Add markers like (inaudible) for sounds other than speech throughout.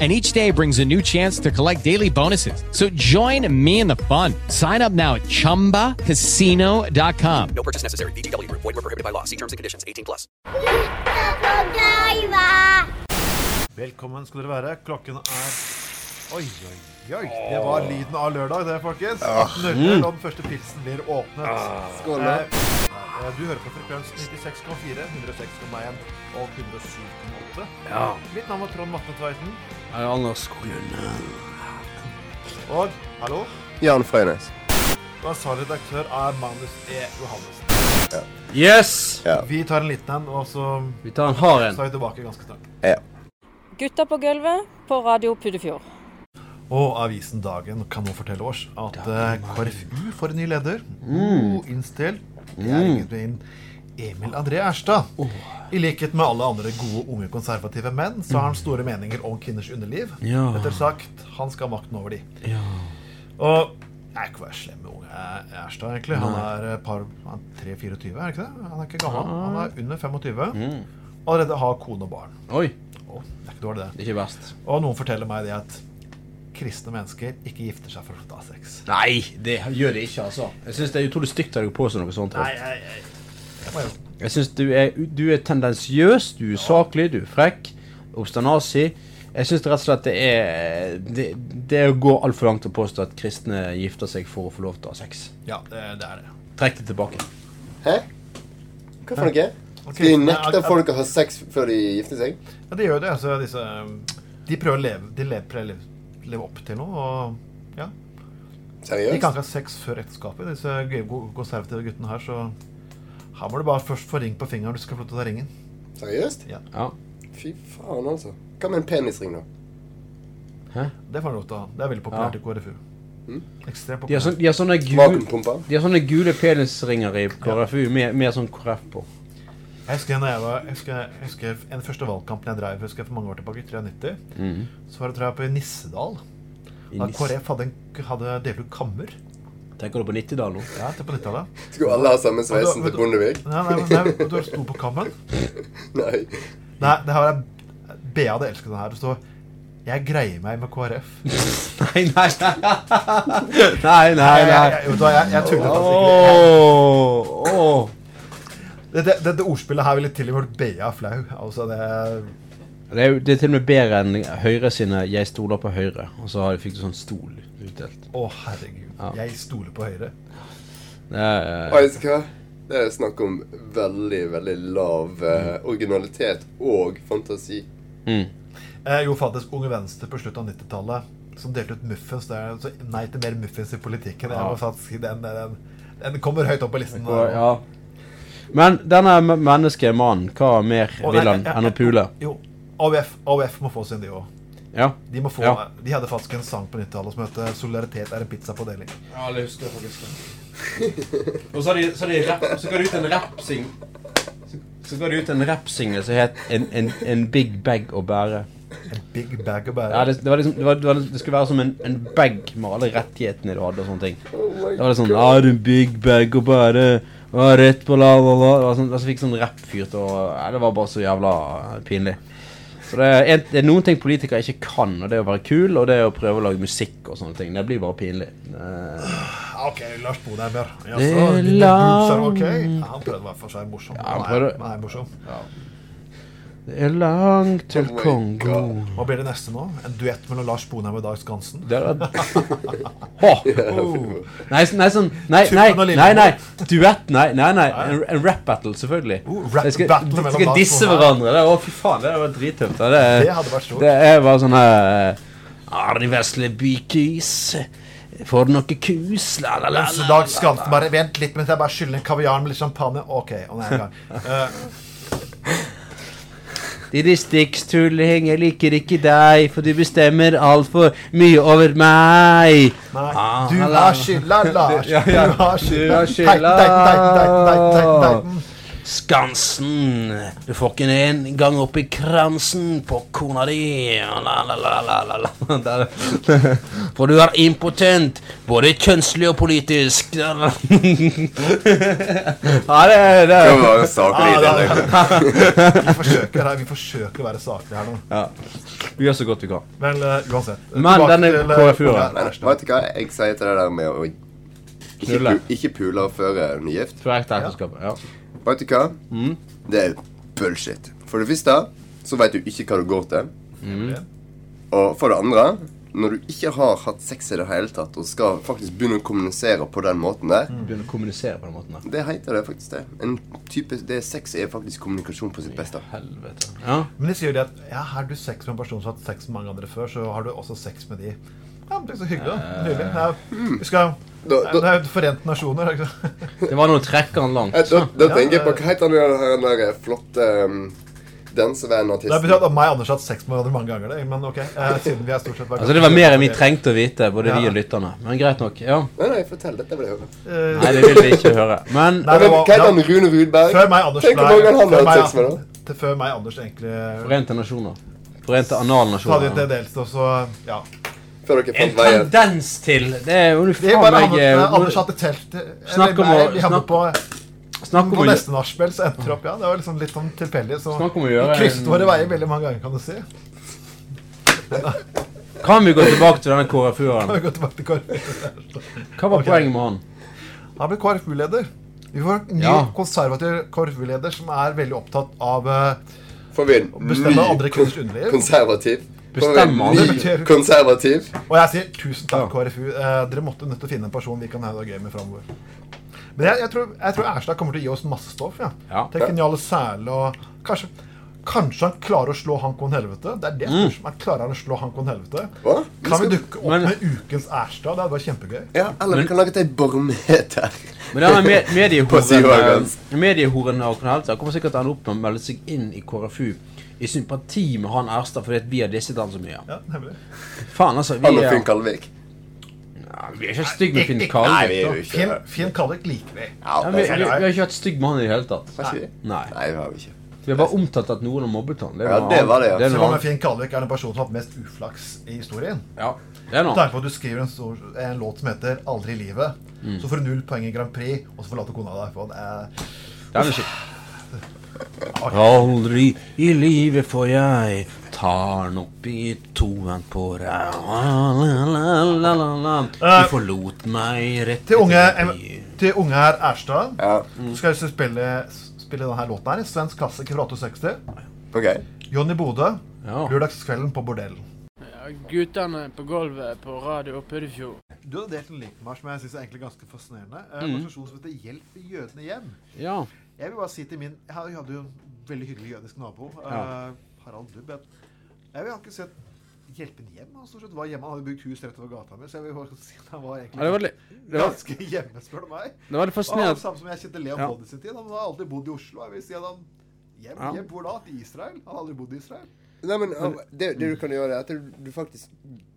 And each day brings a new chance to collect daily bonuses. So join me in the fun. Sign up now at chumbacasino.com. No purchase necessary. VGW Void were prohibited by law. See terms and conditions. 18 plus. Velkommen skal dere være. Klokken er Oi, oi, oi. Det var lyden av lørdag, det, folkens. 18.00, om første pilsen blir åpnet. Skål, da. Eh, Du hører på frekvens 96,4, 106,1 og 107,8. Ja. Mitt navn er Trond Vatne Tveiten. Jeg er Anders Skoglund. Og hallo, Jan Frøynes. og ansvarlig redaktør er Magnus E. Johannessen. Yes! Vi tar en liten en, og så Vi tar en hard en. så er vi tilbake ganske snart. Ja. Gutta på gulvet på Radio Puddefjord. Og avisen Dagen kan nå fortelle oss at eh, KrFU får en ny leder. Mm. innstilt. Det er ingen min Emil André Erstad. I likhet med alle andre gode, unge, konservative menn, så har han store meninger om kvinners underliv. Ja. Rettere sagt, han skal ha makten over de. Ja. Og jeg er ikke være slem med unge Erstad, egentlig. Han er par er 3-24, er det ikke det? Han er ikke gammel. Han er under 25. Allerede har kone og barn. Oi, Oh, det er ikke dårlig, det. det er ikke best. Og noen forteller meg det at kristne mennesker ikke gifter seg for å ha sex. Nei, det gjør det ikke, altså. Jeg syns det er utrolig stygt å påstå noe sånt. Nei, nei, jeg, jeg, jeg syns du, er- du er tendensiøs, du er saklig, du er frekk, obstanasi. Jeg syns rett og slett det er Det, det går altfor langt å påstå at kristne gifter seg for å få lov til å ha sex. Ja, det, det er det. Trekk det tilbake. Hæ? Hva for noe? Ok, Skal de nekte folk å ha sex før de gifter seg? Ja, de gjør jo det. Altså, disse, de prøver å leve, de lever, prøver å leve, leve opp til noe. Og ja, de kan ikke ha sex før ekteskapet. Disse konservative guttene her. Så her må du bare først få ring på fingeren. Du skal få lov til å ta ringen. Seriøst? Ja, Ja. Fy faen, altså. Hva med en penisring, da? Det får du lov til å ha. Det er veldig populært i KrFU. Mm. Ekstremt De har, sånn, populært. de har sånne gule De har sånne gule penisringer i KrFU med, med sånn KrF på. Jeg husker, jeg var, jeg husker, jeg husker en første valgkampen jeg drev husker jeg for mange år tilbake, i 93, så var det tror jeg på Nissedal. Da KrF hadde, en, hadde delt ut kammer. Tenker du på 90-tallet nå? Ja, det på 90-tallet. Skulle alle ha samme sveisen til Bondevik? Nei, nei, nei, nei, du sto på kammen. (laughs) Nei. Nei, det her er BA hadde elsket denne her. Det står 'Jeg greier meg med KrF'. (laughs) Nei, nei, nei. nei, nei, Jeg, jeg, nei. jeg, jeg, jeg tuller faktisk ikke. Dette, dette ordspillet her ville til og med gjort BA flau. Altså, det Det er, det er til og med bedre enn Høyre sine 'Jeg stoler på Høyre'. Og så har- fikk du sånn stol utdelt. Å, herregud. Ja. Jeg stoler på Høyre. Det er, Og vet du hva? Det er snakk om veldig, veldig lav eh, originalitet og fantasi. mm. Eh, jo, faktisk Unge Venstre på slutten av 90-tallet som delte ut muffins. Det er, så nei til mer muffins i politikken. Ja. faktisk den, den, den kommer høyt opp på listen. ja. Men denne menneskemannen, hva mer vil han enn å pule? Jo, AUF, AUF må få sin, de òg. Ja. De, må få, Ja. de hadde faktisk en sang på 90-tallet som het 'Solidaritet er en pizza på deling'. Ja, det husker jeg faktisk. (laughs) Og så har de, så de rap, så ga de ut en rappsing så, så ga de ut en rappsingel som het en, en, 'En big bag å bære'. En big bag å bære. Ja, det, det, var liksom, det, var, det, var, det skulle være som en, en bag med alle rettighetene du hadde og sånne ting. Det var litt sånn 'Har det er en big bag å bære. Og rett på la, la, la. Det var sånn, altså, fikk sånn rappfyr til å Det var bare så jævla pinlig. Så det er, det er noen ting politikere ikke kan, og det er å være kul, og det er å prøve å lage musikk og sånne ting. Det blir bare pinlig. Uh, OK, Lars Bonheimer. Ja, Det så, er dine boobs er ok. lang- Ja, han prøvde i hvert fall å være morsom. Ja, han prøvde- Nei, morsom. Det er langt til Oh Kongo. God. Hva blir det neste nå? En duett mellom Lars Bonheim og Dag Skansen? Det er (laughs) Åh! Oh. Nei, nei, sånn Nei, nei, nei, nei. Duett, nei, nei, nei. En, en rap battle, selvfølgelig. Oh, rap skal, battle mellom skal disse hverandre. Det, å, fy faen, det var drittøft. da. Det, Det hadde vært stort. det er bare sånn her Arne Vesle bykis. Får du noe kus? La, la, la, la, Dag Skansen bare Vent litt mens jeg bare skyller en kaviar med litt champagne. OK. Og nå er jeg i gang. (laughs) Eh, De distriktstulling, jeg liker ikke deg, for du bestemmer altfor mye over meg. nei, Ah, du har skylda, Lars. Du har skylda. Skansen, du får ikke en gang opp i kransen på kona di. La, la, la, la, la, la. (laughs) (laughs) For du er impotent, både kjønnslig og politisk. (laughs) Ja, det er det. Det var saklig Ah. Vi forsøker her, vi forsøker å være saklige her nå. Ja. Vi gjør så godt vi kan. Vel, uh, uansett. Men denne eh, Men Erstad. vet du hva jeg sier til det der med å ikke, ikke pule før en er gift? For ekte ekteskap. Ja. Vet du hva? Mm. Det er bullshit. For det første så vet du ikke hva du går til. Mm. Og for det andre når du ikke har hatt sex i det hele tatt, og skal faktisk begynne å kommunisere på den måten der, Begynne å kommunisere på den måten der. det heter det faktisk det. En type, det Sex er faktisk kommunikasjon på sitt beste. Helvete. Ja. Men de sier jo det at ja, har du sex med en person som har hatt sex med mange andre før, så har du også sex med de. Ja, men det er så hyggelig. da. Nydelig. Ja, vi skal Da, Det er jo Forente nasjoner. ikke? Det var noe trekker han langt. eh, da, da Ja, tenker jeg på Hva heter han der, den der flotte um, dansevennen-artisten? Det betyr at meg og Anders har hatt sex med hverandre mange ganger. Det. Men ok, eh, siden vi er stort sett bare Altså Det var mer enn vi trengte å vite, både vi og lytterne. Men greit nok. ja Nei, nei, fortell. Dette vil jeg høre. Eh, Nei, det vil vi ikke høre. Men Nei, men, hva heter han? ja. Rune Rudberg? Før meg Anders Tenk hvor mange han har hatt sex med, da. til Før meg Anders egentlig Forente nasjoner. Forente hadde analnasjoner. til dels også Ja. Før dere En fant veien. tendens til Det er jo faen meg Anders, eh, hadde telt Snakk om å- snakk- på, Snakk om på neste nachspiel, så endte det opp Ja, det var liksom litt sånn tilfeldig. Så Snakk om å gjøre vi krysset våre veier veldig mange ganger, kan du si. (laughs) Kan vi gå tilbake til denne Kan KrFU-eren? Hva var poenget med han? Han ble KrFU-leder. Vi får en ny Ja. konservativ KrFU-leder som er veldig opptatt av eh, Får vi en å bestemme ny andre kvinners underliv. konservativ? Bestemmer han? Det konservativ? Og jeg sier tusen takk, KrFU. Eh, dere måtte nødt til å finne en person vi kan ha det gøy med framover. Men jeg, jeg, tror, jeg tror Erstad kommer til å gi oss masse stoff. Ja. Ja. Til geniale særlig og kanskje, kanskje han klarer å slå Hankon Helvete. Det er det Mm. er Klarer han å slå Hankon Helvete? Hva? Kan vi dukke opp Men- med ukens Erstad? Det hadde vært kjempegøy. Ja, eller vi kan lage et barometer. Men denne med, (laughs) mediehoren, eh, Mediehoren Håkon Heltza kommer sikkert til å ende opp med å melde seg inn i KrFU i sympati med han Erstad fordi at vi har disset han så mye. Ja, nemlig. Faen, altså. Vi er, Finn Kalvik. ja, vi er ikke stygge med Finn Kalvik. Nei, vi er jo ikke Finn. Finn Kalvik liker vi. Ja, vi, vi, vi har ikke vært stygge med han i det hele tatt. Nei. Nei. Nei, det har vi ikke. Vi har bare omtalt at noen har mobbet han. Det Ja, det var det, ja. Det var noe. Finn Kalvik er den personen som har hatt mest uflaks i historien. Ja, det er noe. Derfor på at du skriver en, stor, en låt som heter 'Aldri i livet', Mm. så får du null poeng i Grand Prix, og så forlater kona deg. For det er Det er skikkelig. Aldri i livet får jeg tar'n den opp i toen på deg. Eh, Du forlot meg rett Til unge, til unge her Erstad Ja, så skal jeg spille, spille denne låten her. En svensk klassiker fra 68. ok. Johnny Bodø. Ja. Lørdagskvelden på bordellen. Ja, Guttene på gulvet på radio Puddefjord. Du har delt en likmarsj som jeg synes er egentlig ganske fascinerende. En Mm. organisasjon som heter Hjelp jødene hjem. ja. Jeg vil bare si til min Jeg hadde jo en veldig hyggelig jødisk nabo. Ja. Uh, Harald Dubb. Jeg vil ikke si at hjelpen hjem. Han stort sett var hjemme. Han hadde bygd hus rett over gata mi, så jeg vil bare si at han var egentlig det var det var, ganske hjemme, spør du meg. det var litt Og samme som jeg kjente Leon Ja. Bodd i sin tid. Han har alltid bodd i Oslo. Jeg vil si at han Hjem, Ja. hjem hvor da? Til Israel? Han har aldri bodd i Israel. Nei, men det, det du kan gjøre, er at du, du faktisk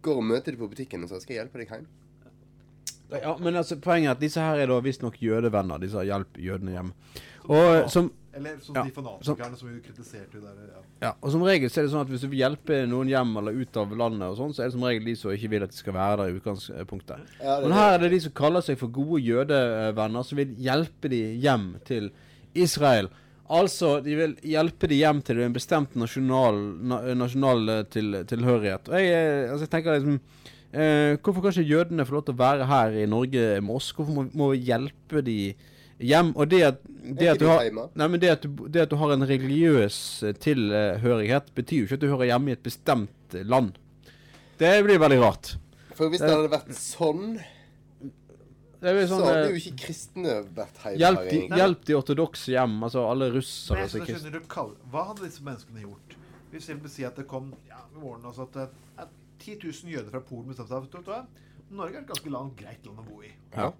går og møter dem på butikken og sier 'Skal jeg hjelpe deg hjem?' Ja, men altså, poenget er at disse her er da visstnok jødevenner. Disse har hjelp jødene hjem. Og som Eller som Ja, de fanatikerne som vi kritiserte der. Ja. Ja, og som regel så er det sånn at hvis du vil hjelpe noen hjem eller ut av landet og sånn, så er det som regel de som ikke vil at de skal være der i utgangspunktet. Ja, Men her er det de som kaller seg for gode jødevenner, som vil hjelpe de hjem til Israel. Altså, de vil hjelpe de hjem til en bestemt nasjonal, na, nasjonal eh, til, tilhørighet. Og jeg, eh, altså, jeg tenker liksom eh, Hvorfor kan ikke jødene få lov til å være her i Norge med oss? Hvorfor må, må vi hjelpe de hjem. Og det at, det Er at du har? Nei, men det at, du, det at du har en religiøs eh, tilhørighet, betyr jo ikke at du hører hjemme i et bestemt eh, land. Det blir veldig rart. For hvis det hadde vært sånn, Det er jo så sånn hadde eh, jo ikke kristne vært hjemme hjelp, her, de, egentlig. hjelp de ortodokse hjem. Altså alle Men russere jeg og så kristne. Hva hadde disse menneskene gjort? Hvis jeg vil si at det kom ja, våren også at, at 10 000 jøder fra Polen bestemte seg for? Norge er et ganske land, greit land å bo i. Ja.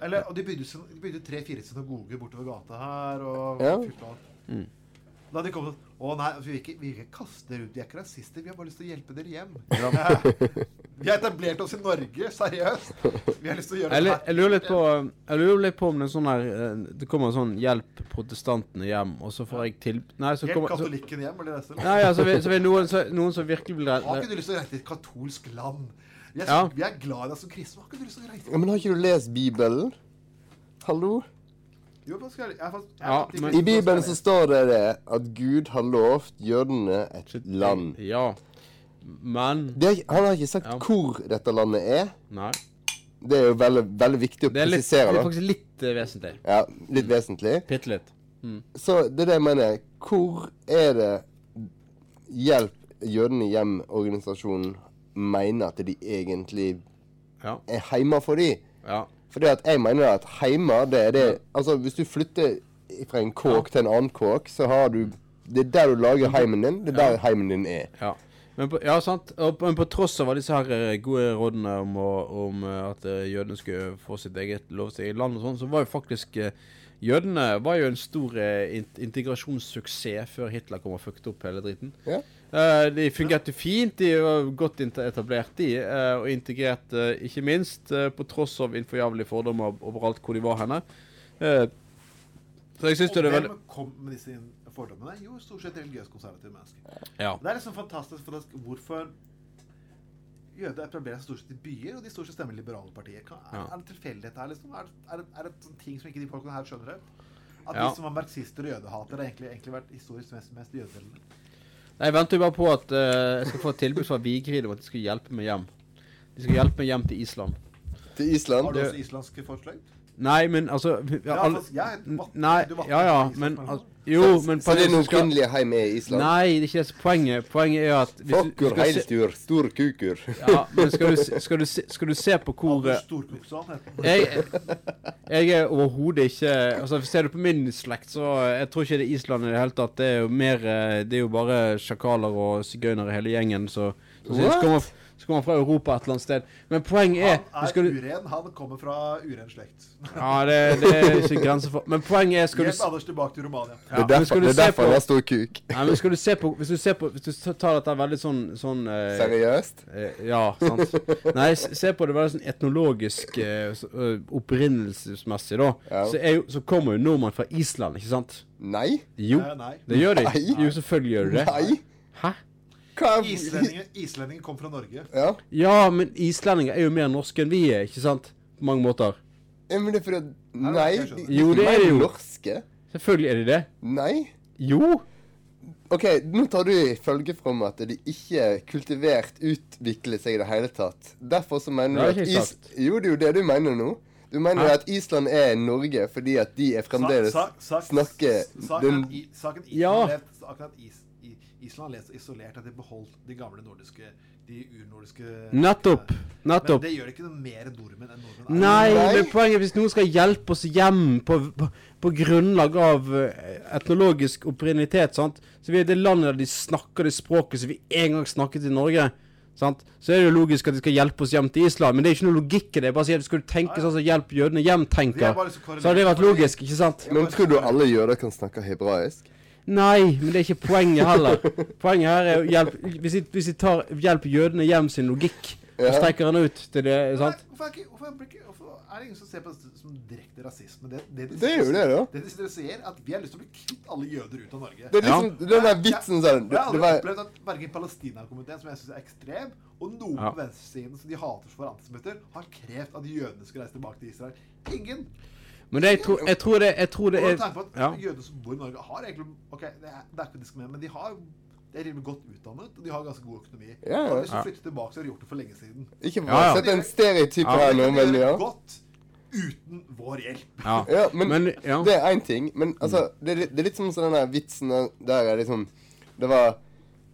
Eller, og de bygde, bygde tre-fire synagoger bortover gata her. Og Ja. fylte alt. Mm. Da de kommet sånn Å nei, vi vil, ikke, vi vil ikke kaste dere ut. Vi er ikke rasister. Vi har bare lyst til å hjelpe dere hjem. vi har etablert oss i Norge. Seriøst. Vi har lyst til å gjøre Jeg, det her. jeg lurer litt på Jeg lurer litt på om det er sånn her eh, Det kommer en sånn 'hjelp protestantene hjem', og så får jeg til Nei, så Hjelp kommer så, katolikken hjem, eller det Nei, altså, så vil er noen, så, noen som virkelig vil Har ikke du lyst til å reise til et katolsk land? Vi er, Ja. vi er glad i deg som kristen. Har ikke du lyst til å reise Ja, men har ikke du lest Bibelen? Hallo? Jo, jeg, jeg, jeg, Ja, men- I Bibelen så står det det at Gud har lovt jødene et land. Ja. Men Det han har ikke sagt Ja. hvor dette landet er. Nei. Det er jo veldig, veldig viktig å Det er, litt, det er faktisk litt uh, vesentlig. Ja, litt vesentlig. Bitte litt. Så det er det jeg mener. Hvor er det Hjelp jødene hjem-organisasjonen mener at de egentlig Ja. er heima for de? ja. Fordi at jeg mener at heima, det er det Altså, hvis du flytter fra en kåk til en annen kåk, så har du Det er der du lager heimen din. Det er der heimen din er. Ja. Men på, ja, sant. Og på, men på tross av disse her eh, gode rådene om, om eh, at eh, jødene skulle få sitt eget lov til land og sånn, så var jo faktisk Jødene var jo en stor integrasjonssuksess før Hitler kom og fucket opp hele driten. Ja. Eh, de fungerte fint, de var godt etablert, de, eh, og integrert eh, ikke minst, på tross av innforjævlige fordommer overalt hvor de var henne. Eh, så jeg syns Og det er veldig hvem kom med disse fordommene? Jo, stort sett religiøst konservative mennesker. Ja. Det er liksom fantastisk for oss hvorfor jøder etablerer seg stort sett i byer, og de stort sett stemmer liberale partier. Kan, er, Ja. er det tilfeldighet her, liksom? Er, det- er, er det sånn ting som ikke de folkene her skjønner? At Ja. de som var marxister og jødehatere, har egentlig, egentlig vært historisk mest, mest jødevennlige? Nei, Jeg venter jo bare på at eh, jeg skal få et tilbud fra Vigrid om at de skal hjelpe meg hjem. De skal hjelpe meg hjem til Island. Til Island. Har du også islandske forslag? Nei, men altså Ja, alle- Nei, ja ja, men altså, Jo, men Så det er noen kvinnelige heim i Island? Nei, det er ikke det poenget. Poenget er at se, heilstyr, stor kukur. ja, men skal du, skal, du se, skal du se på hvor jeg, jeg er overhodet ikke Altså Ser du på min slekt, så Jeg tror ikke det er Island i det hele tatt. Det er jo mer eh, Det er jo bare sjakaler og sigøynere hele gjengen, så, så, så, What? Så kommer han fra Europa et eller annet sted. Men poenget er Han skal er du, uren. Han kommer fra uren slekt. Ja, det, det er ikke grenser for Men poenget er skal du Hjelp Anders tilbake til Romania. Det er derfor, skal du det se er derfor har stor kuk. Nei, men skal du se på Hvis du ser på Hvis du tar dette veldig sånn, sånn uh, Seriøst? Uh, Ja, sant. Nei, se på det veldig sånn etnologisk uh, opprinnelsesmessig, da. Ja. Så, er jo, så kommer jo nordmenn fra Island, ikke sant? Nei? Jo, nei, nei. det gjør de. Nei. Jo, selvfølgelig gjør de det. Nei? Hæ? Er Islendinger, islendinger kom fra Norge. Ja. Ja, men islendinger er jo mer norske enn vi er, ikke sant? På mange måter. ja, men det er fordi at Nei, de, Jo, det er det jo. norske. Selvfølgelig er de det. Nei? Jo. Ok, nå tar du i følge from at de ikke kultivert utvikler seg i det hele tatt. Derfor så mener du at Is... Jo, det er jo det du mener nå. Du mener Hæ? jo at Island er Norge fordi at de er fremdeles Sa- sa- sa- snakker Saken den saken Ja. levde- saken er at Is, I- Island så isolert at de beholdt de gamle nordiske De urnordiske Nettopp. Nettopp. Men det gjør det ikke noe mer nordmenn enn nordmenn. Nei, Nei. men poenget er hvis noen skal hjelpe oss hjem på, på, på grunnlag av eh, etnologisk opprinnelitet, sant? så vi er det landet der de snakker det språket som vi en gang snakket i Norge, sant? så er det jo logisk at de skal hjelpe oss hjem til Island. Men det er ikke noe logikk i det. Bare si at du Skulle tenke sånn som Hjelp jødene hjem Vi tenker, er så så hadde det vært logisk, ikke sant? Men tror du alle jøder kan snakke hebraisk? Nei, men det er ikke poenget heller. Poenget her er å hjelpe Hvis vi, hvis vi tar Hjelp jødene hjem sin logikk, og strekker den ut til det, sant? Hvorfor, er ikke, hvorfor, ikke, hvorfor er det ingen som ser på det som direkte rasisme? Det, det, de Det jo det, da. Det de sier, er at vi har lyst til å bli kvitt alle jøder ut av Norge. Det er liksom den der vitsen sånn Jeg det, har aldri var, opplevd at verken Palestina-komiteen, som jeg syns er ekstrem, og noen Ja. på venstresiden som de hater for antisemitter, har krevd at jødene skal reise tilbake til Israel. Ingen. Men det, jeg, tror, jeg tror det Jeg tror det er på at ja. jøder som bor i Norge, har egentlig Ok, det er, det er ikke med, men de har de er rimelig godt utdannet, og de har ganske god økonomi. Ja, ja. Hvis du flytter tilbake, så har de gjort det for lenge siden. Ikke bare Ja, ja. å en stereotyp Ja, her de nå, kan men ja. det godt. uten vår hjelp. Ja. (laughs) Ja, men, Men, ja. det er én ting. Men altså, det, er litt- det er litt som sånn den der vitsen der- er liksom Det var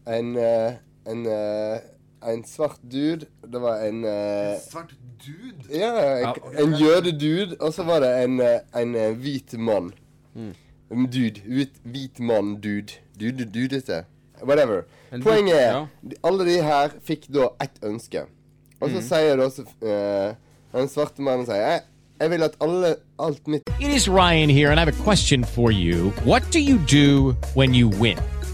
en en, En eh, En svart dude. Det var en En Svart dude. Ja, Ja. en jødedude, og så var det en, eh, en eh, hvit mann. Mm. En dude. Hvit, hvit mann, dude. Dude, dudete. Whatever. En Poenget er, ja. alle de her fikk da ett ønske. Og Mm. så sier da uh, eh, den svarte mannen sier jeg, jeg vil at alle, alt mitt It is Ryan here, and I have a question for you. What do you do when you win?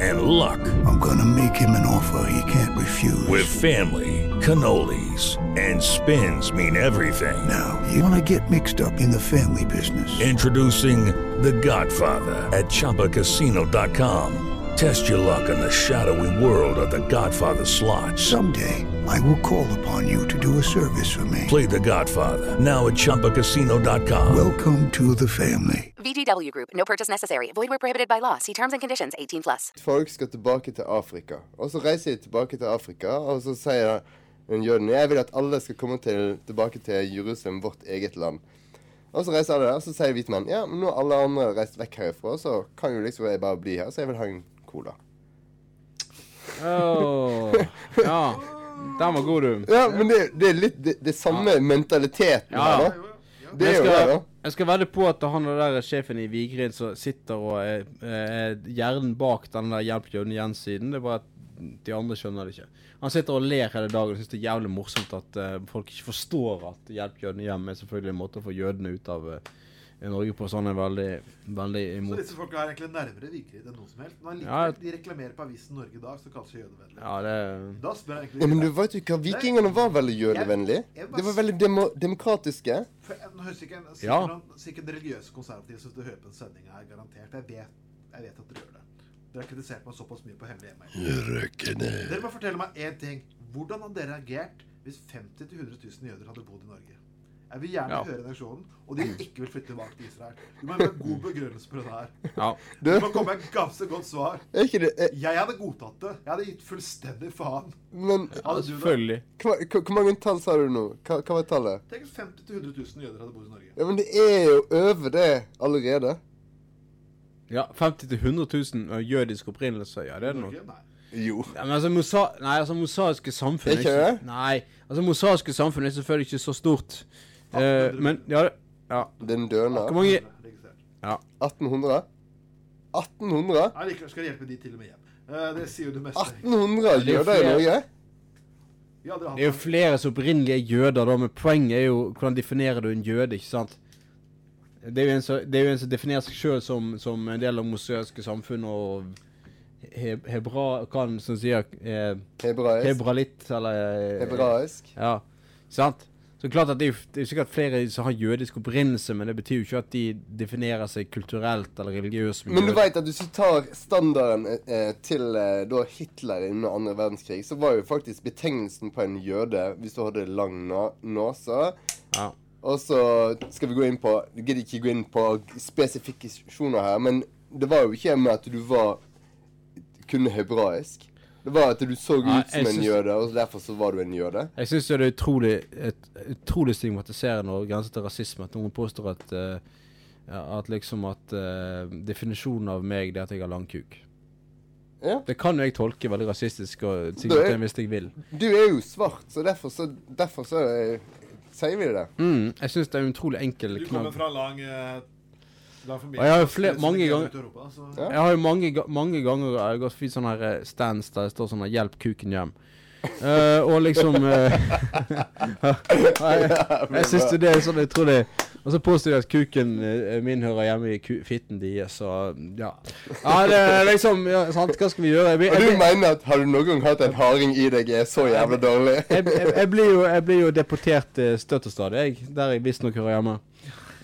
and luck. I'm gonna make him an offer he can't refuse. With family, cannolis, and spins mean everything. Now, you wanna get mixed up in the family business. Introducing The Godfather at ChumbaCasino.com. Test your luck in the shadowy world of The Godfather slot. Someday, I will call upon you to do a service for me. Play The Godfather now at ChumbaCasino.com. Welcome to the family. VGW Group. No purchase necessary. Void where prohibited by law. See terms and conditions. 18 plus. folk skal tilbake til Afrika. Og så reiser de tilbake til Afrika, og så sier den jøden jeg vil at alle skal komme til, tilbake til Jerusalem, vårt eget land. Og så reiser alle der, og så sier hvite menn ja, men nå har alle andre reist vekk herifra, så kan jo liksom jeg bare bli her, så jeg vil ha en cola. Oh, ja. Den var god, du. Ja, men det, det er litt det, det samme mentaliteten Ja. her, da. Det er jo det, da. jeg skal vedde på at han der sjefen i Vigrid som sitter og er, er hjernen bak den der Hjelp jøden Jens'-siden, det er bare at de andre skjønner det ikke. Han sitter og ler hele dagen og syns det er jævlig morsomt at uh, folk ikke forstår at Hjelp jødene hjem er selvfølgelig en måte å få jødene ut av eh, Norge på. Sånn er veldig, veldig Så disse folka er egentlig nærmere Vigrid enn noen som helst. Men Ja. de reklamerer på avisen Norge i dag, som kalles seg jødevennlig. Ja, det Da spør jeg egentlig Ja, men du vet jo hva, vikingene var veldig jødevennlige. Bare- De var veldig demo demokratiske. For Nå høres ikke en, sikkert, Ja. noen, sikkert religiøse konservative som du hører på en sending her, garantert. Jeg vet, jeg vet at dere gjør det. Dere har kritisert meg såpass mye på hemmelig hjemme. Dere må fortelle meg én ting. Hvordan hadde dere reagert hvis 50 000-100 000 jøder hadde bodd i Norge? Jeg vil gjerne Ja. høre reaksjonen, og de (clears throat) ikke vil flytte tilbake til Israel. Du må ha en god begrunnelse på det her. Ja. Du må komme med et ganske godt svar. Er ikke det er, Jeg hadde godtatt det. Jeg hadde gitt fullstendig faen. Men hva, hvor mange tall sa du nå? Hva, hva var tallet? Tenk hvis 50 000-100 000 jøder hadde bodd i Norge. Ja, men det er jo over det allerede. Ja, 50 000-100 000 jødisk opprinnelse, ja, det er det nok. Norge? Nei. Jo. Ja, men altså, mosa nei, altså mosaiske samfunn Ikke det? Nei, altså mosaiske samfunn er selvfølgelig ikke så stort. Eh, men ja, det- ja. Den døende. Hvor mange Ja. 1800? 1800? Ja, liker, skal hjelpe de til og med hjem. Eh, det sier jo det meste. 1800 det er jo jøder i Norge? Det er jo flere som opprinnelig er jøder, da, men poenget er jo hvordan definerer du en jøde, ikke sant? Det er jo en som, det er jo en som definerer seg sjøl som, som en del av mosaiske samfunn og he, hebra... Hva han som sier eh, Hebraisk. Hebralitt, eller eh, Hebraisk. Ja, sant? Så klart at det er, jo, det er sikkert flere som har jødisk opprinnelse, men det betyr jo ikke at de definerer seg kulturelt eller religiøst. Men du veit at hvis du tar standarden eh, til eh, da Hitler under andre verdenskrig, så var jo faktisk betegnelsen på en jøde hvis du hadde lang nase. Ja. Og så skal vi gå inn på Jeg gidder ikke gå inn på spesifikasjoner her, men det var jo ikke med at du var kunne hebraisk. Det var at du så ut ja, som en syns- jøde, og derfor så var du en jøde. Jeg syns det er utrolig, et, utrolig stigmatiserende og grenser til rasisme at noen påstår at uh, At liksom at uh, definisjonen av meg det er at jeg har lang kuk. Ja. Det kan jo jeg tolke veldig rasistisk og er- det hvis jeg vil. Du er jo svart, så derfor så, derfor så eh, sier vi det. Mm, jeg syns det er en utrolig enkel Du kommer knall. fra lang. Og jeg har jo flere, mange er ganger ute i Europa, så- Jeg har jo mange, mange ganger jeg har gått forbi sånne her eh, stands der det står sånn her 'Hjelp kuken hjem'. uh, og liksom (laughs) uh, Jeg, jeg syns det er sånn jeg tror det Og så påstår de at kuken eh, min hører hjemme i ku fitten deres, så ja. Ja, det er liksom ja, sant, Hva skal vi gjøre? Jeg, jeg, Og jeg, du mener at har du noen gang hatt en harding i deg er så jævla dårlig? jeg, jeg, jeg, blir jo, jeg blir jo deportert eh, støtt og stadig, jeg. Der jeg visstnok hører hjemme.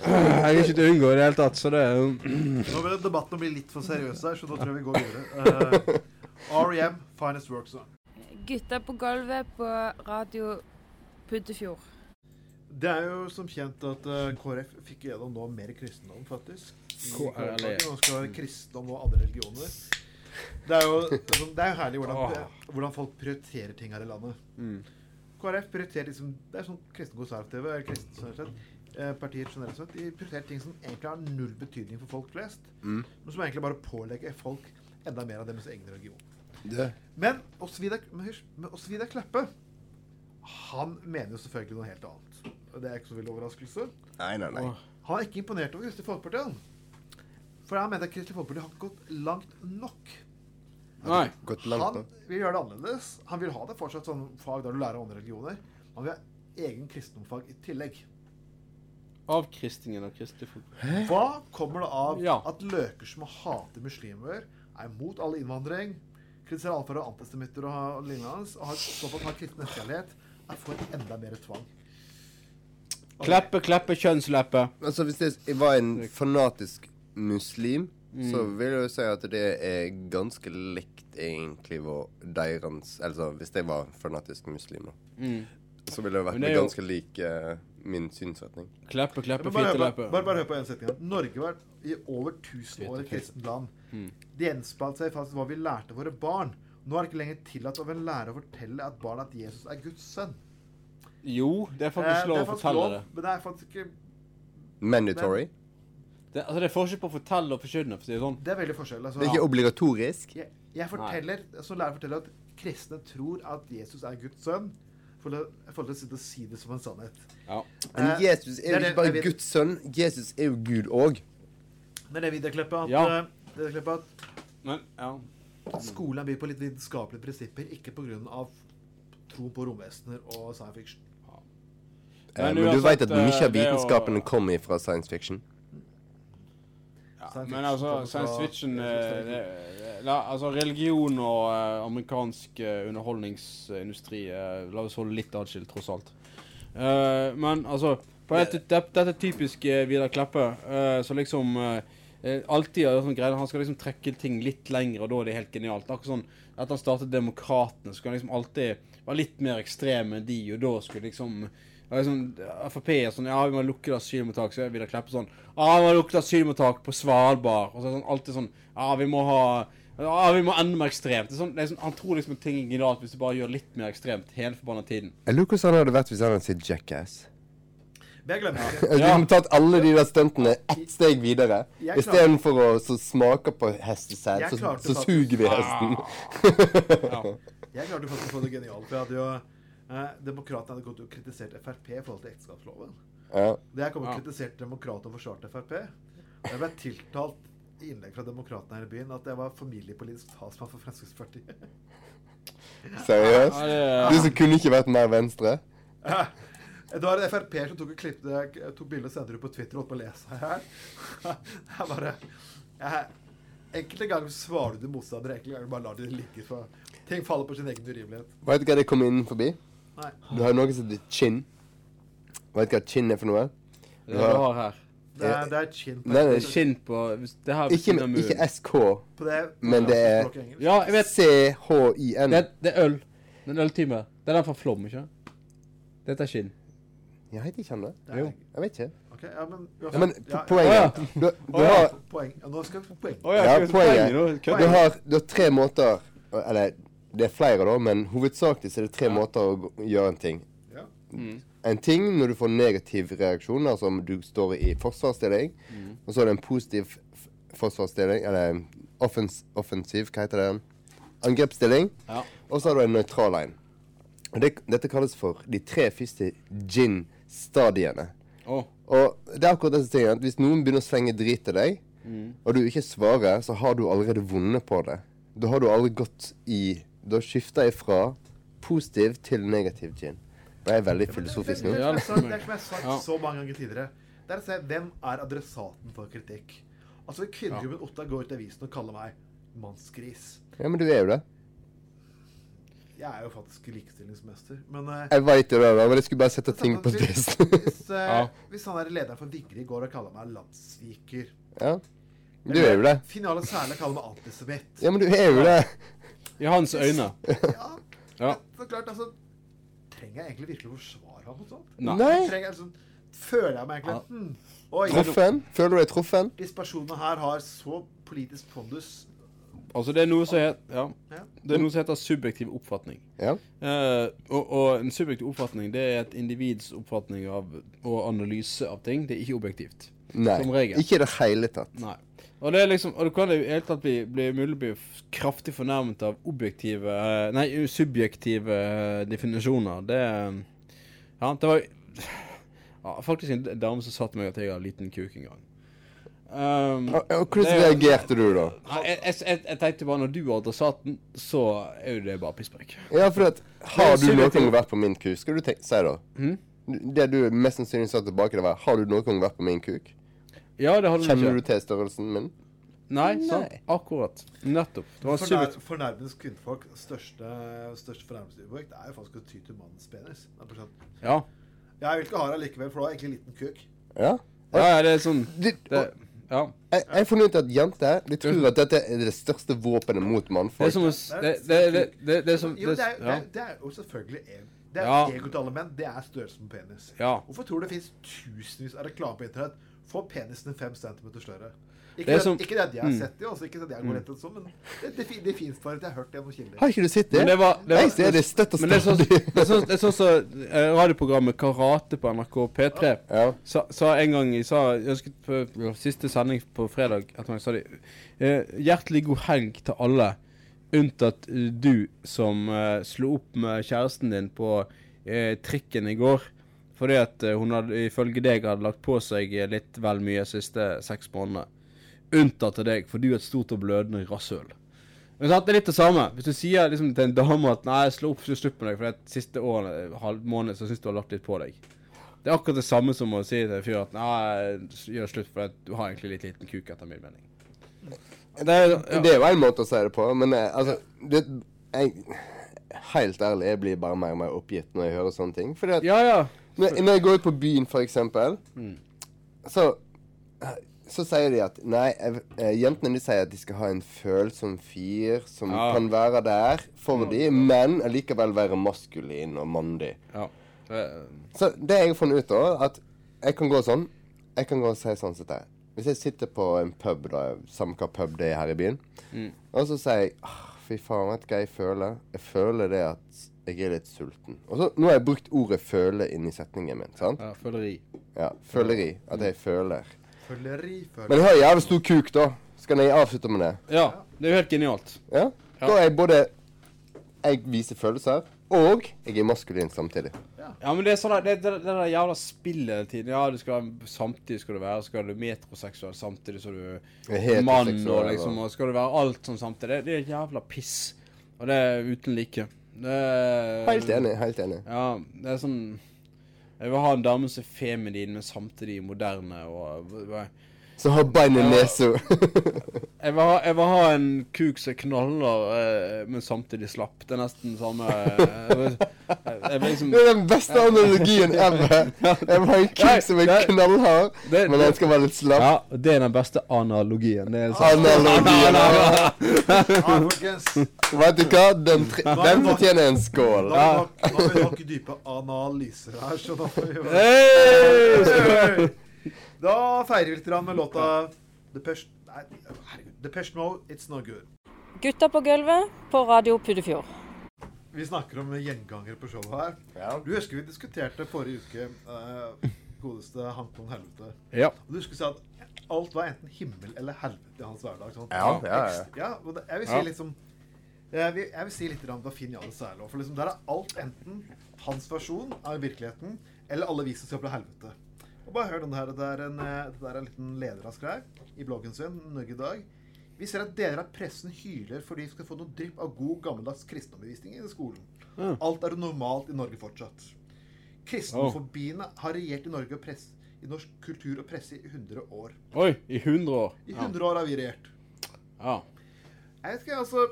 Jeg vil ikke til å unngå i det hele tatt, så det er jo Nå vil debatten bli litt for seriøs her, så da tror jeg vi går videre. Uh, R.E.M. Finest Work Song. Gutta på gulvet på radio Puddefjord. Det er jo som kjent at uh, KrF fikk gjennom nå mer kristendom, faktisk. Nå skal være kristendom og andre religioner. Det er jo, altså, det er jo herlig hvordan, hvordan folk prioriterer ting her i landet. Mm. KrF prioriterer liksom Det er sånn kristne generelt sett, eh, partier generelt sett. De prioriterer ting som egentlig har null betydning for folk flest. Mm. Men som egentlig bare pålegger folk enda mer av deres egen religion. Det. Men men Åsvidar Kleppe han mener jo selvfølgelig noe helt annet. Og Det er ikke så veldig overraskelse. Nei, nei, nei. Han er ikke imponert over Kristelig Folkeparti. han. For han mener at Kristelig Folkeparti har ikke gått langt nok. Nei. Gått langt Han vil gjøre det annerledes. Han vil ha det fortsatt sånn fag der du lærer andre religioner. Han vil ha egen kristendomsfag i tillegg. Avkristingen av Kristelig Folkeparti. Hva kommer det av Ja. at løker som hater muslimer, er imot all innvandring, kritiserer alt og antisemitter og ha- lignende, og har såpass har kristen nestekjærlighet, er for enda mer tvang? Kleppe, kleppe, kjønnsleppe. Altså, hvis jeg var en fanatisk muslim, så Mm. vil jeg jo si at det er ganske likt egentlig hvor deres Altså, hvis jeg var fanatisk muslim, da. Mm. Så ville jeg vært er jo- ganske lik eh, min synsretning. Klappe, klappe, Men bare, bare, bare hør på en setning. Norge var i over 1000 år et kristent land. Mm. Det gjenspeilte seg faktisk hva vi lærte våre barn. Nå er det ikke lenger tillatt av en lærer å fortelle at barn at Jesus er Guds sønn. Jo, det er Eh, faktisk lov å fortelle lov, det. Men det er faktisk ikke Mandatory. det. Altså, det er forskjell på å fortelle og forkynne, for det sånn. Det er veldig forskjell. Altså, Det er ikke obligatorisk. jeg, jeg forteller, som lærer forteller at kristne tror at Jesus er Guds sønn. For å, for å sitte og si det som en sannhet. Ja. Men Eh, Jesus er jo ikke bare Guds sønn. Jesus er jo Gud òg. Det er det Vidar-Kleppe at, Ja. eh, Vidar-Kleppe at Men, ja. skolen byr på litt vitenskapelige prinsipper, ikke pga. tro på romvesener og science fiction. Ja. Men men du veit at mye eh, av det er vitenskapen kommer fra science fiction? Ja, men altså, science fiction det eh, det, det, Altså, religion og uh, amerikansk uh, underholdningsindustri uh, La oss holde litt atskilt, tross alt. Eh, men altså på dette, det, Dette er typisk uh, Vidar Kleppe, eh, så liksom Alltid har sånn greier, Han skal liksom trekke ting litt lenger, og da er det helt genialt. Akkurat sånn Etter han startet Demokratene, så skal han liksom alltid være litt mer ekstrem enn de, og da skulle liksom liksom, Frp er sånn Ja, vi må lukke asylmottak. Så Vidar Kleppe sånn Ja, vi må lukke asylmottak på Svalbard. Og så er det sånn alltid sånn Ja, vi må ha Ja, vi må enda mer ekstremt. Det er sånn, det er sånn, han tror liksom at ting er genialt hvis du bare gjør litt mer ekstremt hele forbanna tiden. Jeg lurer hvordan han hadde vært hvis han hadde sett Jackass. Vi (laughs) må tatt alle de der stuntene ett steg videre. Istedenfor å så smake på hestesæd, så, så suger vi hesten. (laughs) Jeg klarte faktisk å få det genialt. For jeg hadde jo eh, Demokratene hadde gått og kritisert Frp i forhold til ekteskapsloven. Ja. Det jeg kom og Ja. kritiserte Demokratene og forsvarte Frp. Og jeg ble tiltalt i innlegg fra Demokratene her i byen at jeg var familiepolitisk talsmann for Fremskrittspartiet. Seriøst? Ja, Du som kunne ikke vært mer venstre? Det var en Frp som tok, tok bilde og sendte det på Twitter og holdt på å lese her. (laughs) Jeg bare jeg, Enkelte ganger svarer du motstandere, enkelte ganger bare lar du det ligge. For ting faller på sin egen urimelighet. Vet du hva det kom inn forbi? Nei. Du har noe som heter chin. Vet du hva chin er for noe? Det er det du har her. Det er, det er chin på Nei, nei, Det er skinn på Det her Ikke, ikke SK, På det men det er. Ja. CHIN. Det, det er øl. Den øltime. Det er den fra Flom, ikke Dette er chin. Jeg vet ikke han det. Det Jo, jeg vet ikke. Okay, ja, men, Ja, men ja, poenget Du, du har Poeng. Ja, nå skal vi få poeng. Oh, ja, poenget. Du har, du har tre måter Eller det er flere, da, men hovedsakelig så er det tre måter å gjøre en ting. Ja. Mm. En ting når du får negativ reaksjon, altså om du står i forsvarsstilling, Mm. og så er det en positiv forsvarsstilling, eller offens, offensiv, hva heter det? Angrepsstilling. Ja. Og så har du en nøytral en. Det, dette kalles for de tre første gin-stadiene. Oh. Og det er akkurat disse tingene hvis noen begynner å slenge drit til deg, og du ikke svarer, så har du allerede vunnet på det. Da har du aldri gått i Da skifter jeg fra positiv til negativ gin. Det er veldig filosofisk nå. Det Ja, er det som er jeg har sagt så mange ganger tidligere. Det er å se hvem er adressaten for kritikk. Altså Kvinneklubben Otta går ut i avisen og kaller meg mannsgris. Ja, men du er jo det. Jeg er jo faktisk likestillingsmester, men uh, Jeg veit jo det, men jeg skulle bare sette ting på spissen. hvis, uh, (laughs) Ja. hvis han der lederen for Vigrid går og kaller meg landssviker ja. Du er jo det. Finale særlig kaller meg antisemitt. Ja, men du er jo det. I hans øyne. (laughs) Ja, Ja. så klart, altså Trenger jeg egentlig virkelig å forsvare ham mot sånt? Nei. Trenger sånn Føler jeg meg egentlig Ja. hmm, Oi, Truffen? Føler du deg truffen? disse personene her har så politisk pondus. Altså, det er noe som heter, ja. Ja. Det er noe som heter subjektiv oppfatning. Ja. Uh, og, og en subjektiv oppfatning det er et individs oppfatning av og analyse av ting. Det er ikke objektivt. Nei. Som regel. Ikke i det hele tatt. Nei. Og det er liksom, og det kan i det hele tatt bli, bli mulig å bli kraftig fornærmet av objektive eh, Nei, subjektive eh, definisjoner. Det eh, Ja, det var ja, faktisk en dame som sa til meg at jeg har liten kuk en gang. Um, hvordan reagerte du da? Jeg, jeg, jeg, jeg tenkte bare når du er adressaten, så er jo det bare pisspreik. Ja, for at Har du noen gang vært på min kuk? Skal du tenke, si da. Mm? Det du mest sannsynlig sa tilbake, det var Har du noen gang vært på min kuk? Ja, det hadde du Kjenner ikke. du til størrelsen min? Nei, sant. Akkurat. Nettopp. Det var Fornær, kvinnfolk største, største fornærmelsesøyeblikk det er jo faktisk å ty til mannens penis. Ja. Jeg vil ikke ha det likevel, for du har egentlig liten kuk. Ja. Ja, ja, det er sånn Det, det, Ja. jeg jeg funnet ut at jenter de tror at dette er det største våpenet mot mannfolk. det, er som Jo, det, er, ja. det jo selvfølgelig en Det er Ja. ego til alle menn. Det er størrelsen på penis. Ja. Hvorfor tror du det finnes tusenvis av reklame på internett? Få penisen fem centimeter større. Ikke Det er det, som- ikke det at jeg har Mm. sett det, også, ikke det at jeg går rett og sånn, men det, det, det finnes bare at jeg har hørt det gjennom kilder. Har ikke du sett det? Men det var, det var, ser det støtt og Men det er sånn er sånn- det er sånn som eh, radioprogrammet Karate på NRK P3 Ja. sa, sa en gang Jeg sa jeg ønsket på ja. siste sending på fredag at man sa de eh, Hjertelig god helg til alle, unntatt eh, du som eh, slo opp med kjæresten din på eh, trikken i går. Fordi at eh, hun hadde, ifølge deg hadde lagt på seg eh, litt vel mye de siste seks månedene. Unntatt til deg, for du er et stort og blødende rasshøl. Men sant, det er litt det samme. Hvis du sier liksom til en dame at 'nei, slå opp, slutt med deg', for det siste året, halv måned, så syns du har lagt litt på deg. Det er akkurat det samme som å si til en fyr at 'nei, gjør slutt, for du har egentlig litt liten kuk', etter min mening. Det er, ja. Det er jo en måte å si det på, men eh, altså det, jeg, Helt ærlig, jeg blir bare mer og mer oppgitt når jeg hører sånne ting. Fordi at ja, ja. Når, når jeg går ut på byen, for eksempel, Mm. så så sier de at Nei, eh, jentene de sier at de skal ha en følsom fyr som Ja. kan være der for de, men likevel være maskulin og mandig. ja. Det, Så det jeg har funnet ut, da, at jeg kan gå sånn Jeg kan gå og si sånn som dette. Hvis jeg sitter på en pub, da, samme hva pub det er her i byen, Mm. og så sier jeg Fy faen, vet du hva jeg føler? Jeg føler det at jeg er litt sulten. Og så, Nå har jeg brukt ordet 'føle' inni setningen min. sant? ja, føleri. Ja, Føleri. At jeg føler. Føleri, føleri. Men jeg har jævlig stor kuk, da. Skal jeg avslutte med det? Ja, det er jo helt genialt. Ja? Da er jeg både Jeg viser følelser, og jeg er maskulin samtidig. Ja, men det er sånn der- det, det, det der jævla spillet hele tiden. Ja, du skal samtidig skal du være Skal du metroseksuell samtidig som du er mann, og liksom Og skal du være alt sånn samtidig. Det, det er jævla piss. Og det er uten like. Det Helt enig. Helt enig. Ja, det er sånn Jeg vil ha en dame som er feminin, men samtidig moderne og Så har bein i nesa. Jeg vil, ha, en kuk som knaller, eh, men samtidig slapp. Det er nesten samme eh, jeg, jeg liksom Det er den beste analogien ever. Jeg vil ha en kuk som er knallhard, men den skal være litt slapp. Ja, det er den beste analogien. Det er sånn. Analogien. (laughs) Vet du hva? Den, den fortjener en skål. Da har vi nok- dype analyser her, så da får vi Hey! Da feirer vi litt med låta Depeche Nei, herregud. Depeche Mode, It's No Good. Gutta på gulvet på Radio Puddefjord. Vi snakker om gjengangere på showet her. Ja. Du husker vi diskuterte forrige uke uh, godeste Hankon Helvete. Ja. Og du husker si at alt var enten himmel eller helvete i hans hverdag. Sånn. Ja, ja, ja. ja og det, jeg vil si Ja. liksom jeg vil, jeg vil si litt om Finn Jarle det. For liksom, der er alt enten hans versjon av virkeligheten, eller alle vi som skal til helvete. Og bare hør denne her. Det er en, eh, det er en liten leder han skrev i bloggen sin, Norge i dag. Vi ser at deler av pressen hyler fordi vi skal få noe drypp av god, gammeldags kristenundervisning i skolen. Ja. Alt er normalt i Norge fortsatt. Kristenfobiene har regjert i Norge og press, i norsk kultur og presse i 100 år. Oi, i 100 år. I 100 år har vi regjert. Ja. Jeg vet ikke, altså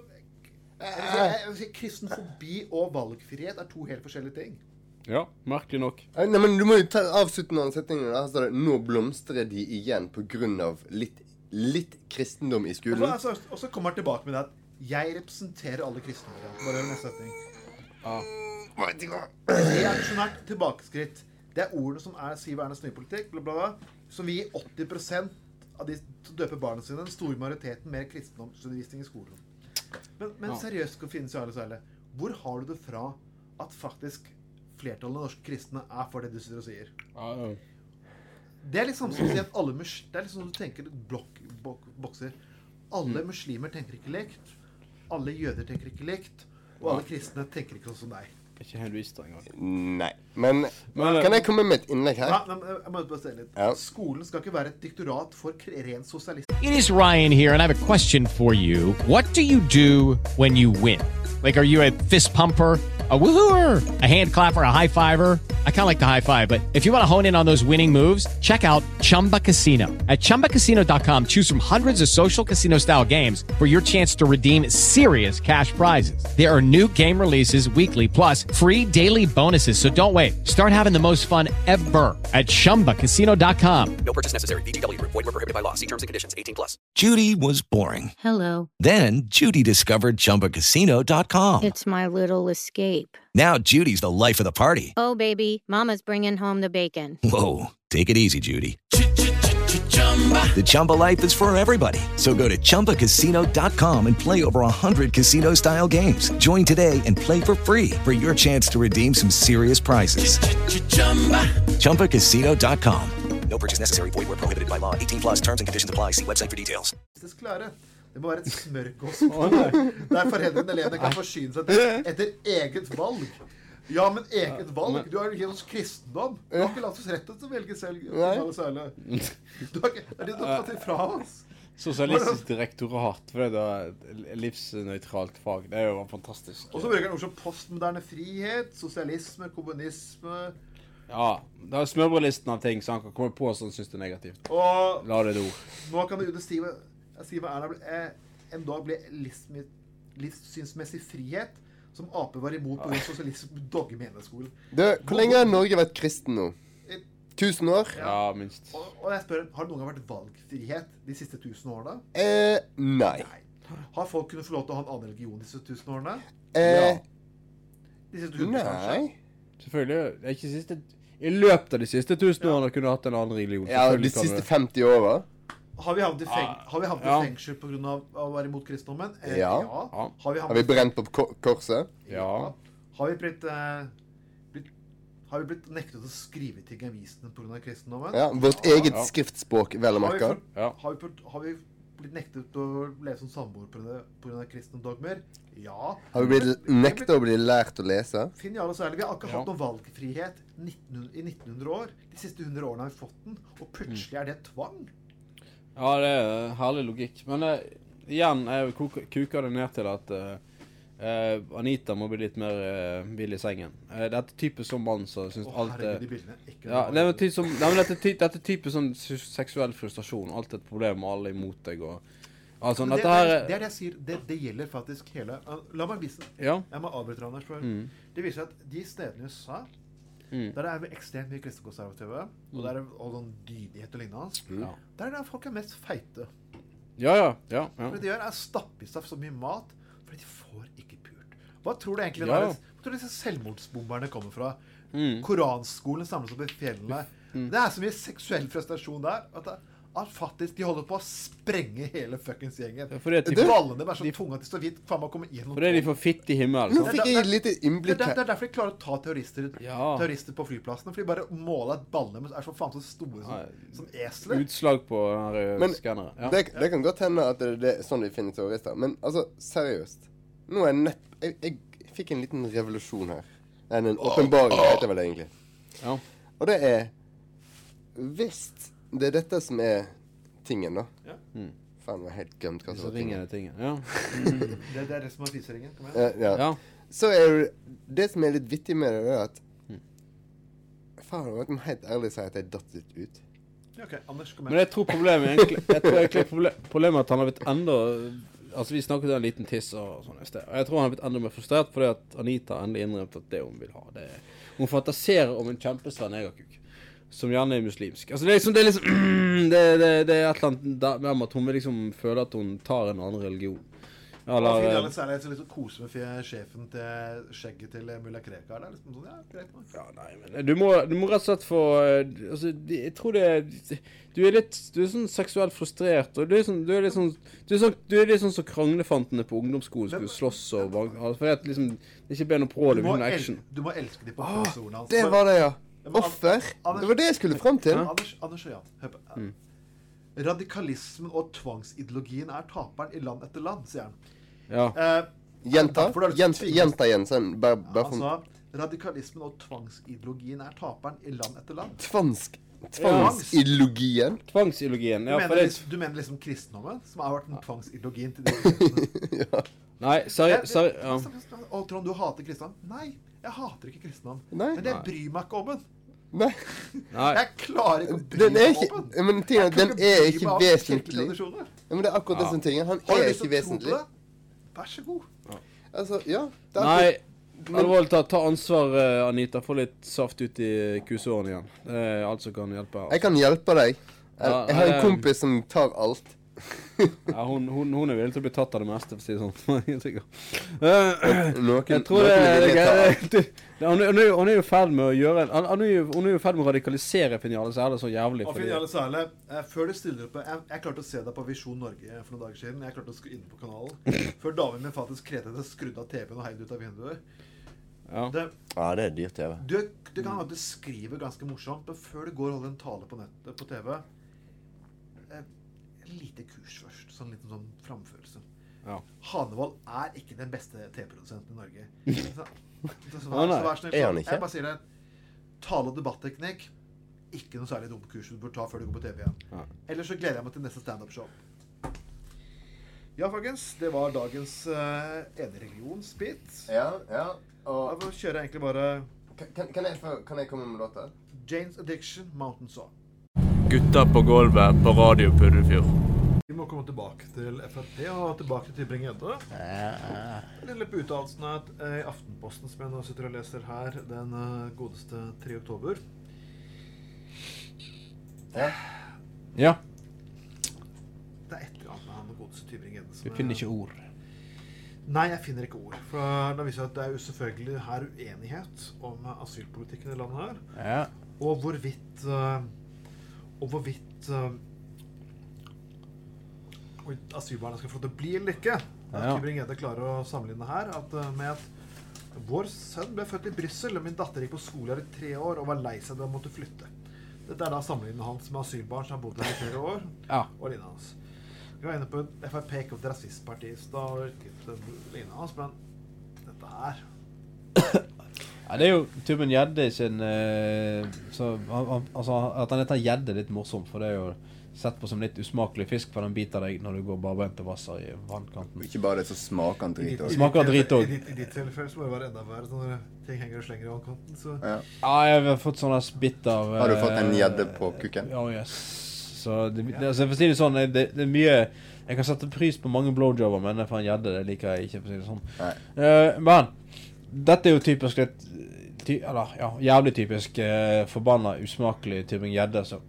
Jeg jeg, jeg Kristenfobi og valgfrihet er to helt forskjellige ting. Ja, merkelig nok. Nei, men Du må jo ta avslutte noen setninger. da. Her står det 'Nå blomstrer de igjen pga. Litt, litt kristendom i Og så, skolen'. altså, og så kommer han tilbake med det at 'jeg representerer alle kristne'. Bare hør neste setning. Reaksjonært tilbakeskritt. Det er ordene som er Siv Ernas nye politikk, bla, bla, bla, som vil gi 80% av de som døper barna sine, den store majoriteten, mer kristendomsundervisning i skolen. Men, men Ja. seriøst, hvor finnes i alle særlig. Hvor har du det fra at faktisk flertallet av norske kristne er for det du sitter og sier? Det er liksom som å si at alle mus Det er liksom du tenker blok, bok, bokser. Alle Mm. muslimer tenker ikke likt. Alle jøder tenker ikke likt. Og alle kristne tenker ikke sånn som deg. Ikke helt visst engang. Nei. Men Men, eh, kan jeg komme med et innlegg her? nei, men eh, jeg må bare se litt. Ja. Skolen skal ikke være et diktorat for ren sosialisme. It is Ryan here, and I have a question for you. What do you do when you win? Like, are you a fist pumper? A woohooer, a hand clapper, a high fiver. I kind of like the high five, but if you want to hone in on those winning moves, check out Chumba Casino. At chumbacasino.com, choose from hundreds of social casino style games for your chance to redeem serious cash prizes. There are new game releases weekly, plus free daily bonuses. So don't wait. Start having the most fun ever at chumbacasino.com. No purchase necessary. VGW Group. Void were prohibited by law. See terms and conditions. 18 plus. Judy was boring. Hello. Then Judy discovered ChumbaCasino.com. It's my little escape. Now Judy's the life of the party. Oh, baby, Mama's bringing home the bacon. Whoa, take it easy, Judy. The Chumba life is for everybody. So go to ChumbaCasino.com and play over 100 casino-style games. Join today and play for free for your chance to redeem some serious prizes. ChumbaCasino.com. No purchase necessary. Void were prohibited by law. 18 plus terms and conditions apply. See website for details. faktisk er klare. Det er må være et smørgås der foreldrene og elevene kan forsyne seg etter, etter eget valg. Ja, men eget valg? Du har jo gitt oss kristendom. Du har ikke latt oss rett til å velge selv. Nei. Du har ikke, det er det du har tatt ifra oss. Sosialistisk direktorat, for det er livsnøytralt fag. Det er jo fantastisk. Og så bruker han ord som postmoderne frihet, sosialisme, kommunisme Ja, det er smørbrødlisten av ting som han kan komme på som han syns er negativt. Og La det do. nå kan du si Stive Erna eh, en dag blir livssynsmessig frihet, som Ap var imot pga. sosialisme (laughs) dogme i skolen. Du, hvor lenge har Norge vært kristen nå? 1000 år? Ja, minst. Og, og jeg spør, Har det noen gang vært valgfrihet de siste 1000 årene? Eh, nei. Har folk kunnet få lov til å ha en annen religion de siste 1000 årene? Eh, De siste 100, kanskje? nei. Selvfølgelig. Det er ikke siste I løpet av de siste tusen årene kunne du hatt en annen religion. Ja, de siste 50 åra? Har vi havnet i, feng har vi havnet ja. i fengsel pga. å være imot kristendommen? Eh, Ja. ja. Ja. Har vi, Har vi brent på ko- korset? Ja. Har vi blitt, eh, blitt Har vi blitt nektet å skrive ting i avisene pga. kristendommen? Ja, Vårt eget Ja. skriftspråk, vel å Har vi, merke. Ja. har, har vi blitt nektet å leve som samboer pga. kristne dogmer? Ja. Har vi blitt nekta å bli lært å lese? Finn Jarle Særlig, Vi har ikke Ja. hatt noen valgfrihet 1900, i 1900 år. De siste 100 årene har vi fått den, og plutselig er det tvang. Ja, det er eh, herlig logikk. Men uh, igjen jeg kuker det ned til at eh, Anita må bli litt mer uh, vill i sengen. Uh, dette er typisk sånn mann som syns oh, alt herregud, er de bildene. Ikke ja, det er ty som, nei, men dette, er ty, dette er typisk sånn seksuell frustrasjon. Alt er et problem, og alle er imot deg. Og, altså, det, er, er- det er det jeg sier. Det, det gjelder faktisk hele uh, La meg vise Ja. Jeg må avbryte Anders. Mm. Det viser at de stedene i USA Mm. der det vi ekstremt mye kristenkonservative, og der er og sånn dydighet og lignende, Ja. der er det folk er mest feite. Ja, ja. ja, ja. For det de gjør, er å stappe i seg så mye mat, fordi de får ikke pult. Hva tror du egentlig Ja. der, Hvor tror du disse selvmordsbomberne kommer fra? Mm. Koranskolen samles opp i fjellene. Det er så mye seksuell frustrasjon der at, det, at faktisk de holder på å sprenge hele fuckings gjengen. fordi at de- Ballene er så tunge at de står vidt faen meg kommer gjennom Fordi de får fitt i himmelen. Nå fikk jeg litt lite innblikk det, er- det er derfor de klarer å ta terrorister, Ja. terrorister på flyplassene. For de bare måler at ballene deres er så faen så store som, som esler. Utslag på den her Men uh, skanneren. Ja. det, det kan godt hende at det er sånn de finner terrorister. Men altså, seriøst. Nå er jeg nett... Jeg, jeg fikk en liten revolusjon her. En åpenbaring heter vel egentlig. Ja. Og det er Hvis det er dette som er tingen, da Ja. Mm. Faen, jeg har helt glemt hva som var tingen. tingen. Ja. Det, det er det som er fiseringen. Kom Ja, igjen. ja. Ja. Så er det som er litt vittig med det, er at Faen, jeg må helt ærlig si at jeg datt litt ut. Ja, ok, Anders, kom Men jeg tror problemet egentlig Jeg tror egentlig proble- problemet er at han har blitt enda Altså, vi snakket om en liten tiss og sånn i sted. Og jeg tror han har blitt enda mer frustrert fordi at Anita endelig innrømte at det hun vil ha, det er Hun fantaserer om en kjempesvær negerkuk. Som gjerne er muslimsk. Altså, det er liksom Det er, liksom, (clears throat) det, det, det er et eller annet der med at hun vil liksom føle at hun tar en annen religion. Ja, Eller, er litt særlig så liksom kose med sjefen til skjegget til mulla Krekar. Det er liksom sånn, ja, greit nok. Ja, nei, men du må, du må rett og slett få eh, Altså, jeg tror det er Du er litt Du er sånn seksuelt frustrert, og du er sånn Du er litt sånn Du er, sånn, du er litt sånn som kranglefantene på ungdomsskolen skulle slåss og altså, Fordi at liksom Det ikke ble noe på Du det, el action. du må elske de på Ah, følelsesordene hans. det var det, ja. Offer. Det var det jeg skulle fram til. Anders, Anders og Jan, hør på. Mm. Radikalismen og tvangsideologien er taperen i land etter land, sier han. Ja. Eh, Gjent, tvinges- gjenta igjen. Sånn, bare, bare for Altså, radikalismen og tvangsideologien er taperen i land etter land. Tvansk. Tvangsideologien. Tvangsideologien. Du, mener, for det liksom, du mener liksom kristendommen, som har vært den tvangsideologien til (laughs) de Nei, seri... seri ja. Trond, du hater kristendom? Nei, jeg hater ikke kristendom. Nei. Men jeg bryr meg ikke om den. Nei. Nei. Jeg klarer ikke å bry Den er meg ikke om den. Men tingen, den er ikke vesentlig. Ja, men det er akkurat det Ja. som er tingen. Han er ikke vesentlig. Vær så god. Altså, ja. Det er Nei. Alvorlig talt, ta ansvar, eh, Anita. Få litt saft ut i kusåren igjen. Det er alt som kan hjelpe. her, Jeg kan hjelpe deg. Jeg, jeg har en kompis som tar alt. Ja, hun, hun, hun er villig til å bli tatt av det meste, for å si det sånn. (laughs) Jeg. Eh, jeg tror det, hun, (laughs) er- jo- hun er jo i ferd med å gjøre en- han- han er jo- Hun er jo ferdig ferd med å radikalisere Finjale Sæle så jævlig. Og Jarle Særle, eh, før du stiller opp jeg, jeg klarte å se deg på Visjon Norge for noen dager siden. Jeg klarte å skru inn på kanalen. (laughs) Før damen min faktisk krete til skrudd av TV-en og heiv ut av vinduet. Ja. Det, Ja, det er dyrt TV. du, du kan at du skriver ganske morsomt, men før du går og holder en tale på nettet på TV eh, Lite kurs først. Sånn liten sånn framførelse. Ja. Hanevold er ikke den beste TV-produsenten i Norge. (laughs) Så, så, så, nei. så vær snill. Jeg bare sier det. Tale- og debatteknikk. Ikke noe særlig dumt kurs du burde ta før du går på TV igjen. Ja. Ellers så gleder jeg meg til neste standup-show. Ja, folkens. Det var dagens uh, enereligionsbit. Ja, ja. Og får vi kjøre egentlig bare kan, kan, jeg, få- kan jeg komme med låta? Janes Addiction, Mountain Song. Gutta på gulvet på Radio Puddefjord. Vi må komme tilbake til Frp og tilbake til Tybring-Gjedde. Lille på uttalelsen eh, i Aftenposten, som jeg nå sitter og leser her, den eh, godeste 3. oktober Ja. Det er et eller annet med han godeste Tybring-Gjedde som Vi er- finner ikke ord. Nei, jeg finner ikke ord. For da viser at det er jo selvfølgelig her uenighet om asylpolitikken i landet her. Ja. Og hvorvidt eh, Og hvorvidt uh, asylbarna skal få lov til å bli eller ikke. Ja. Tybring-Gjedde klarer å sammenligne her at, uh, med at vår sønn ble født i Brussel, og min datter gikk på skole her i tre år og var lei seg da hun måtte flytte. Dette er da sammenlignet hans med asylbarn som har bodd her i flere år. Ja. Og lina hans. Vi var inne på Frp ikke et rasistparti i stad, men dette her Ja, det er jo Tuben Gjedde sin eh, så, han, han, Altså, at han heter Gjedde, er litt morsomt, for det er jo sett på som litt usmakelig fisk, for den biter deg når du går barbeint og vasser i vannkanten. Ikke bare det, så smaker han I drit òg. i Smaker drit også. I i, i ditt tilfelle så må det være enda verre. Når ting henger og slenger i vannkanten, så Ja. Ja, jeg har fått sånne bitt av Har du fått en eh, gjedde på kukken? Ja, yes. Så det, det, altså, for å si det sånn, det, det er mye Jeg kan sette pris på mange blowjobber, men for en gjedde det liker jeg ikke, for å si det sånn. Nei. Eh, men dette er jo typisk litt ty, Eller ja, jævlig typisk eh, forbanna usmakelig Tybring-Gjedde. Så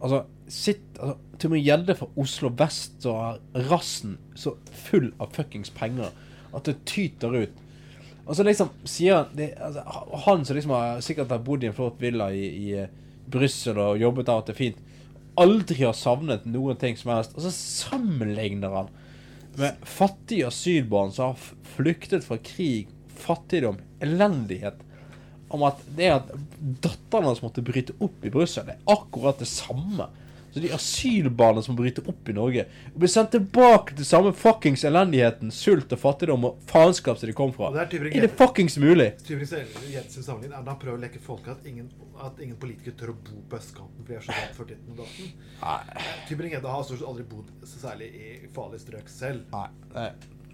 Altså, sitt altså, Tybring-Gjedde fra Oslo vest så har rassen så full av fuckings penger at det tyter ut. Og så liksom sier han det, altså, Han som liksom har sikkert har bodd i en flott villa i, i eh, Brussel og jobbet der at det er fint, aldri har savnet noen ting som helst. Og så sammenligner han med fattige asylbarn som har flyktet fra krig, fattigdom, elendighet. Om at det at datteren hans måtte bryte opp i Brussel. Det er akkurat det samme. Så de asylbarna som bryter opp i Norge, blir sendt tilbake til samme fuckings elendigheten, sult og fattigdom og faenskap som de kom fra. Det er Er det fuckings mulig? Tybring-Gjedde sin sammenligning er da prøver å leke folk at ingen, at ingen politikere tør å bo på østkanten fordi de er så redd for ditten og datten. Tybring-Gjedde har stort sett aldri bodd så særlig i farlige strøk selv. Nei, nei.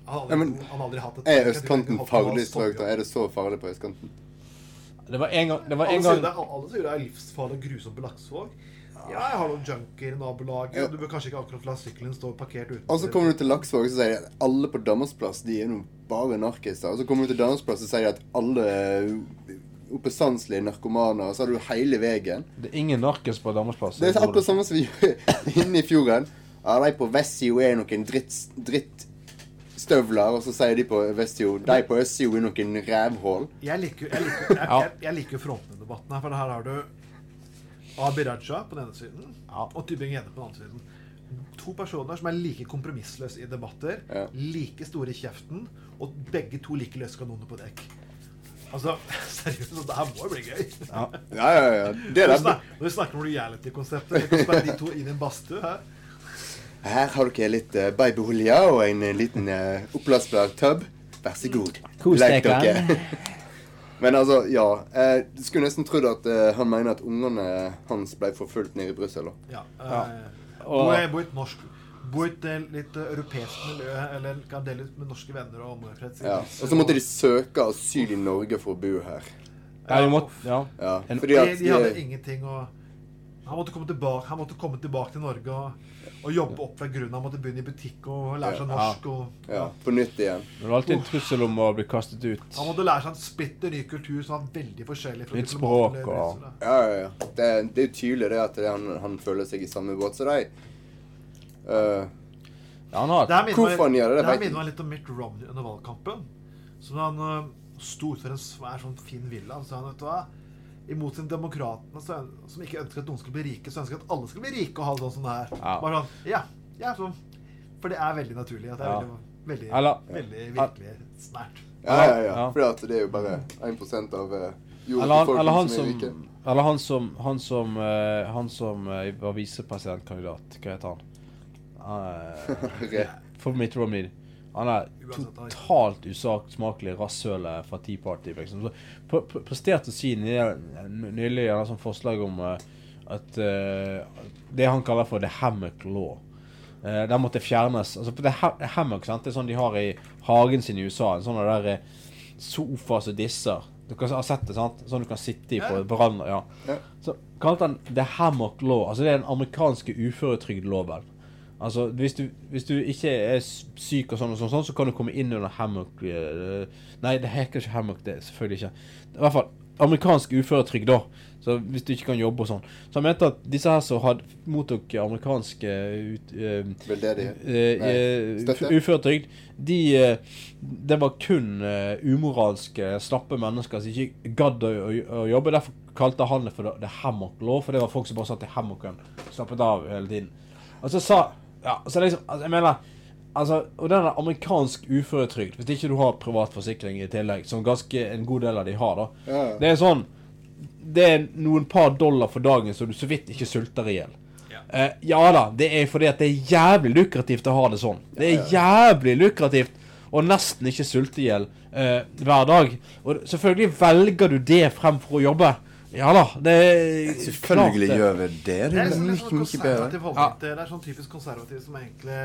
Han har Ja, men han har aldri hatt et Er østkanten farlig strøk, da? Er det så farlig på østkanten? Det var en gang, det var Alle en sier gang det, er- alle sier det er livsfarlig og grusomt på Laksevåg. Ja, jeg har noen junkier i nabolaget. Du bør kanskje ikke akkurat la sykkelen stå parkert ute. Og så kommer du til Laksvåg, så sier de at alle på Danmarksplass de er noen bare narkiser. Og så kommer du til Danmarksplass, så sier de at alle oppbestandslige narkomaner. Og så har du hele veien. Det er ingen narkis på Danmarksplass. Det er akkurat samme som vi gjør (laughs) inne i fjorden. Ja, de på Vestsio er noen dritt, drittstøvler, og så sier de på Vestsio De på Østsio er noen rævhull. Jeg liker, jo frontene-debatten her, for her har du Abid Raja på den ene siden og Tybing-Gjedde på den andre siden. To personer som er like kompromissløse i debatter, Ja. like store i kjeften, og begge to like løse kanoner på dekk. Altså, (laughs) seriøst, det her må jo bli gøy. Ja. Ja, ja, ja. Det Når der- vi snak- Når vi snakker om reality-konseptet, vi kan spille de to inn i en badstue her. Her har dere litt uh, babyolje og en eh, liten uh, oppblåsbar tub. Vær så god. Kos Lek deg, dere. (laughs) Men altså, ja. eh, Du skulle nesten trodd at eh, han mener at ungene hans ble forfulgt nede i Brussel. Ja. Ja. eh, Og- Bo i et norsk Bo i et eh, litt eh, europeisk miljø, eller kan dele ut med norske venner og omgangskrets. Ja. Og så måtte de søke asyl i Norge for å bo her. Ja, de måtte, ja. Ja, fordi at de hadde ingenting å Han måtte komme tilbake, han måtte komme tilbake til Norge og, og jobbe opp fra grunnen. Han måtte begynne i butikk og lære seg norsk. Og, Ja, på nytt igjen. Det var alltid en trussel om å bli kastet ut. Han måtte lære seg en splitter ny kultur som var veldig forskjellig fra Litt språk og- Ja, ja, ja. Det, det er jo tydelig det at det, han, han føler seg i samme båt som deg. Uh, ja, han har Det Hvorfor han gjør det, det her minner meg litt om Mitt Romney under valgkampen. Så han uh, sto utenfor en svær, sånn fin villa så sa han, vet du hva Imot sin demokratene så, som ikke ønsker at noen skal bli rike, så ønsker at alle skal bli rike og ha det sånn som det her. Ja. Bare sånn, ja, ja sånn. For det er veldig naturlig. At det er Ja. veldig, veldig, Eller- veldig virkelig snært. ja, ja, ja. Ja. Fordi det er jo bare 1 av jordbefolkningen Eller han, befolkning eller han som er rike. Eller han som Han som, uh, han som uh, var visepresidentkandidat. Hva heter han? (laughs) Uh, for Mitt Romney. Han er totalt usakmakelig rasshølet fra Tea Party. Liksom. Så pre- pre- presterte å si nylig en sånt forslag om uh, at uh, det han kaller for the hammock law. Uh, den måtte fjernes. Altså, det er hammock sant? det er sånn de har i hagen sin i USA. En sånn der eh, sofa som disser. Dere har sett det, sant? Sånn du kan sitte i på veranda. Ja. Så kalte han the hammock law. Altså det er den amerikanske uføretrygdloven. Altså hvis du, hvis du ikke er syk og sånn, og sånn, sånn, så kan du komme inn under hammock eh, Nei, det heter ikke hammock, det selvfølgelig ikke. I hvert fall amerikansk uføretrygd, da. Så hvis du ikke kan jobbe og sånn. Så han mente at disse her som hadde mottok amerikansk uh, uføretrygd, de uh, Det var kun uh, umoralske, slappe mennesker som ikke gadd å, å jobbe. Derfor kalte han det for the hammock law, for det var folk som bare satt i hammocken slappet av hele tiden. Og så sa Ja, så liksom altså, Jeg mener Altså, og den er amerikansk uføretrygd, hvis ikke du har privat forsikring i tillegg, som ganske en god del av de har, da. Ja. Det er sånn Det er noen par dollar for dagen så du så vidt ikke sulter i hjel. Eh, ja da, det er fordi at det er jævlig lukrativt å ha det sånn. Det er jævlig lukrativt å nesten ikke sulte i hjel eh, hver dag. Og selvfølgelig velger du det fremfor å jobbe. Ja da, det er Selvfølgelig klart gjør vi det. Det Det er er liksom mye, mye bedre. konservativ det. er sånn typisk konservativ som egentlig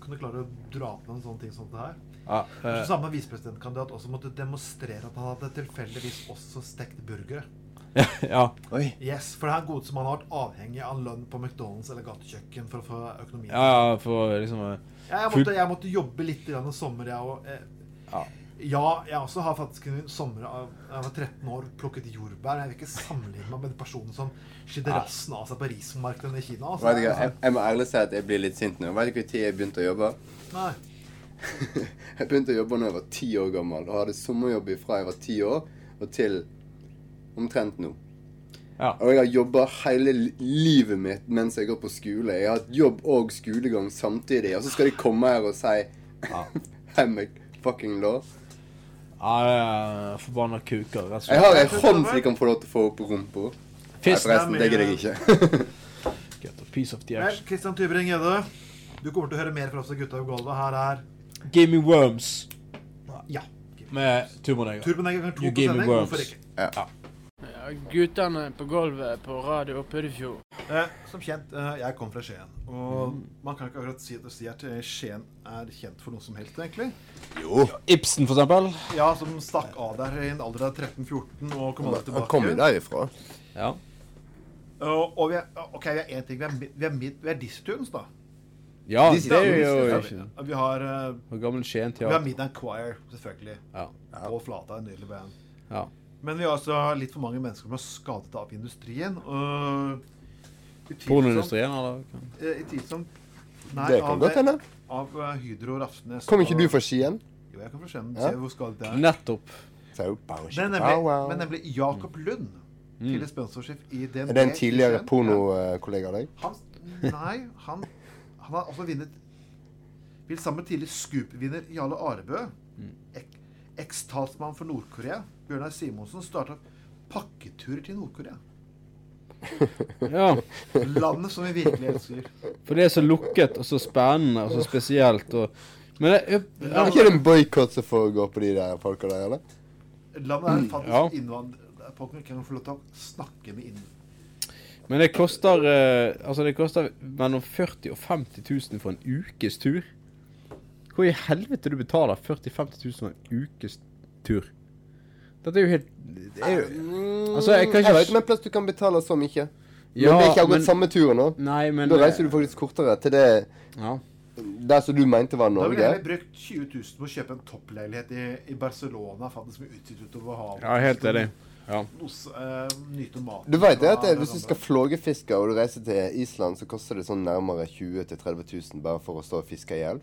kunne klare å dra på en sånn ting som det her. Ja, eh, samme visepresidentkandidat også måtte demonstrere at han hadde tilfeldigvis også stekt burgere. ja. Oi. Yes, For det er god som han har vært avhengig av lønn på McDonald's eller gatekjøkken for å få økonomien. ja, ja, for liksom eh, Ja, jeg, måtte, jeg måtte jobbe litt i sommer, jeg òg. Ja. Ja, jeg også har faktisk en sommer av jeg var 13 år plukket jordbær. Jeg vil ikke sammenligne meg med den personen som skidde Ja. rassen av seg på rismarkedene i Kina. Altså. Vet jeg, jeg må ærlig si at jeg blir litt sint nå. Vet du hvor tid jeg begynte å jobbe? Nei. (laughs) Jeg begynte å jobbe da jeg var ti år gammel, og hadde sommerjobb fra jeg var ti år og til omtrent nå. Ja. Og jeg har jobba hele livet mitt mens jeg går på skole. Jeg har hatt jobb og skolegang samtidig, og så skal de komme her og si Hammock (laughs) fucking law. Ja, er forbanna kuker. rett og slett. Jeg har ei hånd som de kan få lov til å få opp på rumpa. Forresten, det gidder jeg ikke. (laughs) Get a piece of the Vel, action. Kristian Tybring-Gjedde, du kommer til å høre mer fra oss gutta på gulvet. Her er Give me worms. Ja. Med Turboneger. Turboneger kan to You på give me sending. Hvorfor ikke? Ja. Ja, guttene på gulvet på Radio Puddefjord. Eh, som kjent, eh, jeg kom fra Skien. Og man kan ikke akkurat si, si at eh, Skien er kjent for noe som helst, egentlig. Jo. Ibsen, for eksempel. Ja, som stakk av der i en alder av 13-14 og kom aldri tilbake. kom derifra. Ja. Og, og vi er, ok, vi er én ting. Vi er, vi er, mid, vi er Distunes, da. Ja, Disse- det er jo Ja, vi, vi har uh, gammel Skien Vi har. Midnight Choir, selvfølgelig. Ja. På Flata, en nydelig band. Ja. Men vi har altså litt for mange mennesker som er skadet av industrien. Pornoindustrien, eller? I Utvilsomt. Nei, Det kan av, godt hende. Av eh, Hydro Rafsnes. Kom ikke du fra Skien? Jo, jeg kan fra Skien. Ja. Se hvor skadet det er. Nettopp. Er bow, nemlig, wow. men nemlig Jakob Lund, Mm. tidligere sponsorsjef i DNB. Er det en tidligere pornokollega av deg? Han, nei, han, han har også vunnet Vil sammen med tidligere Scoop-vinner Jarle Arebø, Mm. ek- eks-talsmann for Nord-Korea, Bjørnar Simonsen, starta pakketurer til Nord-Korea. (laughs) Ja. Landet som vi virkelig elsker. For det er så lukket og så spennende og så spesielt og Men det Er ikke det en boikott som foregår på de der folka der, eller? Landet er faktisk Ja. innvandrer... Folk kan få lov til å snakke med inn... Men det koster eh, Altså det koster mellom 40 og 50 000 for en ukes tur. Hvor i helvete du betaler 40 000-50 000 for en ukes tur? Dette er jo helt det er jo, Altså, jeg kan Jeg vet ikke ikke om en plass du kan betale så mye. Men Ja, det er ikke akkurat men- samme turen nå. Nei, men Da reiser du faktisk kortere til det Ja. Der som du mente var Norge. Da ville jeg heller brukt 20 000 på å kjøpe en toppleilighet i, i Barcelona, faktisk med utsikt utover havet. Ja, helt enig. Ja. Nos, eh, nyte maten. Du vet det at det, hvis du skal flågefiske og du reiser til Island, så koster det sånn nærmere 20 000-30 000 bare for å stå og fiske i elv?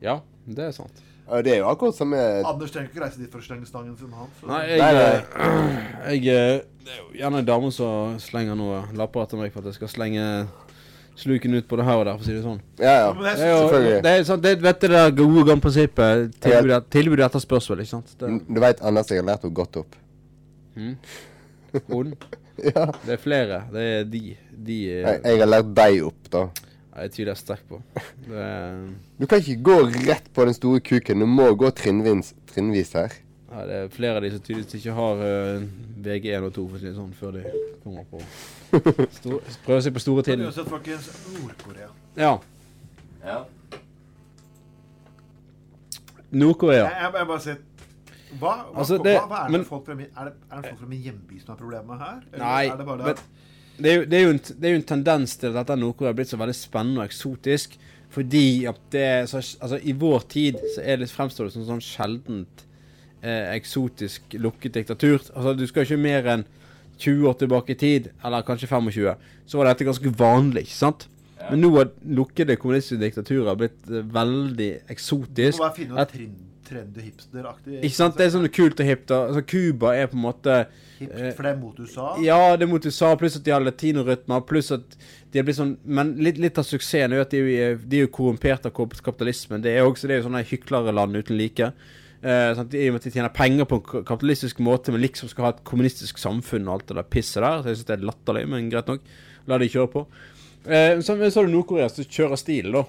Ja, det er sant. Ja, det er jo akkurat som med Anders trenger ikke reise dit for å slenge stangen sin, han. så- Nei, jeg, eh, jeg eh, Det er jo gjerne en dame som slenger noe lapper etter meg for at jeg skal slenge sluken ut både her og der, for å si det sånn. Ja, ja. Det er jo, Selvfølgelig. det er sånn, det, vet du det gode gamle prinsippet tilbud, tilbud etter spørsmål, ikke sant? Det, Du veit Anders, jeg har lært henne godt opp. mm. Hun? (laughs) Ja. Det er flere. Det er de. De er, Jeg, jeg har lært deg opp, da. Jeg tviler sterkt på. Det er, (laughs) Du kan ikke gå rett på den store kuken. Du må gå trinnvis, trinnvis her. ja, det er flere av de som tydeligvis ikke har uh, VG1 og 2, for å si det sånn, før de kommer på (laughs) stor, Prøver seg på store tiden. uansett, folkens, Nord-Korea. Ja. Ja. Nord-Korea. Jeg, jeg, jeg bare sier hva, hva, Altså, hva, det- hva er, det men- folk fra min, er, det, er det folk fra min hjemby som har problemer her? Eller Nei, er det bare det men det er, jo, det, er en, det er jo en tendens til at dette Nord-Korea er blitt så veldig spennende og eksotisk. Fordi at det så, altså I vår tid så er det fremstår det som sånn sjeldent eh, eksotisk lukket diktatur. Altså Du skal ikke mer enn 20 år tilbake i tid, eller kanskje 25, så var dette ganske vanlig. ikke sant? Men nå har lukkede kommunistiske diktaturer blitt eh, veldig Du eksotisk. må bare finne noe trend, trendy hipsteraktig. Ikke sant? Det er sånn kult og hipt. Altså Cuba er på en måte Hipt, eh, for det er mot USA. ja, det er mot USA, pluss at de har latinorytmer, pluss at de har blitt sånn Men litt, litt av suksessen er jo at de, er- de er jo korrumpert av kapitalismen. Det er jo også det er jo sånne hyklerland uten like. Eh, sant? I og med at de tjener penger på en kapitalistisk måte, men liksom skal ha et kommunistisk samfunn og alt det der pisset der. Så jeg syns det er latterlig, men greit nok. La de kjøre på. Eh, så, så har du Nord-Korea som kjører stil, da.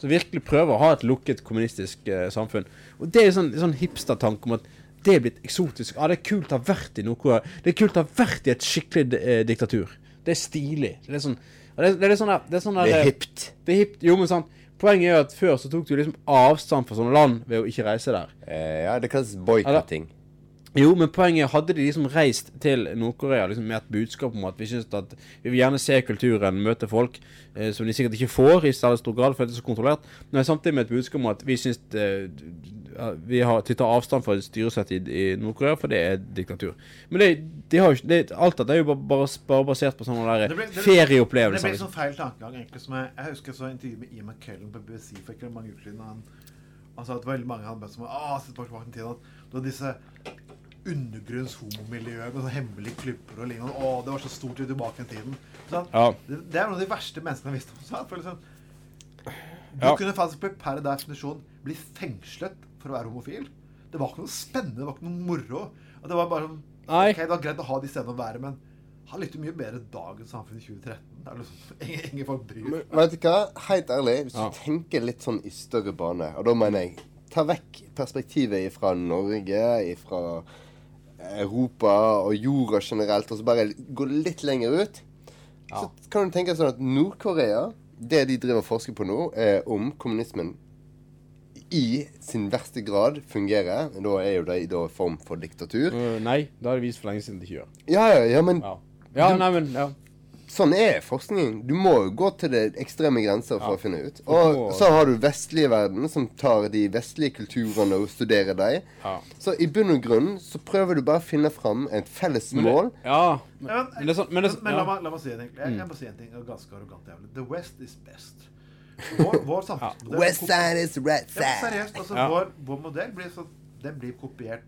Som virkelig prøver å ha et lukket kommunistisk eh, samfunn. Og det er sånn, sånn hipstertanke om at det er blitt eksotisk. Ja, det er kult å ha vært i Nord-Korea. Det er kult å ha vært i et skikkelig eh, diktatur. Det er stilig. Det er sånn det, er- det er sånn der, det er sånn der, Det er hipt. Det er hipt. Jo, men sant. Poenget er at før så tok du liksom avstand fra sånne land ved å ikke reise der. Eh, ja, det kalles boikotting. Jo, men poenget er, hadde de liksom reist til Nord-Korea liksom med et budskap om at vi synes at vi vil gjerne se kulturen, møte folk, eh, som de sikkert ikke får i særlig stor grad, for det er så kontrollert, men samtidig med et budskap om at vi synes eh, vi har til å ta avstand fra styresett i, i Nord-Korea, for det er diktatur. Men det, de har jo ikke, det, alt dette er jo bare, bare, bare basert på sånne der ferieopplevelser. Det ble liksom. sånn feil tankegang, egentlig. Som jeg, jeg husker så intervju med Ian McKellen på BBC for ikke mange uker siden. Han, han sa at veldig mange hadde bedt som sett bak i tiden, at det var disse undergrunns homomiljøer med sånne hemmelige klubber og lignende. Å, det var så stort tilbake i tiden. Så, Ja. det, det er noen av de verste menneskene jeg visste om. Så, for sånn, du Ja. kunne faktisk per definisjon bli fengslet for å være homofil. Det var ikke noe spennende, det var ikke noe moro. Og det var bare sånn Nei. Ok, det var greit å ha de scenene å være, men han likte mye bedre dagens samfunn i 2013. Det er liksom, (laughs) ingen, ingen folk bryr Men vet du hva? Helt ærlig, hvis Ja. du tenker litt sånn i større bane, og da mener jeg Ta vekk perspektivet fra Norge, fra Europa og jorda generelt, og så bare gå litt lenger ut. Så kan du tenke sånn at Nord-Korea, det de driver og forsker på nå, er om kommunismen i sin verste grad fungerer. Da er jo det da form for diktatur. Uh, nei, det har de vist for lenge siden de ikke gjør. Ja, ja, ja, men Ja, ja nei, men ja. sånn er forskning. Du må jo gå til det ekstreme grenser for Ja. å finne ut. Og- så har du vestlige verden, som tar de vestlige kulturene og studerer dem. Ja. Så i bunn og grunn så prøver du bare å finne fram et felles Men det- mål. Ja. Men, men det sånn men det, sånn- men la, meg, la meg si en ting. Jeg, jeg må si en ting ganske arrogant jævlig. The West is best. Vår, vår samfunnsmodell West side is red Ja, side. seriøst, altså Ja. vår, vår modell blir, så, den blir kopiert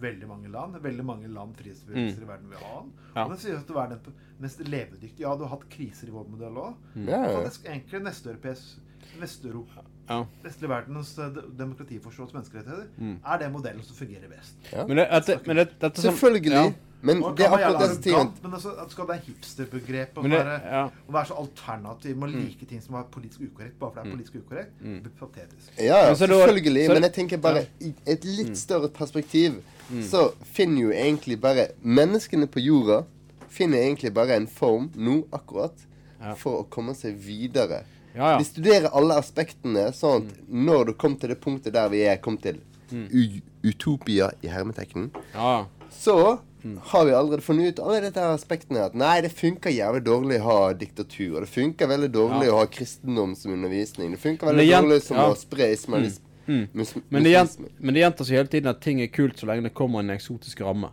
veldig mange land. Veldig mange land frihetsbevegelser i verden vil ha den. Ja. Og den sies til å være den mest levedyktige. Ja, du har hatt kriser i vår modell òg. Ja, ja. Faktisk egentlig nesteuropeisk Vest-Europa Ja. Vestlig verdens eh, de- demokratiforståelse og menneskerettigheter Mm. er det modellen som fungerer best. Ja. Men det, det, men det, dette Selvfølgelig. Ja. Men det er akkurat disse tingene Men altså, at skal det være hipsterbegrep å være, være så alternativ med å Mm. like ting som er politisk ukorrekt bare fordi det er Mm. politisk ukorrekt, Mm. blir patetisk. Ja, ja, selvfølgelig. så- men jeg tenker bare i et litt Mm. større perspektiv Mm. så finner jo egentlig bare Menneskene på jorda finner egentlig bare en form nå akkurat Ja. for å komme seg videre. Ja, ja. De studerer alle aspektene, sånn at når du kom til det punktet der vi er kommet til, Mm. utopia i hermetekken, Ja. så Mm. har vi allerede funnet ut alle dette aspektene. At nei, det funker jævlig dårlig å ha diktatur. Og det funker veldig dårlig Ja. å ha kristendom som undervisning. Det funker veldig det dårlig som ja. å spre ismalisme. Mm. mus- Men det, gjent, men det gjentar seg hele tiden at ting er kult så lenge det kommer en eksotisk ramme.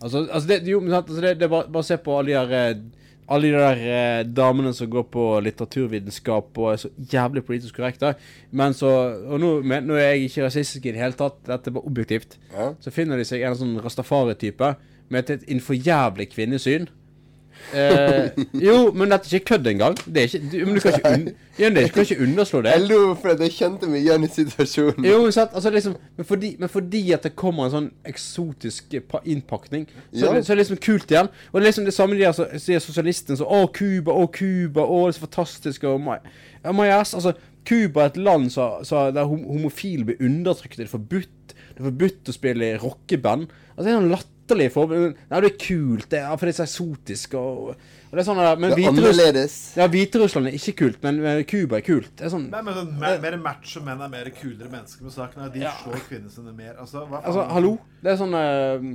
Altså, altså det, jo, altså det, det bare, bare se på alle de her eh, alle de der eh, damene som går på litteraturvitenskap og er så jævlig politisk korrekte. Men så Og nå, men, nå er jeg ikke rasistisk i det hele tatt, dette er bare objektivt. Ja. Så finner de seg en sånn rastafari-type med et, et innforjævlig kvinnesyn. Eh, jo, men dette er ikke kødd engang. Det er ikke, du, men du kan ikke, un, (laughs) det, du kan ikke underslå det. Jeg lo fordi jeg kjente meg igjen i situasjonen. Jo, sant, altså liksom men fordi, men fordi at det kommer en sånn eksotisk eh, innpakning, så, Ja. det, så er det liksom kult igjen. Og det er liksom det samme de der så- så er sosialistene så, Å, Cuba, å, Cuba, å, det er så fantastisk, og my, my ass, altså, Cuba er et land så, så der hom homofile blir undertrykt, det er forbudt. Det er forbudt å spille i rockeband. Altså, det er noen latterlige forbilder. Nei, det er kult, det er, for det er så eksotisk, og, og det er sånn der, men Det er annerledes. Ja, Hviterussland er ikke kult, men eh, Cuba er kult. Det er sånn Nei, men sånn, mer, mer macho menn er mer kulere mennesker med saken. De Ja. slår kvinnene sine mer. Altså, hva faen? Altså, hallo? Det er sånn uh,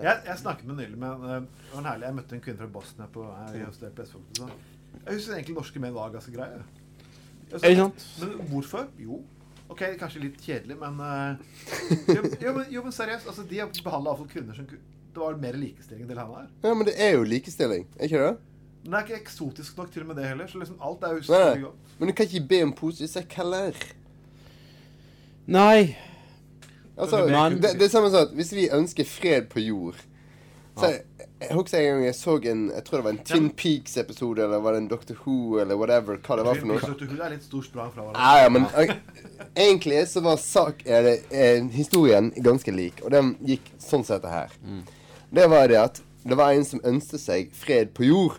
Jeg, jeg snakket med nylig med uh, en herlig, Jeg møtte en kvinne fra Bosnia på her i Østøy på Jeg husker egentlig norske menn var ganske greie. Altså, Er det sant? Men hvorfor? Jo. Ok, kanskje litt kjedelig, men uh, (laughs) jo, jo, men, jo, men seriøst. Altså, de har behandla iallfall kvinner som ku- Det var mer likestilling enn det han er. Ja, men det er jo likestilling, er ikke det? Men det er ikke eksotisk nok til og med det heller. Så liksom alt er jo Nei, godt. Men du kan ikke be om positivt heller. Nei. Altså, det, det er samme sånn at hvis vi ønsker fred på jord så jeg, jeg husker en gang jeg så en Jeg tror det var en Twin Peaks-episode, eller var det en Doctor Who, eller whatever, hva det var for noe. Doctor Who er litt stor sprang fra Ja, ja, men ok, egentlig så var sak, er det, er historien ganske lik, og den gikk sånn som dette her. Det var det at det var en som ønsket seg fred på jord.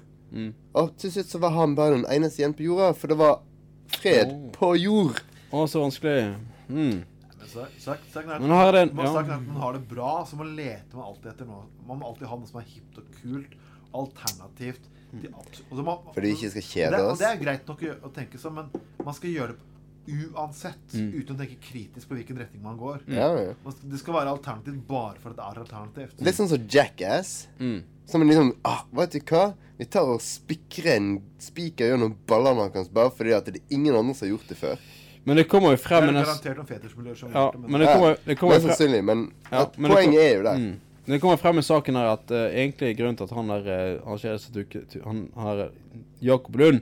Og til slutt så var han bare den eneste igjen på jorda, for det var fred på jord. Å, så vanskelig. Mm. Men så- så, er at- Men har det- man- ja. man har det bra, så man leter man alltid etter noe. Man må alltid ha noe som er hipt og kult, alternativt. Mm. abs- og man- For de ikke skal kjede oss? det, oss. Det er greit nok å, å tenke sånn, men man skal gjøre det uansett, Mm. uten å tenke kritisk på hvilken retning man går. Ja, ja. Det skal være alternativt bare for at det er alternativt. Litt sånn som Jackass. Mm. Som liksom ah, Vet du hva? Vi tar og spikrer en spiker gjennom ballene hans bare fordi at det er ingen andre som har gjort det før. Men det kommer jo frem Det er garantert noen fetersmiljøer som ja, det, men- men det kommer, det kommer Mest sannsynlig, men ja, men poenget kom- er jo der. Mm. Men det kommer frem i saken her at uh, egentlig grunnen til at han der uh, han, han her, Jakob Lund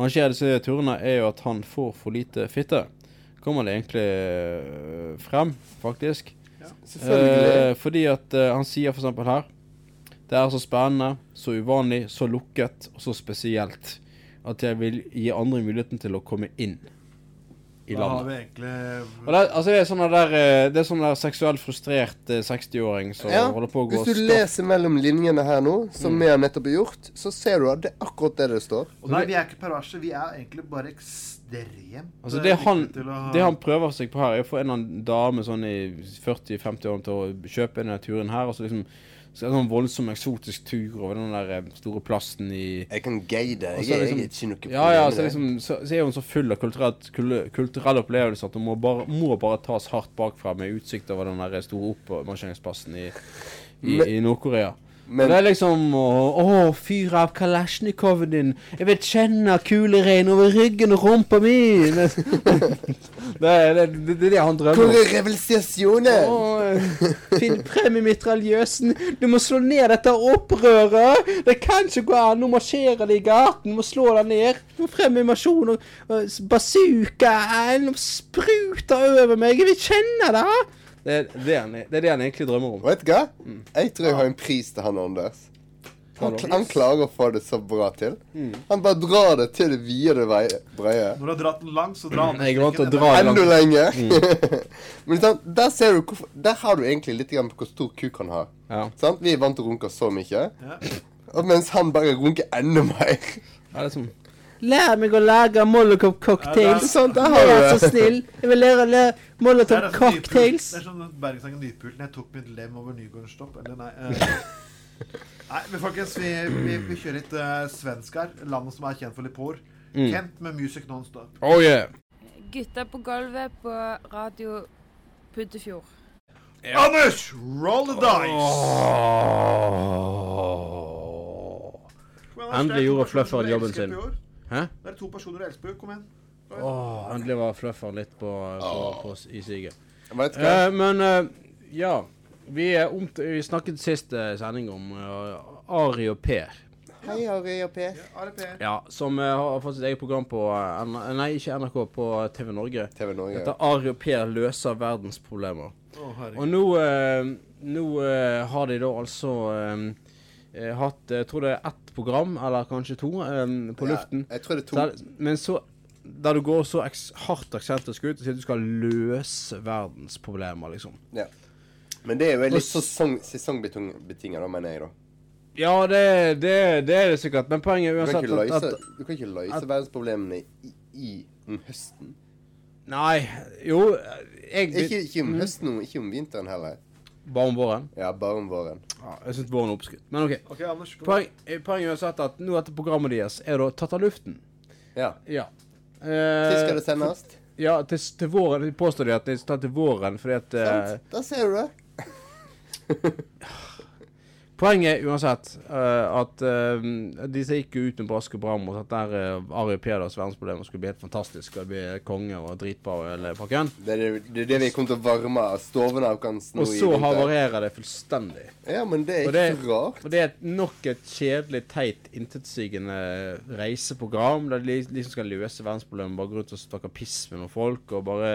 arrangerer disse turene, er jo at han får for lite fitte. Kommer det egentlig eh, frem, faktisk. Ja, selvfølgelig. Eh, fordi at eh, han sier eksempel her Det er så spennende, så uvanlig, så lukket og så spesielt at jeg vil gi andre muligheten til å komme inn i Da har vi egentlig Og det, altså det er sånn der eh, Det er sånn der seksuelt frustrert eh, 60-åring som Ja, holder på å gå Hvis du leser mellom linjene her nå, som Mm. vi har nettopp gjort, så ser du at det er akkurat det det står. Og nei, vi er ikke perverse. Vi er egentlig bare ekstremt Altså det han, å ha- det han prøver seg på her, er å få en eller annen dame sånn i 40-50 år til å kjøpe denne turen her. Og så liksom så er det en sånn voldsom eksotisk tur over den der eh, store plassen i Jeg kan guide. Jeg, er- liksom- jeg er ikke noe problem Ja, ja, så, liksom, så, så er hun så full av kulturelt, kul- kulturelle opplevelser at hun må bare, må bare tas hardt bakfra med utsikt over den der store oppmarsjeringsplassen i, i, i Nord-Korea. Men- det er liksom å, å fyr av kalasjnikoven din. Jeg vil kjenne kulerein over ryggen og rumpa mi. Det, (laughs) det, er- det, det, det det han drømmer Hvor er revolusjonen? Å, Finn frem i mitraljøsen. Du må slå ned dette opprøret. Det kan ikke gå an. Nå marsjerer de i gaten. Du må slå deg ned. Må frem med masjon og, og bazooka. Nå spruter over meg. Jeg vil kjenne det. Det er det, han, det er det han egentlig drømmer om. Vet du hva? Jeg tror jeg har en pris til han Anders. Han, han klarer å få det så bra til. Mm. Han bare drar det til det vide vei- breie. Når du har dratt den langt, så drar han Jeg er vant å dra den Enda lenger. Mm. (laughs) Men sånn, der ser du hvorfor, Der har du egentlig litt på hvor stor kuk han har. Ja. Sånn? Vi er vant til å runke så mye. Og mens han bare runker enda mer. Ja, det er sånn. Lær meg å lage molotov cocktails. Ja, det- der har jeg vært så snill. Jeg vil lære å lære Det molotov er sånn cocktails. Det er sånn Bergensangen Nypulten. jeg tok mitt lem over Nygården stopp. Eller nei. Uh, (laughs) nei, men folkens, vi, vi, vi kjører litt uh, svensk her. Landet som er kjent for Lipor. por. Mm. Kent med Music Nonstop. Oh yeah. Gutta på gulvet på radio Puddefjord. Anders, roll the dice! Endelig gjorde Fluffer jobben sin. Hæ? Det er to personer du elsker. Kom igjen. Åh, endelig var Fluffer litt på, på, på, på i siget. Eh, men eh, ja. Vi, er vi snakket sist eh, sending om uh, Ari og Per. Hei, Ari og Per. Ja, som eh, har fått sitt eget program på eh, Nei, ikke NRK, på TV Norge. TV Norge, Dette Ari og Per løser verdensproblemer. problemer herregud. og nå, nå har de da altså eh, hatt Jeg tror det er ett program, eller kanskje to, um, på Ja, luften. jeg tror det er to. Der, men så Der du går så hardt eksentrisk ut og sier at du skal løse verdensproblemer, liksom. Ja. Men det er jo litt sesong, sesongbetinga, da, mener jeg, da. Ja, det, det, det er det sikkert, men poenget er Du kan uansett ikke løse, at, du kan ikke løse at- verdensproblemene i, i om høsten. Nei, jo jeg, Ikke, ikke om Mm. høsten, ikke om vinteren heller. Bare om våren? Ja, bare om våren. Ja, jeg syns våren er oppskrytt. Men OK. okay Anders, poeng, Poeng, eh, er uansett at nå etter programmet deres er da tatt av luften. Ja. Ja. Når skal det sendes? Ja, til, til våren. De påstår de at det er tatt til våren fordi at eh, Sant? Da ser du det. (laughs) Poenget er uansett uh, at uh, de som gikk ut med brask og bram og at der uh, Ari Peders verdensproblemer skulle bli helt fantastisk og bli konge og dritbra og hele pakken. Det er det, det, er det vi kom til å varme av stovene av kanskje nå Og så havarerer det fullstendig. Ja, men det er Og det, ikke rart. og det er nok et kjedelig, teit, intetsigende reiseprogram der de liksom skal løse verdensproblemer, bare gå rundt og snakke piss med folk og bare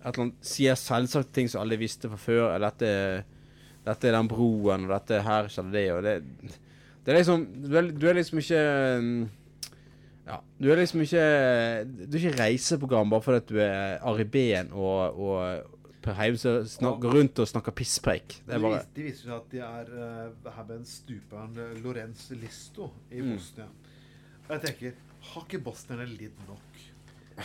et eller annet sier selvsagt ting som alle visste fra før. Eller dette, dette er den broen, og dette her skjedde det, og det Det er liksom Du er, du er liksom ikke mm, Ja, du er liksom ikke Du er ikke reiseprogram bare fordi du er Ari Behn og, og Per Heim som går rundt og snakker pisspreik. Det er bare de viser seg at de er uh, med en stuperen uh, Lorenz Listo i Mm. Bosnia. Og jeg tenker, har ikke bosnierne lidd nok?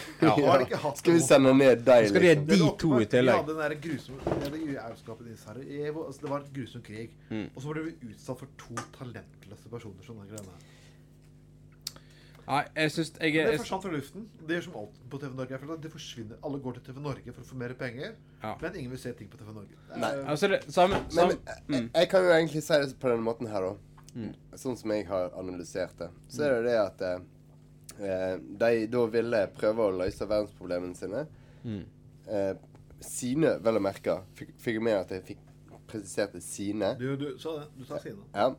(laughs) Ja. Har de ikke hatt Skal vi sende ned deg, Skal vi ha liksom? de to i tillegg? Ja, den der grusomme det. Altså, det var et grusom krig. Mm. Og så ble vi utsatt for to talentløse personer som den greiene. Nei, jeg syns jeg, Men Det forsvant fra luften. Det gjør som alt på TV Norge. Jeg det forsvinner. Alle går til TV Norge for å få mer penger, Ja. men ingen vil se ting på TV Norge. Nei. Altså, det samme, Men samme jeg, jeg kan jo egentlig si det på denne måten her, da. Mm. Sånn som jeg har analysert det. Så er det det at eh, de da ville prøve å løse verdensproblemene sine. Mm. Eh, sine, vel å merke. Fikk, fikk jeg med at jeg fikk presisert sine. Du, du sa det. Du sa Sine. Ja.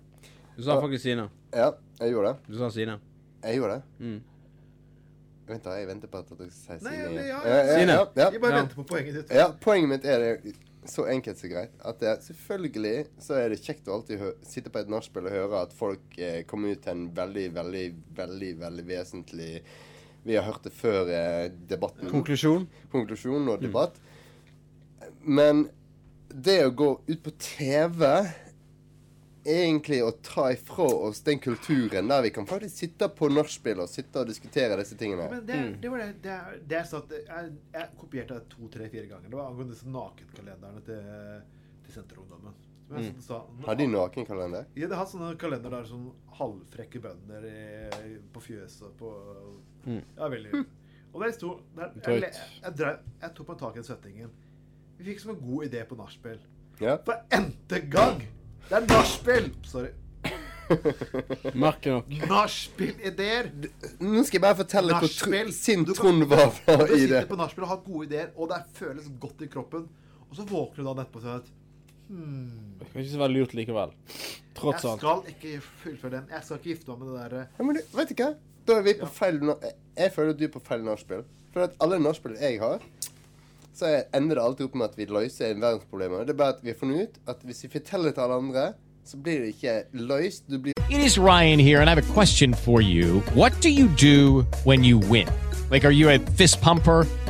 Du sa faktisk Sine. Ja, jeg gjorde det. Du sa Sine. Jeg gjorde det. Mm. Vent da, jeg venter på at dere skal si Sine ja, ja, Ja, ja, Sine. ja, ja. Jeg bare Ja. venter på poenget ditt. Ja, poenget mitt er det så enkelt så greit. At det, selvfølgelig så er det kjekt å alltid sitte på et nachspiel og høre at folk eh, kommer ut til en veldig, veldig, veldig veldig vesentlig Vi har hørt det før eh, debatten. Konklusjon? Konklusjon og debatt. Men det å gå ut på TV egentlig å ta ifra oss den kulturen der vi kan faktisk sitte på nachspiel og sitte og diskutere disse tingene. Men det, det var det, det, det jeg sa at jeg, jeg kopierte det to, tre, fire ganger. Det var angående disse nakenkalenderne til, til Senterungdommen. Mm. sa, Har de nakenkalender? Ja, det har sånne kalender der sånn halvfrekke bønder i, på fjøset på Mm. Ja, veldig Og der sto der, jeg, jeg, jeg, drev- jeg tok meg tak i den svettingen. Vi fikk som en god idé på nachspiel. Ja. For n-te gang Det er nachspiel! Sorry. (laughs) Merker nok. Nachspiel-ideer. Nå skal jeg bare fortelle hvor tr sint Trond var Du i det. Du sitter på nachspiel og har gode ideer, og det føles godt i kroppen. Og så våkner du da etterpå og sier at hmm, Det kan ikke så være lurt likevel. Tross Jeg alt. skal ikke fullføre den. Jeg skal ikke gifte meg med det derre Ja, men du, vet du hva? Da er vi på feil na- Jeg føler at du er på feil nachspiel. For at alle nachspiel jeg har, så er- ender det alltid opp med at vi løser en verdensproblemer. Det er bare at vi har funnet ut at hvis vi forteller til alle andre, så blir det ikke løst. Du blir It is Ryan here, and I have a question for you. What do you do when you win? Like, are you a fist pumper?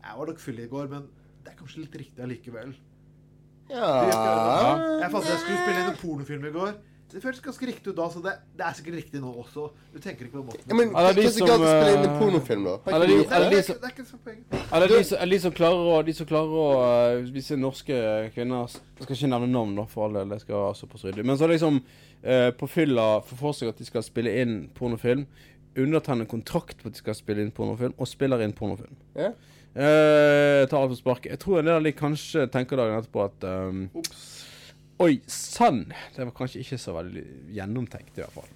Jeg var nok full i går, men det er kanskje litt riktig allikevel. Ja. Jeg fant ut jeg skulle spille inn en pornofilm i går. Det føltes ganske riktig ut da, så det, det er sikkert riktig nå også. Du tenker ikke på måten. Ja, men de er det å spille inn en pornofilm, da? De, de det, som er, det er ikke så poeng. Eller de, som- de som klarer å, de som klarer å uh, vise norske kvinner Jeg skal ikke nevne navn, da, for all del. Det skal være såpass ryddig. Men så liksom uh, på fylla får for seg at de skal spille inn pornofilm. Undertegner kontrakt på at de skal spille inn pornofilm, og spiller inn pornofilm. Ja. Uh, tar alt på spark. Jeg tror en del av de kanskje tenker dagen etterpå at um, Oi sann! Det var kanskje ikke så veldig gjennomtenkt, i hvert fall.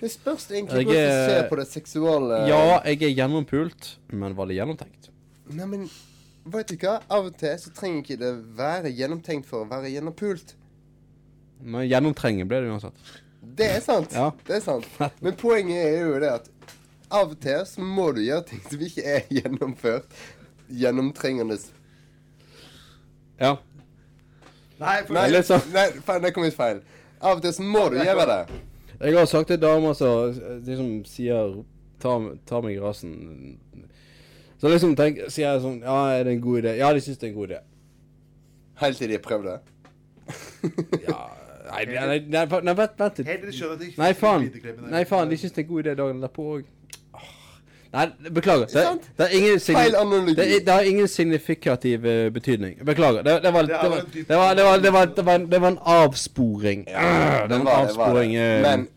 Det spørs egentlig Jeg hvordan du er- ser på det seksuale Ja, jeg er gjennompult, men var det gjennomtenkt? Nei, men vet du hva? Av og til så trenger ikke det være gjennomtenkt for å være gjennompult. Men gjennomtrengen ble det uansett. Det er sant. Ja. Det er sant. Men poenget er jo det at av og til så må du gjøre ting som ikke er gjennomført. Gjennomtrengende Ja. Nei, for Nei, så- nei faen, det kom ut feil. Av og til så må du gjøre det. Jeg har sagt til damer som liksom sier ta, ta meg i rassen. Så liksom tenk, sier jeg sånn Ja, er det en god idé? Ja, de syns det er en god idé. Helt til de har prøvd det. (laughs) Nei, nei, nei, nei, nei vent, vent litt. Nei, faen. Nei, faen, de syns det er en god idé dagen derpå òg. Nei, beklager. Det, det, er ingen Feil analogi. det, det har ingen signifikativ uh, betydning. Beklager. Det, det, var, det, Det var, en type- det, det, var, det, var, det, var, det var en avsporing. Ja, det var en det avsporing eh, Men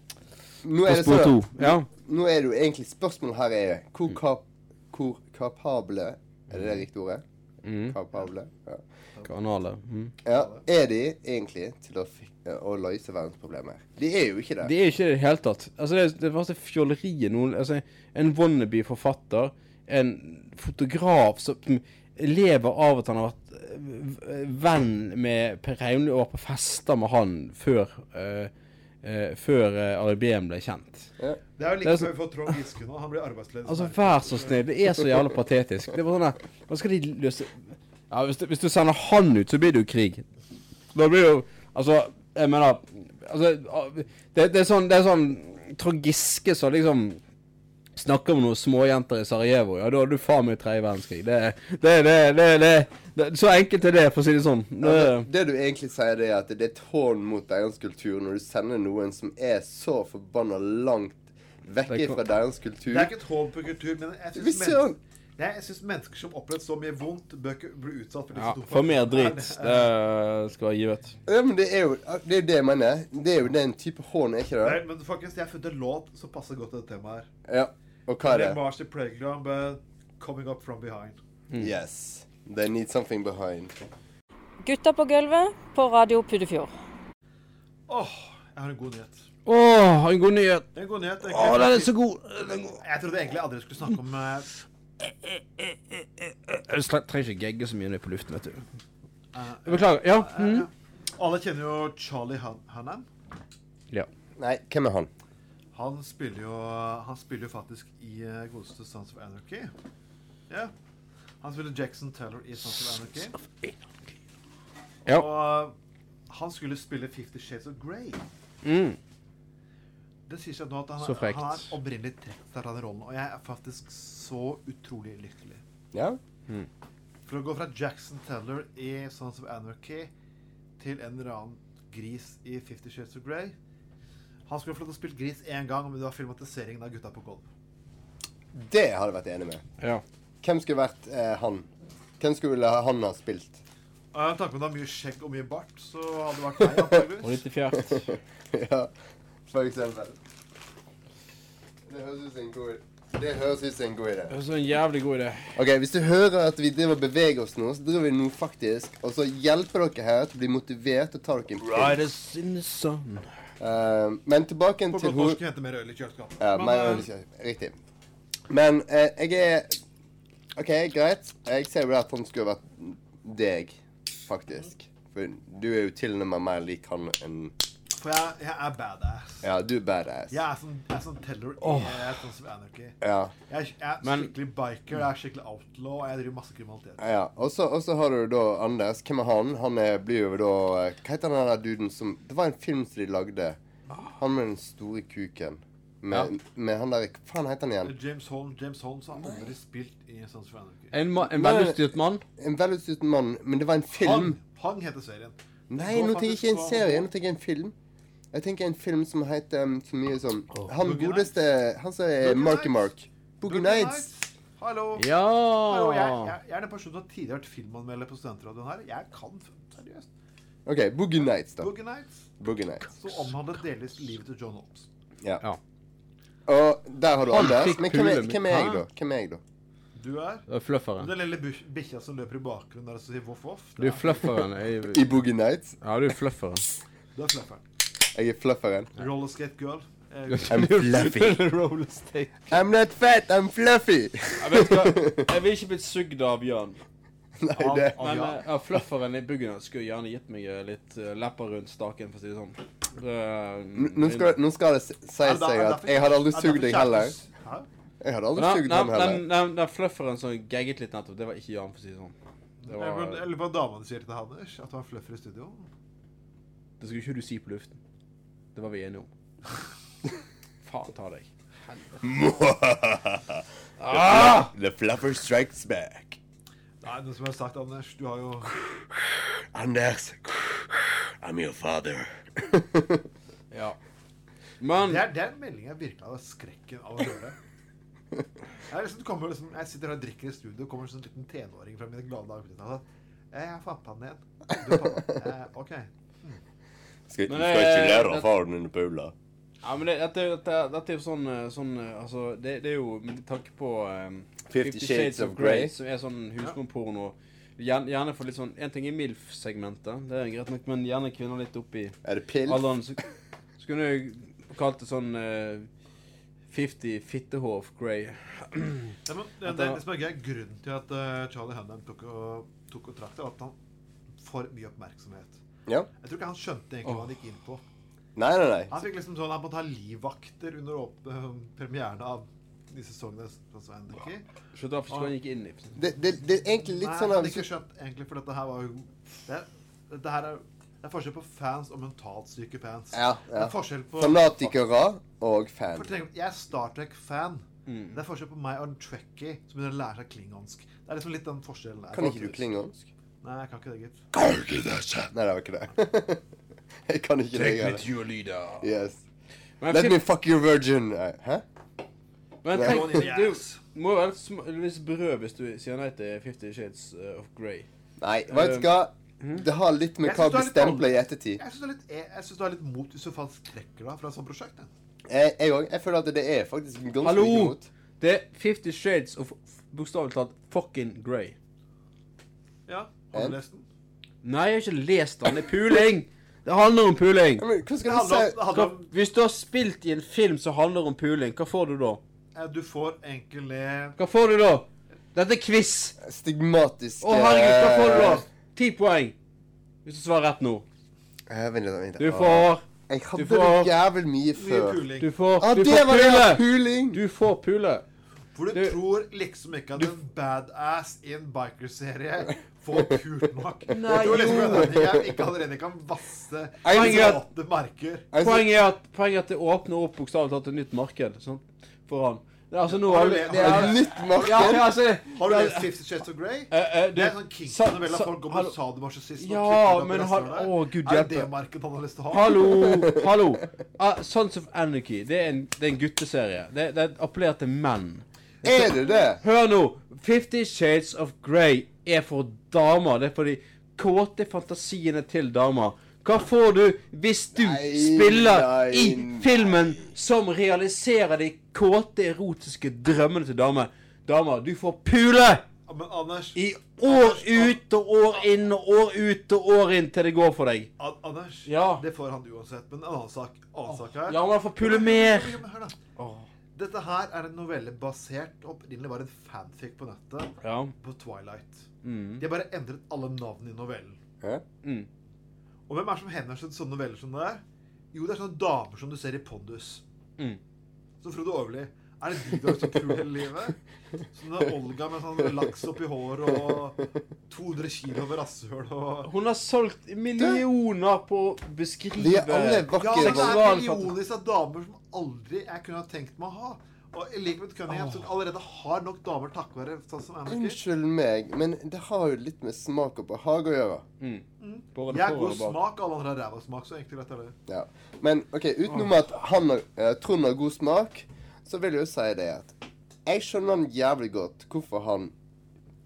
nå er det sånn Ja. Nå er det jo egentlig spørsmålet her er hvor, kap, hvor kapable Er det det riktige ordet? Mm. Kapable? Ja. Kanaler. Mm. ja. Er de egentlig til å, å løse verdensproblemer? De er jo ikke det. Det er ikke det i det hele tatt. Altså, det, det verste fjolleriet noen altså, En wannabe-forfatter, en fotograf som lever av at han har vært eh, venn med Per Reimly og var på fester med han før uh, Før uh, RBM ble kjent. Ja. Det er jo like før vi får Trond Giske nå. Han blir arbeidsledig. Altså, vær så snill. Det er så jævla (laughs) patetisk. Det var sånn der Hva skal de løse Ja, hvis du, hvis du sender han ut, så blir det jo krig. Da blir jo Altså, jeg mener Altså, det, det er sånn Det er sånn Trond Giske som liksom snakker om noen småjenter i Sarajevo. Ja, da har du faen meg tredje verdenskrig. Det, det, det, det, det, det Så enkelt er det, for å si det sånn. Ja, Det, du egentlig sier, det er at det er et hån mot deres kultur når du sender noen som er så forbanna langt vekk fra deres kultur. Det er ikke et hån på kultur, men jeg syns jeg synes mennesker som opplevde så mye vondt, bør ikke bli utsatt for disse ja, for mer dritt. drit. (laughs) Det skal være givet. Ja, men det er jo det, er jo det jeg mener. Det er jo den type hån, er ikke Nei, men folkens, jeg har funnet en låt som passer godt til dette temaet her. Ja. Og hva er det? Mars i Playground med 'Coming Up From Behind'. Yes. They need something behind. Gutta på gulvet på Radio Puddefjord. Åh, jeg har en god nyhet. Å, en god nyhet. En god nyhet. Åh, den er så god. Jeg trodde egentlig aldri jeg skulle snakke om eh, Jeg trenger ikke gegge så mye når jeg er på luften, vet du. eh, Beklager. Ja. eh, Mm. Alle kjenner jo Charlie Han Hunnam. ja. Nei, hvem er han? Han spiller jo Han spiller jo faktisk i uh, godeste Sons of Anarchy. Ja. Han spiller Jackson Taylor i Sons of Anarchy. Ja. Og uh, han skulle spille Fifty Shades of Grey. Mm. Det sier seg nå at han, han er opprinnelig trukket seg fra den rollen, og jeg er faktisk så utrolig lykkelig. Ja? For å gå fra Jackson Teller i Sons of Anarchy til en eller annen gris i Fifty Shades of Grey. Han skulle få lov til å spille gris én gang, men det var filmatiseringen av Gutta på gulv. Det hadde jeg vært enig med. Ja. Hvem skulle vært eh, han? Hvem skulle han ha spilt? Uh, takk på at det har mye skjegg og mye bart, så hadde det vært meg. (laughs) Og litt fjert. (laughs) ja, for eksempel. Det høres ut som en god Det høres ut som en god idé. Det så en jævlig god idé. Ok, Hvis du hører at vi driver og beveger oss nå, så driver vi nå faktisk Og så hjelper dere her til å bli motivert og ta dere en pils. in the sun. Eh, men tilbake På til På norsk henter mer øl i kjøleskapet. Ja, mer øl i kjøleskapet. Riktig. Men uh, jeg er OK, greit. Jeg ser jo at han skulle vært deg, faktisk. For du er jo tilnærmet mer lik han enn For jeg, jeg er badass. Ja, du er badass. Jeg er sånn, jeg er sånn teller oh. i eh, Sons som Anarchy. Ja. Jeg, er- jeg er Men- skikkelig biker, jeg er skikkelig outlaw, og jeg driver masse kriminalitet. Ja, og så har du da Anders. Hvem er han? Han er, blir jo da Hva heter han der duden som Det var en film som de lagde. Han med den store kuken. Med, med han der Hva faen heter han igjen? James Holmes, James Holmes har aldri spilt i Sons of Anarchy. En, ma en velutstyrt mann. En velutstyrt mann, men det var en film. Hang, Hang heter serien. Nei, nå tenker jeg ikke en serie. Nå tenker jeg en film. Jeg tenker en film som heter um, så mye som Han Boogie godeste Han som er Marky Mark. Boogie Nights. Hallo. Ja. Hallo, jeg, jeg, jeg er den personen som tidligere har vært filmanmelder på studentradioen her. Jeg kan seriøst. OK, Boogie Nights, da. Boogie Nights. Boogie Nights. Så omhandlet delvis livet til John Holmes. Ja. Og der har du Han Anders. Men hvem er, hvem er jeg, da? Hvem er jeg, da? Du er Det er flufferen. den lille bikkja som løper i bakgrunnen der og sier voff voff. Du er flufferen. Jeg, (laughs) I Boogie Nights? Ja, du er flufferen. Du er flufferen. Jeg er flufferen. Rollerskate girl. (laughs) I'm fluffy. (laughs) Roller I'm not fat, I'm fluffy. Jeg vet hva, jeg vil ikke blitt sugd av Jan. (laughs) Nei, det Men eh, ja, flufferen i byggen skulle gjerne gitt meg eh, litt uh, lepper rundt staken, for å si det sånn. Uh, Nå skal, nå skal det si seg at jeg hadde aldri sugd deg heller. Jeg hadde aldri sugd ham heller. den, den, den flufferen som gagget litt nettopp, det var ikke Jan, for å si det sånn. Det var jeg lurer på hva damene sier til Anders. At du har fluffer i studio. Det skulle ikke du si på luften. Det var vi enige om. (laughs) Faen ta deg. ah! The fluffer strikes back. Nei, det som jeg har sagt, Anders, du har jo Anders, I'm your father. (laughs) Ja. Men Det er, den meldinga jeg virkelig hadde skrekken av å høre. Jeg, liksom, kommer liksom, jeg sitter her og drikker i studio, kommer en sånn liten tenåring fra mine glade dager. på 90-tallet. Jeg er pappaen din. Du er pappa. Eh, OK. Skal, Men du skal ikke lære av faren din å pule? Ja, men det, dette, dette, dette er jo sånn, eh, sånn eh, Altså, det, det er jo med tanke på um, Fifty Shades of Grey. som er sånn husmorporno. Gjerne, gjerne for litt sånn En ting er MILF-segmentet, det er greit nok, men gjerne kvinner litt oppi Er det pilf? alderen. Så, så kunne jeg kalt det sånn uh, 50 fittehår Grey. (clears throat) Ja, men det, det, det som er gøy, grunnen til at uh, Charlie Hunnam tok og, tok og trakk det, var at han får mye oppmerksomhet. Ja. Jeg tror ikke han skjønte egentlig hva han gikk inn på. Nei, nei, nei. Han fikk liksom sånn, han måtte ha livvakter under åpne, (laughs) premieren av de sesongene fra Svein Dickie. Skjønte hvorfor han gikk inn i. Det, det, det er egentlig litt Nei, sånn Nei, han hadde ikke skjønt egentlig, for dette her var jo det, dette her er, det er forskjell på fans og mentalt syke fans. Ja, Det ja. er forskjell på Fanatikere og fan. For Jeg er Star Trek-fan. Mm. Det er forskjell på meg og en trekkie som begynner å lære seg klingonsk. Det er liksom litt den forskjellen der. Kan ikke du klingonsk? Nei, jeg kan ikke det, gitt. Nei, det var ikke det. (laughs) jeg kan ikke det. Take me to your leader. Yes. Men Let me fuck your virgin. Eh, Hæ? Men tenk, det er må være litt sm- litt brød hvis du sier nei til Fifty Shades eh, of Grey. Nei, vet du hva? Det har litt med hva du du er stempler i ettertid. Jeg syns du, er litt- jeg- synes du har litt mot hvis du faktisk trekker deg fra et sånt prosjekt. jeg. Òg. Jeg føler at det er faktisk ganske Hallo! mye Hallo, Det er Fifty Shades of bokstavelig talt fucking Grey. Ja, har du lest den? Nei, jeg har ikke lest den. Det er puling! Det handler om puling. Ja, men hva skal om- si? handler Hva, hvis du har spilt i en film som handler om puling, hva får du da? eh, Du får egentlig Hva får du da? Dette er quiz. Stigmatisk Å, herregud, hva får du da? eh, Ti poeng. Hvis du svarer rett nå. eh, Vent litt. Du får Jeg hadde du får- det jævlig mye før. puling. Du får, Ah, du det får var det, pule. puling! Du får pule. For du, Du- tror liksom ikke at en badass i en bikerserie får kult nok. (laughs) Nei, du tror liksom at jeg ikke allerede kan vasse såte marker. Poenget er at, poenget er at det åpner opp bokstavelig talt et nytt marked sånn, for han. Det altså nå Har du det har du- Nytt marked? Ja, ja, altså, Har du lest Fifty Shades of Grey? Eh, eh, det er en sånn Kingston-novelle folk går med sist. Ja, og men har, å, Gud Er det det markedet han har lyst til å ha? Hallo, hallo. Uh, Sons of Anarchy, det er en, det er en gutteserie. Det, det appellerer til menn. Er det det? Hør nå. Fifty Shades of Grey er for damer. Det er for de kåte fantasiene til damer. Hva får du hvis du spiller nei, i filmen som realiserer de kåte, erotiske drømmene til damer? Damer, du får pule! Men Anders, I år ut og år inn og år ut og år inn til det går for deg. An Anders Ja. det får han uansett. Men en annen sak, annen sak her Ja, men han får pule mer. Ja, men hør da. Dette her er en novelle basert Opprinnelig var en fanfic på nettet Ja. på Twilight. Mm. De har bare endret alle navnene i novellen. Ja. Mm. Og hvem er det som henvender seg til sånne noveller som det er? Jo, det er sånne damer som du ser i Pondus. Mm. Som Frode Overli, er det de du har så pule hele livet? Sånne Olga med sånn laks oppi håret og 200 kilo over rasshøl og Hun har solgt millioner på å beskrive De er alle vakre. Ja, det er millioner av damer som aldri jeg kunne ha tenkt meg å ha. Og Elizabeth Cunningham, som allerede har nok damer takket være sånn som Anarchy. Unnskyld meg, men det har jo litt med smak og behag å gjøre. Både Jeg har god smak, alle andre har ræva smak, så egentlig vet jeg det. Ja. Men ok, utenom at han eh, Trond har god smak, så vil jeg jo si det at jeg skjønner han jævlig godt hvorfor han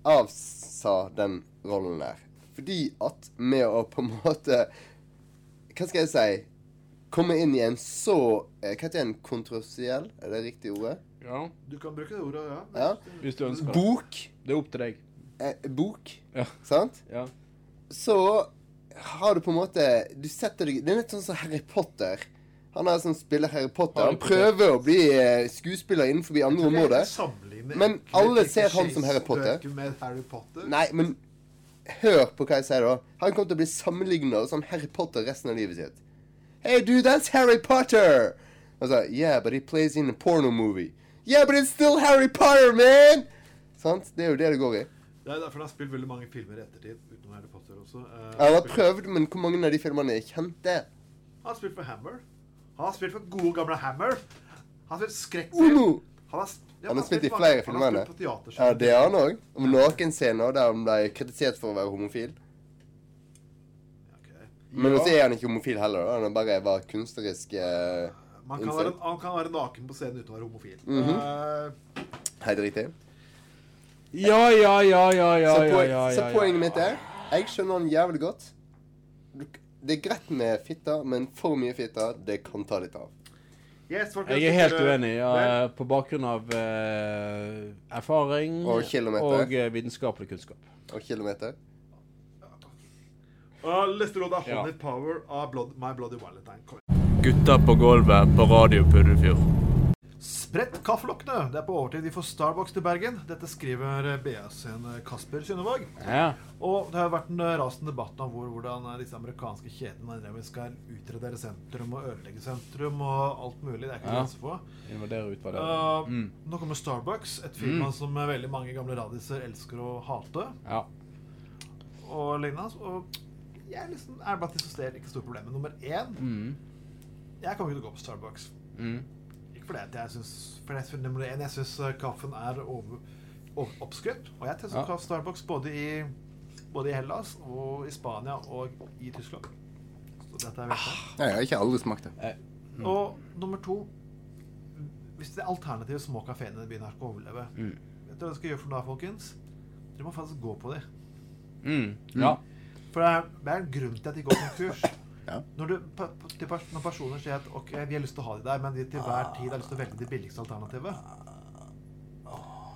avsa den rollen der. Fordi at med å på en måte Hva skal jeg si? Komme inn i en så eh, Hva heter det? En kontroversiell? Er det riktig ordet? Ja. Du kan bruke det ordet, ja. Ja. Hvis du ønsker. Bok. Det er opp til deg. Eh, bok. Ja. Sant? Ja. så har du på en måte Du setter deg Det er litt sånn som Harry Potter. Han er sånn spiller Harry Potter. Harry Han prøver å bli eh, skuespiller innenfor andre områder. Men alle ser han som Harry Potter. Med Harry Potter. Nei, men hør på hva jeg sier da. Han kommer til å bli sammenlignet som Harry Potter resten av livet sitt. Hey, dude, that's Harry Potter! Altså, så, yeah, but he plays in a porno movie. Yeah, but it's still Harry Potter, man! Sant? Det er jo det det går i. Det er derfor han har spilt veldig mange filmer i ettertid, utenom Harry Potter også. Uh, Han har prøvd, men hvor mange av de filmene er kjente? Han har spilt for Hammer. Han har spilt for gode, gamle Hammer. Han har spilt skrekkfilm. Han har, ja, Han har spilt i flere filmer. Ja, det har han òg. Om nakenscener der han ble kritisert for å være homofil. Men Ja. så er han ikke homofil heller. da. Han bare var kunstnerisk eh, Man kan være, han kan være naken på scenen uten å være homofil. Mm -hmm. uh, Helt riktig. Ja, ja, ja, ja, ja, så, ja, poen- ja, så ja, så poenget mitt er Jeg skjønner han jævlig godt. Det er greit med fitta, men for mye fitta, det kan ta litt av. yes, Jeg er helt uenig. Ja, på bakgrunn av eh, erfaring Og kilometer. og eh, vitenskapelig kunnskap. Og kilometer. Og Neste låt er Ja. Honey Power av Blood, My Bloody Valentine. Gutta på gulvet på Radio Puddefjord. Sprett kaffelokkene. Det er på overtid. Vi får Starbucks til Bergen. Dette skriver eh, BA sin eh, Kasper Synnevåg. Ja. Og det har vært en eh, rasende debatt om hvor, hvordan disse amerikanske kjedene skal utradere sentrum og ødelegge sentrum og alt mulig. Det er ikke Ja. grenser og utvadere. Uh, Mm. Nå kommer Starbucks, et firma Mm. som veldig mange gamle radiser elsker å hate. Ja. Og lignende. Og jeg er liksom, er blant de som ser ikke store problemer. Nummer én Mm. Jeg kommer ikke til å gå på Starbucks. Mm. Fordi jeg syns nummer én, jeg syns eh, kaffen er over, over, oppskrytt. Og jeg testet Ja. kaffe Starbucks både i, både i Hellas og i Spania og i Tyskland. Så dette er veldig ah, jeg har ikke aldri smakt det. Og nummer to Hvis det alternative små kafeene i byen her skal overleve Mm. Vet du hva dere skal gjøre for noe, folkens? Dere må faktisk gå på dem. Mm. Ja. For det er, det er en grunn til at de går konkurs. Ja. Når, du, når personer sier at ok, vi har lyst til å ha de der, men de til hver tid har lyst til å velge det billigste alternativet,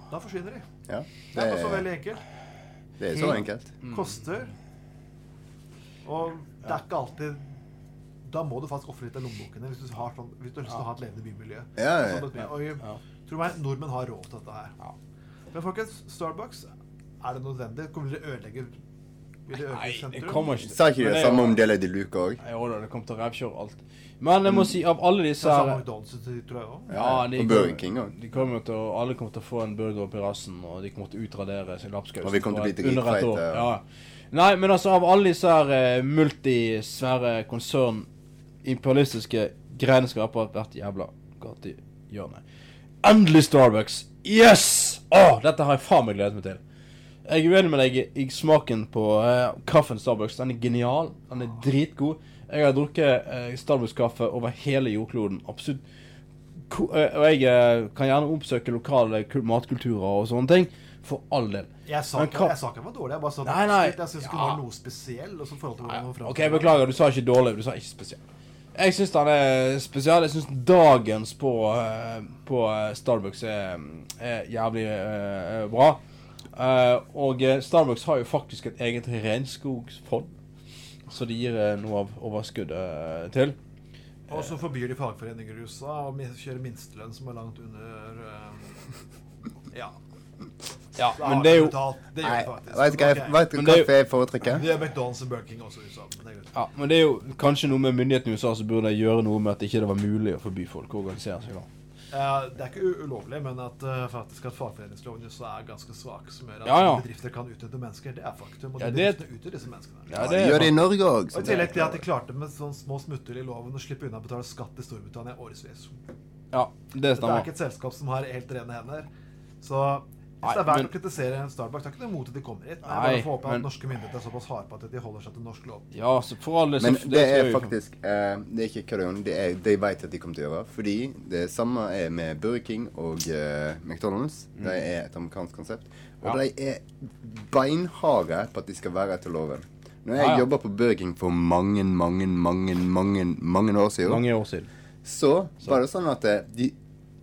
da forsvinner de. Ja, Det er også så veldig enkelt. Det er så enkelt. Koster. Og det er ikke alltid Da må du faktisk ofre litt av lommeboken din hvis du har, sånn, hvis du har lyst til å ha et levende bymiljø. Ja, ja, ja. Sånn Og jeg, tror meg, nordmenn har råd til dette her. Men folkens, Starbucks, er det nødvendig? Kommer dere ødelegge Vil det kommer ikke Sa ikke det samme om Dela de Luca òg? Jo da, det kommer til å revkjøre alt. Men jeg må si, av alle disse er her. Ja, de Og Burger King òg. De kommer til å, alle kommer til å få en burger opp i rassen, og de kommer til å utradere sin lapskaus. Og vi kommer til å bli dritfeite. Ja. Nei, men altså, av alle disse her eh, multisvære konsern, imperialistiske greiene skal være på hvert jævla gatehjørne. Endelig Starbucks! Yes! Åh, dette har jeg faen meg gledet meg til. Jeg er uenig med deg i, smaken på uh, kaffen Starbucks. Den er genial. Den er dritgod. Jeg har drukket uh, Starbucks-kaffe over hele jordkloden. Absolutt. Ko uh, og jeg eh, kan gjerne oppsøke lokale matkulturer og sånne ting. For all del. Jeg sa ikke den var dårlig. Jeg bare sa Nei, nei. Jeg syns den ja. var noe spesiell. Den Ok, beklager. Du sa ikke dårlig. Du sa ikke spesiell. Jeg syns den er spesiell. Jeg syns dagens på, eh, på eh, Starbucks er, er jævlig uh, bra. Eh, og eh, Starbucks har jo faktisk et eget regnskogsfond, så de gir eh, noe av overskuddet til. Og så forbyr de fagforeninger i USA å kjøre minstelønn som er langt under Ja. Ja, men det er jo. Det gjør Nei, faktisk. vet du hva vet hva jeg foretrekker? Det er McDonald's og Burger King også i USA. Men det er. Ja, men det er jo kanskje noe med myndighetene i USA som burde gjøre noe med at det ikke var mulig å forby folk å organisere seg. da. Eh, det er ikke ulovlig, men at eh, faktisk at fagforeningsloven er ganske svak, som gjør at Ja, ja. bedrifter kan utnytte mennesker. Det er faktum. Og Ja, de det- bedriftene utgjør disse menneskene. Ja, det Gjør det i Norge òg. Og I tillegg til at de klarte med sånne små smutthull i loven å slippe unna å betale skatt i Storbritannia årevis. Ja, det Det er ikke et selskap som har helt rene hender. Så Nei, det er verdt men- å kritisere Starbucks, det er ikke noe imot at de kommer hit. Nei, bare få håpe men- at norske myndigheter er såpass harde på at de holder seg til norsk lov. Ja, så for alle Men så- det er faktisk uh, Det er ikke kødd. Det er de vet at de kommer til å gjøre. Fordi det samme er med Burger King og uh, McDonald's. Mm. De er et amerikansk konsept. Og Ja. de er beinharde på at de skal være etter loven. Når jeg Ja, ja. jobba på Burger King for mange, mange, mange mange, mange år siden, Mange år siden. så var det sånn at eh, de,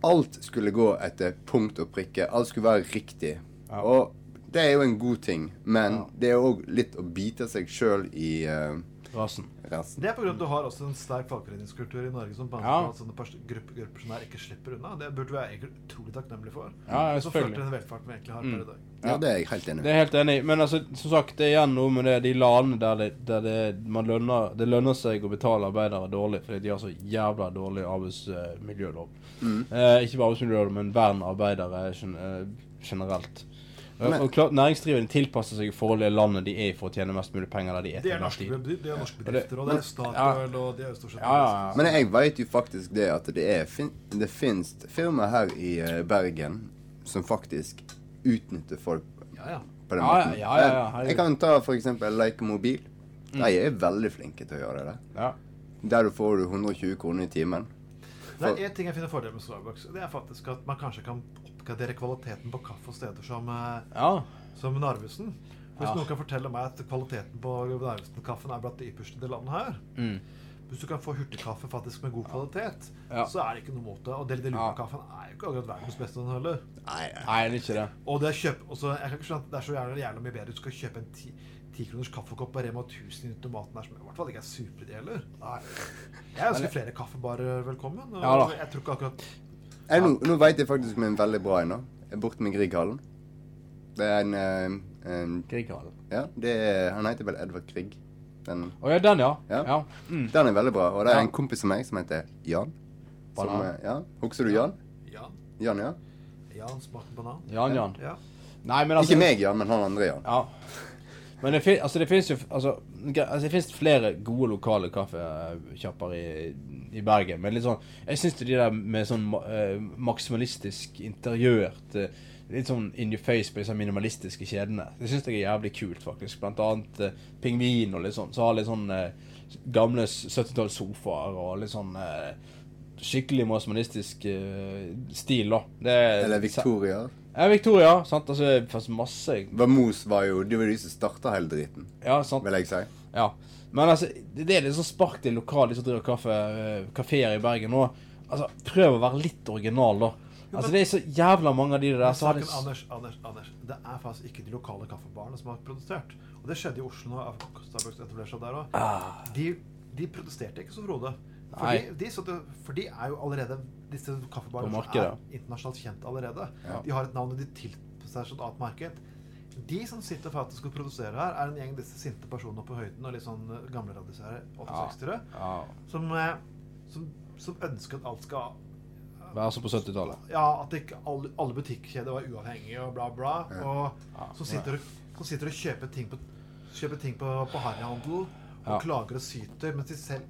alt skulle gå etter punkt og prikke. Alt skulle være riktig. Og det er jo en god ting, men det er òg litt å bite seg sjøl i uh, Rasen. rasen. Det er pga. at du har også en sterk fagforeningskultur i Norge som banker Ja. på at sånne grupper, grupper som der ikke slipper unna. Det burde vi være egentlig utrolig takknemlige for. Ja, ja, Så følger den velferden vi egentlig har Mm. per i dag. Ja, det er jeg helt enig i. Det er helt enig. Men altså, som sagt, det er igjen noe med det, de landene der, det, der det, man lønner, det lønner seg å betale arbeidere dårlig fordi de har så jævla dårlig arbeidsmiljølov. Mm. Eh, ikke bare arbeidsmiljøloven, men vern av arbeidere eh, generelt. Eh, Men- og klart, Næringsdrivende tilpasser seg i forhold til landet de er i for å tjene mest mulig penger der de er Det er norske, det er norske bedrifter, og det er Statoil, og det er stort sett Ja, ja, ja. Men jeg vet jo faktisk det at det fin Det fins firmaer her i eh, Bergen som faktisk utnytter folk Ja, ja. på den Ja, ja, måten. ja, ja, ja, jeg kan ta for eksempel Leica Mobil. Mm. De er veldig flinke til å gjøre det der. Ja. Der du får du 120 kroner i timen. Det er én ting jeg finner fordel med Starbucks. Det er faktisk at man kanskje kan oppgradere kvaliteten på kaffe og steder som, eh, Ja. som Narvesen. Hvis Ja. noen kan fortelle meg at kvaliteten på Narvesen-kaffen er blant de ypperste i det landet her Mm. Hvis du kan få hurtigkaffe faktisk med god kvalitet, Ja. så er det ikke noe mot det. Og Deli de Luna-kaffen er jo ikke akkurat verdens beste, den heller. Nei, er ikke det. Og det, er kjøp, også, jeg kan ikke skjønne at det er så jævla, jævla mye bedre. Du skal kjøpe en ti, tikroners kaffekopp på Rema 1000 i tomaten her, som i hvert fall ikke er superideal heller. Jeg ønsker flere kaffebarer velkommen. Og Ja da. jeg tror ikke akkurat Jeg, nå, nå vet jeg faktisk om en veldig bra en. borte med Grieghallen. Det er en, eh, en Grieghallen? Ja, det er, Han heter vel Edvard Grieg. Den, oh, ja, den, ja. ja. Ja. Mm. Den er veldig bra. Og det er en kompis av meg som heter Jan. Som, eh, ja. Husker du Jan? Jan. Jan, ja. Jan smakte banan. Jan, Jan. Ja. Nei, men altså Ikke meg, Jan, men han andre Jan. Ja. Men det, fin, altså, det finnes jo altså, altså, det finnes flere gode lokale kaffekjapper i, i Bergen. Men litt sånn Jeg syns de der med sånn eh, maksimalistisk interiørt uh, Litt sånn in your face på disse minimalistiske kjedene. Det syns jeg er jævlig kult, faktisk. Blant annet uh, Pingvin og litt sånn. Så har litt sånn gamle 70-tallssofaer og litt sånn skikkelig maksimalistisk eh, stil, da. Det er- Eller Victoria. Ja, Victoria. sant? Altså, det fanns masse Vamos var jo Det var de som starta hele driten. Ja, sant. Vil jeg si. Ja. Men altså, det det er litt sånn spark til lokale de som driver kaffe, eh, kaféer i Bergen nå. Altså, prøv å være litt original, da. Altså, det er så jævla mange av de der så har det saken, Anders, Anders, Anders, det er faktisk ikke de lokale kaffebarene som har protestert. Og det skjedde i Oslo når Starbucks etablerte seg der òg. Ah. De, de protesterte ikke så, Frode. Nei. Fordi de, så det, for de er jo allerede disse kaffebarene er internasjonalt kjent allerede. Ja. De har et navn, og de tilpasser seg et annet marked. De som sitter faktisk og produserer her, er en gjeng disse sinte personene på høyden og litt sånn eh, gamle radiserer, 68-ere, Ja. som, eh, som, som ønsker at alt skal Være som på 70-tallet. ja, at ikke alle, alle butikkjeder var uavhengige og bla, bla. Ja. Og Ja. som sitter, som sitter og kjøper ting på, kjøper ting på, på harryhandel og Ja. klager og syter, mens de selv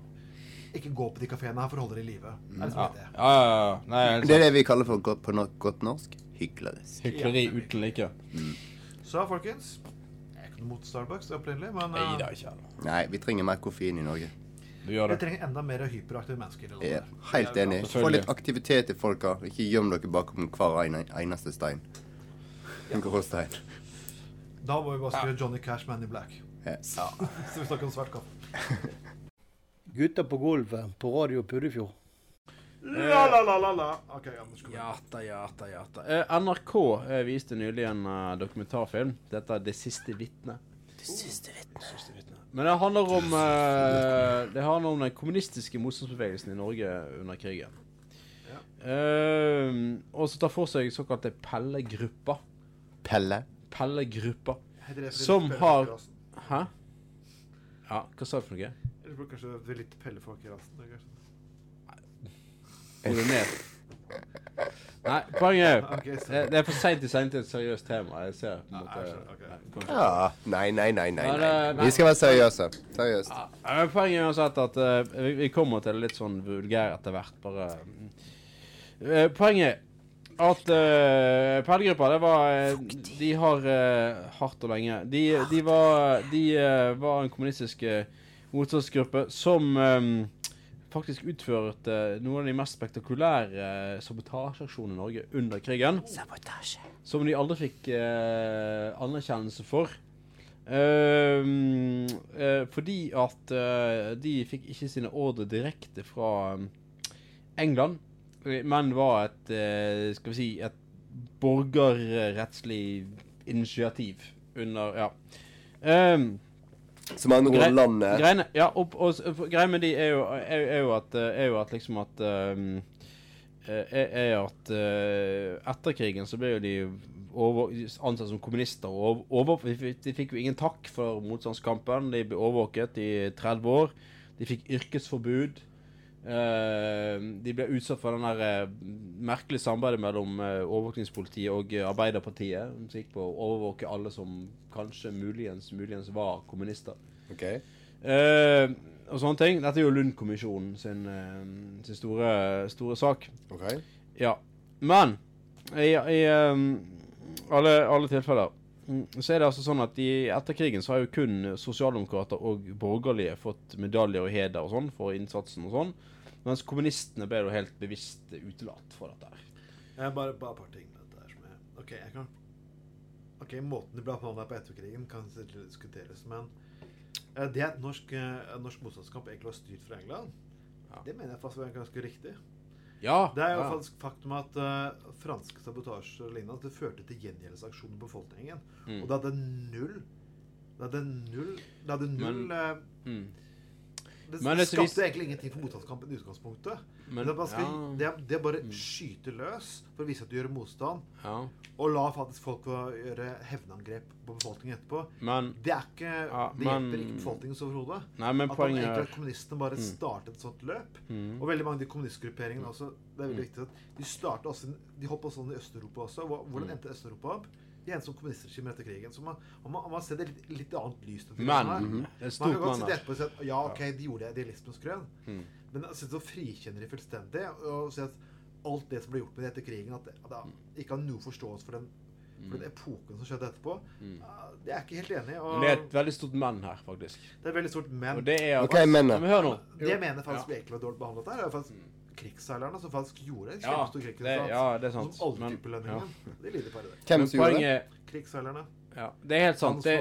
ikke gå på de kafeene her for å holde det i live. Det Ja. det. Ja, ja, ja. Nei, Det er det vi kaller for godt, på no godt norsk hyklerisk. Hykleri uten like. Så folkens, jeg er ikke noe mot Starbucks opprinnelig, men Nei, eh, ikke. Nei, vi trenger mer koffein i Norge. Vi trenger enda mer hyperaktive mennesker. Er helt enig. Få litt aktivitet i folka. Ikke gjem dere bakom hver eneste stein. En grå stein. Da må vi bare skrive Johnny Cash Man in Black. Yes. (laughs) Så vi snakker om svart kaffe. (laughs) Gutta på gulvet på Radio Puddefjord. La, la, la, la, la. Okay. Jata, jata, jata. Eh, NRK eh, viste nylig en uh, dokumentarfilm. Dette er 'Det siste vitnet'. Det siste vitne. Men det handler om uh, Det handler om den kommunistiske motstandsbevegelsen i Norge under krigen. Uh, og så tar for seg såkalte Pelle-gruppa. Pelle? Pelle-gruppa. Pelle Som har? Hæ? Ja, hva sa du for noe? Eller burde kanskje det litt pellefolk i rasen? er ned. Nei, poenget er Ok, det, det er for seint i sending til et seriøst tema. Jeg ser på en måte okay. Nei. Ja. Nei, nei, nei, nei. Nei. det- nei. Vi skal være seriøse. Seriøst. Ja, Poenget er uansett at uh, vi, vi kommer til det litt sånn vulgær etter hvert. Bare. Eh, Poenget er at uh, Pellegruppa, det var uh, De har eh, hardt og lenge De, de var De eh, var en kommunistisk eh, motstandsgruppe som um, faktisk utførte noen av de mest spektakulære uh, sabotasjeaksjonene i Norge under krigen. Sabotasje. Som de aldri fikk uh, anerkjennelse for. Ehm, uh, fordi at eh, de fikk ikke sine ordre direkte fra eh, England, eh, men var et eh, Skal vi si et borgerrettslig initiativ under Ja. Ehm, Som andre ord, grei- landet Greiene, ja, og, og, og greia med de er jo, er, er jo at eh, Er jo at liksom at eh, er, at uh, etter krigen så ble jo de over, ansett som kommunister. Og over, de fikk jo ingen takk for motstandskampen. De ble overvåket i 30 år. De fikk yrkesforbud. Eh, de ble utsatt for den der uh, merkelige samarbeidet mellom uh, overvåkningspolitiet og Arbeiderpartiet. Som gikk på å overvåke alle som kanskje muligens, muligens var kommunister. Ok. Eh, og sånne ting. Dette er jo Lund-kommisjonen sin, sin store, store sak. Ok. Ja. Men i, i alle, alle tilfeller mm, så er det altså sånn at i etter krigen så har jo kun sosialdemokrater og borgerlige fått medaljer og heder og sånn for innsatsen og sånn. Mens kommunistene ble jo helt bevisst utelatt fra dette her. Jeg bare, bare et par ting med dette her som jeg Ok, jeg kan Ok, måten de ble behandla på etterkrigen, kan diskuteres, men eh, det at norsk, eh, norsk motstandskamp egentlig var styrt fra England, det mener jeg faktisk var ganske riktig. Ja, Det er jo ja. faktisk faktum at uh, franske sabotasjer og lignende det førte til gjengjeldelsesaksjoner på befolkningen. Mm. Og det hadde null Det hadde null Det hadde null Men- uh, mm. Det, Men skapte vis- egentlig ingenting for motstandskampen i utgangspunktet. Men- det, skal, ja. Mm. det, det bare skyter løs for å vise at du gjør motstand. Ja. Og la faktisk folk gjøre hevnangrep på befolkningen etterpå. Men- det er ikke Ja, Det hjelper ikke befolkningen overhodet. At poenget at kommunistene bare Mm. startet et sånt løp. Mm. Og veldig mange av de kommunistgrupperingene også Det er veldig Mm. viktig at De startet også De hoppa sånn i Øst-Europa også. Hvordan Mm. endte Øst-Europa opp? De eneste som kommunistregimer etter krigen. Så man, man, man ser det litt, litt annet lys. Men, mhm, det er Man kan godt sitte etterpå og si at ja, ok, de gjorde idealismens grønn. Mm. Men altså, så frikjenner de fullstendig og sier at alt det som ble gjort med det etter krigen, at det, at det ikke har noe forståelse for den, for den epoken som skjedde etterpå, Mm. det er jeg ikke helt enig i. Det er et veldig stort men her, faktisk. det er et veldig stort men. Og det er okay, Ok, men, Ja, men hør nå. Det jeg mener faktisk Ja. vi egentlig var dårlig behandlet her, er faktisk krigsseilerne som faktisk gjorde en Ja, kjempestor det- krigsinnsats. ja, det er sant. Som alle Men- fikk ja. (laughs) Det lider bare det. Hvem som gjorde det? Krigsseilerne. Ja, det er helt sant. Det,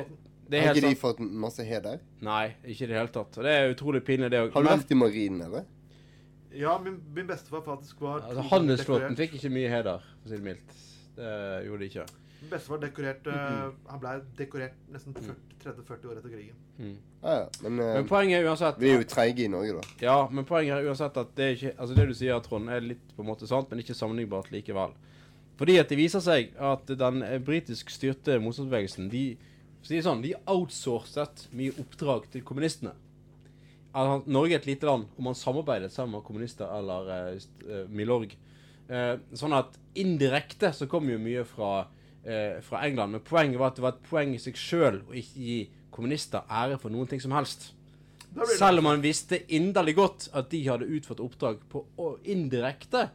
det er Har helt ikke de fått masse heder? Nei, ikke i det hele tatt. Og det er utrolig pinlig, det òg. Har du vært i marinen, eller? Ja, min, min bestefar faktisk var Altså, Handelsflåten fikk ikke mye heder, for å si det mildt. Det gjorde de ikke. Bestefar dekorert eh, Han ble dekorert nesten 30-40 år etter krigen. Mm. Ja, ja. Men, eh, Men poenget er uansett Vi er jo treige i Norge, da. Ja, men poenget er uansett at det er ikke Altså det du sier, Trond, er litt på en måte sant, men ikke sammenlignbart likevel. Fordi at det viser seg at den eh, britisk styrte motstandsbevegelsen De sånn, de outsourcet mye oppdrag til kommunistene. Altså, Norge er et lite land, og man samarbeidet sammen med kommunister eller uh, eh, Milorg. Uh, sånn at indirekte så kom jo mye fra, eh, fra England. Men poenget var at det var et poeng i seg sjøl å ikke gi kommunister ære for noen ting som helst. Selv om han visste inderlig godt at de hadde utført oppdrag på, og indirekte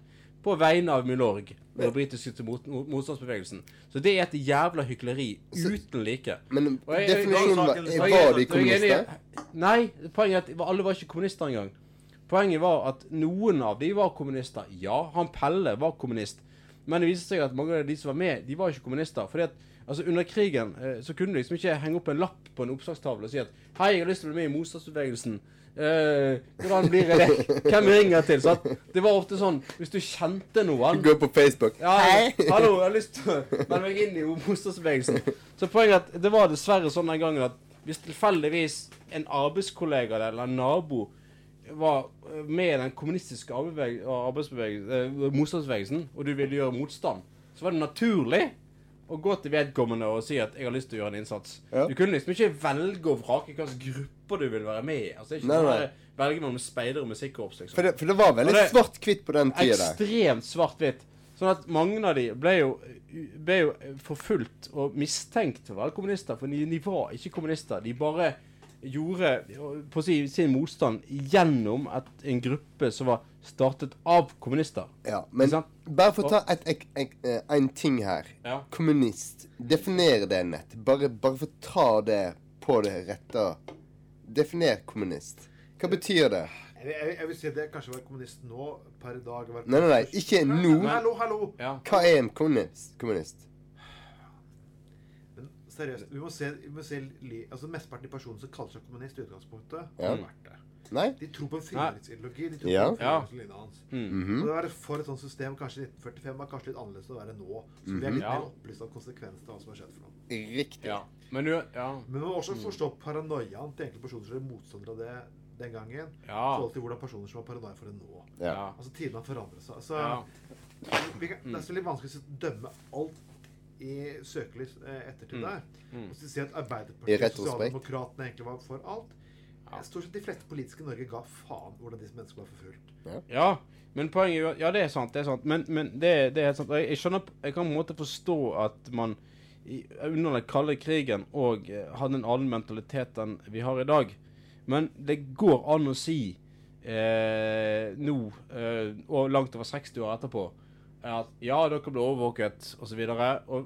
på vegne av Milorg og den britiske mot, mot, motstandsbevegelsen. Så det er et jævla hykleri uten like. Men Og jeg- jeg- definisjonen var- er- var de er kommunister? Nei, poenget er at alle var ikke kommunister engang. Poenget var at noen av de var kommunister. Ja, han Pelle var kommunist. Men det viste seg at mange av de som var med, de var ikke kommunister. Fordi at altså under krigen eh, så kunne du liksom ikke henge opp en lapp på en oppslagstavle og si at Hei, jeg har lyst til å bli med i motstandsbevegelsen. Uh, hvordan blir jeg det? Hvem ringer jeg til? Sant? Det var ofte sånn Hvis du kjente noen Gå på Facebook. ja, (laughs) hallo, jeg har lyst til å melde meg inn i motstandsbevegelsen. Så poenget er at det var dessverre sånn den gangen at hvis tilfeldigvis en arbeidskollega eller en nabo var eh, med i den kommunistiske arbeidsbeveg- eh, motstandsbevegelsen, og du ville gjøre motstand, så var det naturlig å gå til vedkommende og si at 'jeg har lyst til å gjøre en innsats'. Ja. Du kunne liksom ikke velge og vrake hvilke grupper du vil være med i. Altså, det er ikke Nei, nei. velge mellom speider og musikkorps, liksom. For det, for det var veldig svart-hvitt på den tida. Ekstremt svart-hvitt. Sånn at mange av de ble jo, ble jo forfulgt og mistenkt for å være kommunister, for de, de var ikke kommunister. De bare gjorde på å si, sin motstand gjennom et, en gruppe som var startet av kommunister. Ja, men bare for å ta et, et, et, eh, en ting her. Ja. Kommunist. Definere det nett. Bare, bare for å ta det på det rette. Definer kommunist. Hva betyr det? Jeg, jeg, jeg vil si det kanskje å være kommunist nå per dag. Nei, nei, nei, ikke nå. Hallo, hallo. Hva er en kommunist? kommunist? Seriøst, vi må se, vi må se altså Mesteparten av personene som kaller seg kommunist i utgangspunktet, Ja. har vært det. Nei. De tror på en frihetsideologi. De tror Ja. på frihetsideologien hans. Mm. -hmm. Og det å være for et sånt system kanskje i 1945 var kanskje litt annerledes enn å være nå. Så vi er Mhm. litt Ja. mer opplyst av konsekvensene av hva som har skjedd for noe. Riktig. Ja. Men du Ja. Men man må også Mm. forstå paranoiaen til enkelte personer som er motstandere av det den gangen. Ja. I forhold til hvordan personer som var paranoia for det nå. Ja. Altså Tidene har forandret seg. Så Ja. vi kan, Det er så litt vanskelig å dømme alt i søkelys eh, ettertid Mm. der. Mm. Og så sier at Arbeiderpartiet og. Sosialdemokratene egentlig var for alt. Stort sett de fleste politiske i Norge ga faen hvordan disse menneskene var forfulgt. Ja, men poenget er jo Ja, det er sant. det er sant Men, men det, det er helt sant. Jeg, jeg skjønner Jeg kan på en måte forstå at man i, under den kalde krigen og eh, hadde en annen mentalitet enn vi har i dag. Men det går an å si eh, nå, eh, og langt over 60 år etterpå, at ja, dere ble overvåket osv.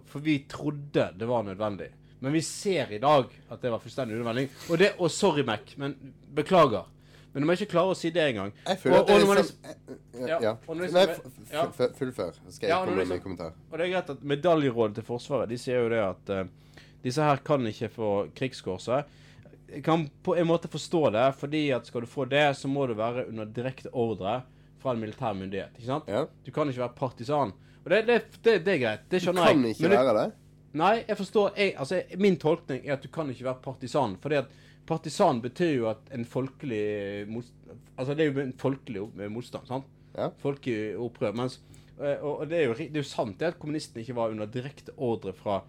For vi trodde det var nødvendig. Men vi ser i dag at det var fullstendig unødvendig. Og, det, og sorry, Mac, men beklager. Men du må ikke klare å si det engang. Jeg føler Og- at det og er når liksom- Ja. ja. liksom- Nei, fullfør, skal jeg Ja, når komme med liksom- en kommentar. Og det er greit at Medaljerådet til Forsvaret De sier jo det at uh, disse her kan ikke få krigskorset. Jeg kan på en måte forstå det, fordi at skal du få det, så må du være under direkte ordre fra en militær myndighet. ikke sant? Du kan ikke være partisan. Og det, det, det, det er greit. Det Du skjønner kan jeg. ikke Men det- være det. Nei, jeg forstår jeg, altså, Min tolkning er at du kan ikke være partisan. Fordi at partisan betyr jo at en folkelig motstand, Altså det er jo en folkelig motstand. sant? Folkelig opprør. Mens, eh, og, og det, er jo, det er jo sant det at kommunistene ikke var under direkte ordre fra,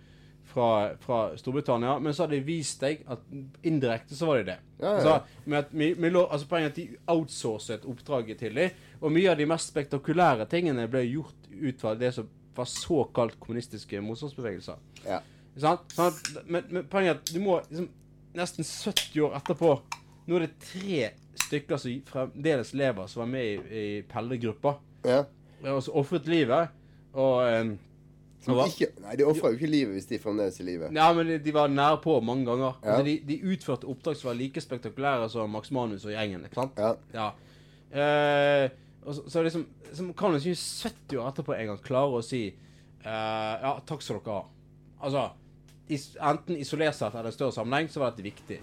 fra, fra Storbritannia, men så hadde de vist deg at indirekte så var de det. Ja, ja. Altså, med at, vi, vi lå, altså Poenget at de outsourcet oppdraget til dem, og mye av de mest spektakulære tingene ble gjort ut fra det som var såkalt kommunistiske motstandsbevegelser. Ja. Sånn, Sånn men, men poenget er at du må liksom, nesten 70 år etterpå Nå er det tre stykker som fremdeles lever, som var med i, i Pelle-gruppa. Ja. Og som ofret livet. Og um, Som ikke, nei, de ofrer jo ikke livet hvis de fremdeles er i live. Ja, men de, de var nære på mange ganger. Ja. Altså, de, de utførte oppdrag som var like spektakulære som Max Manus og gjengen. ikke sant? Ja. Eh, og så, så liksom, så kan du si 70 år etterpå en gang klare å si eh, Ja, takk skal dere ha. Altså, is, enten isolert sett eller i større sammenheng, så var dette viktig.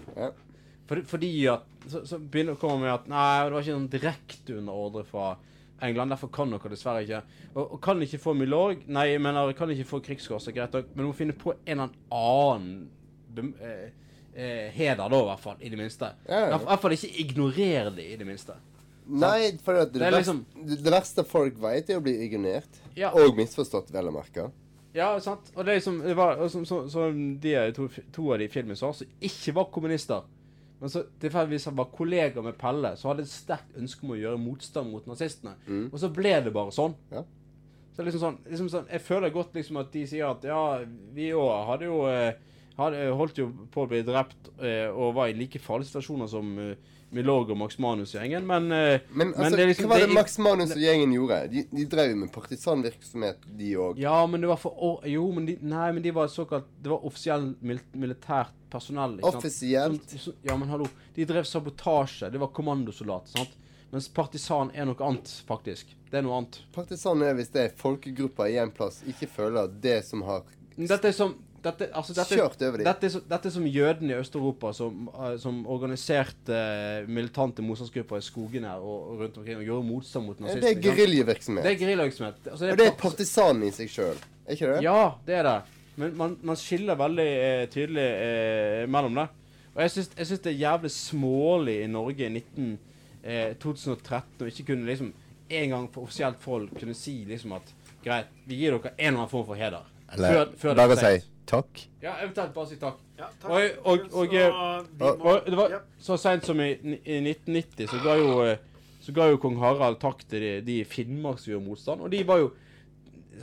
For, fordi at Så, så begynner det å komme med at Nei, det var ikke sånn direkte under ordre fra England. Derfor kan dere dessverre ikke. Og, og kan ikke få Milorg. Nei, jeg mener, kan ikke få krigskors. Greit nok. Men du må finne på en eller annen eh, eh, heder, da, i hvert fall. I det minste. Ja, ja. I hvert fall ikke ignorere det, i det minste. Nei, for det, Det liksom- det, verste folk vet, er å bli ignorert. Ja. Og misforstått, vel å merke. Ja, sant. Og det liksom det var, som, som, som de to, to av de filmene sa, som ikke var kommunister. Men så tilfeldigvis han var kollega med Pelle, så hadde et sterkt ønske om å gjøre motstand mot nazistene. Mm. Og så ble det bare sånn. Ja. Så liksom sånn, liksom sånn Jeg føler godt liksom at de sier at ja, vi òg hadde jo eh, hadde, holdt jo på å bli drept eh, og var i like farlige situasjoner som eh, Milorg og Max Manus-gjengen, men eh, Men altså, det er liksom- hva var det det Max Manus og gjengen gjorde? De, de drev jo med partisanvirksomhet, de òg. Ja, men det var for å, Jo, men de, nei, men de var såkalt Det var offisiell mil, militært personell. sant? Offisielt? Som- som- ja, men hallo. De drev sabotasje. Det var kommandosoldater, sant? Mens partisan er noe annet, faktisk. Det er noe annet. Partisan er hvis det er folkegrupper i en plass ikke føler at det som har Dette er som dette, altså, dette, Kjørt over dem. Dette, som- dette som jødene i Øst-Europa som, eh, som organiserte eh, militante motstandsgrupper i skogene og, og rundt omkring og gjorde motstand mot nazistene. Det er geriljevirksomhet. Det er geriljevirksomhet. Altså, Og det er par- partisan i seg sjøl, er ikke det? Ja, det er det. Men man, man skiller veldig eh, tydelig eh, mellom det. Og jeg syns, det er jævlig smålig i Norge i 19, eh, 2013 å ikke kunne liksom en gang på offisielt forhold kunne si liksom at greit, vi gir dere en eller annen form for heder. Eller Før- før det er for si sent. Takk. Ja, eventuelt bare si takk. Ja, takk. Og, og, og, Så eh, og, må- og det var så seint som i, i 1990 så ga jo eh, så ga jo kong Harald takk til de, de Finnmark som gjorde motstand. Og de var jo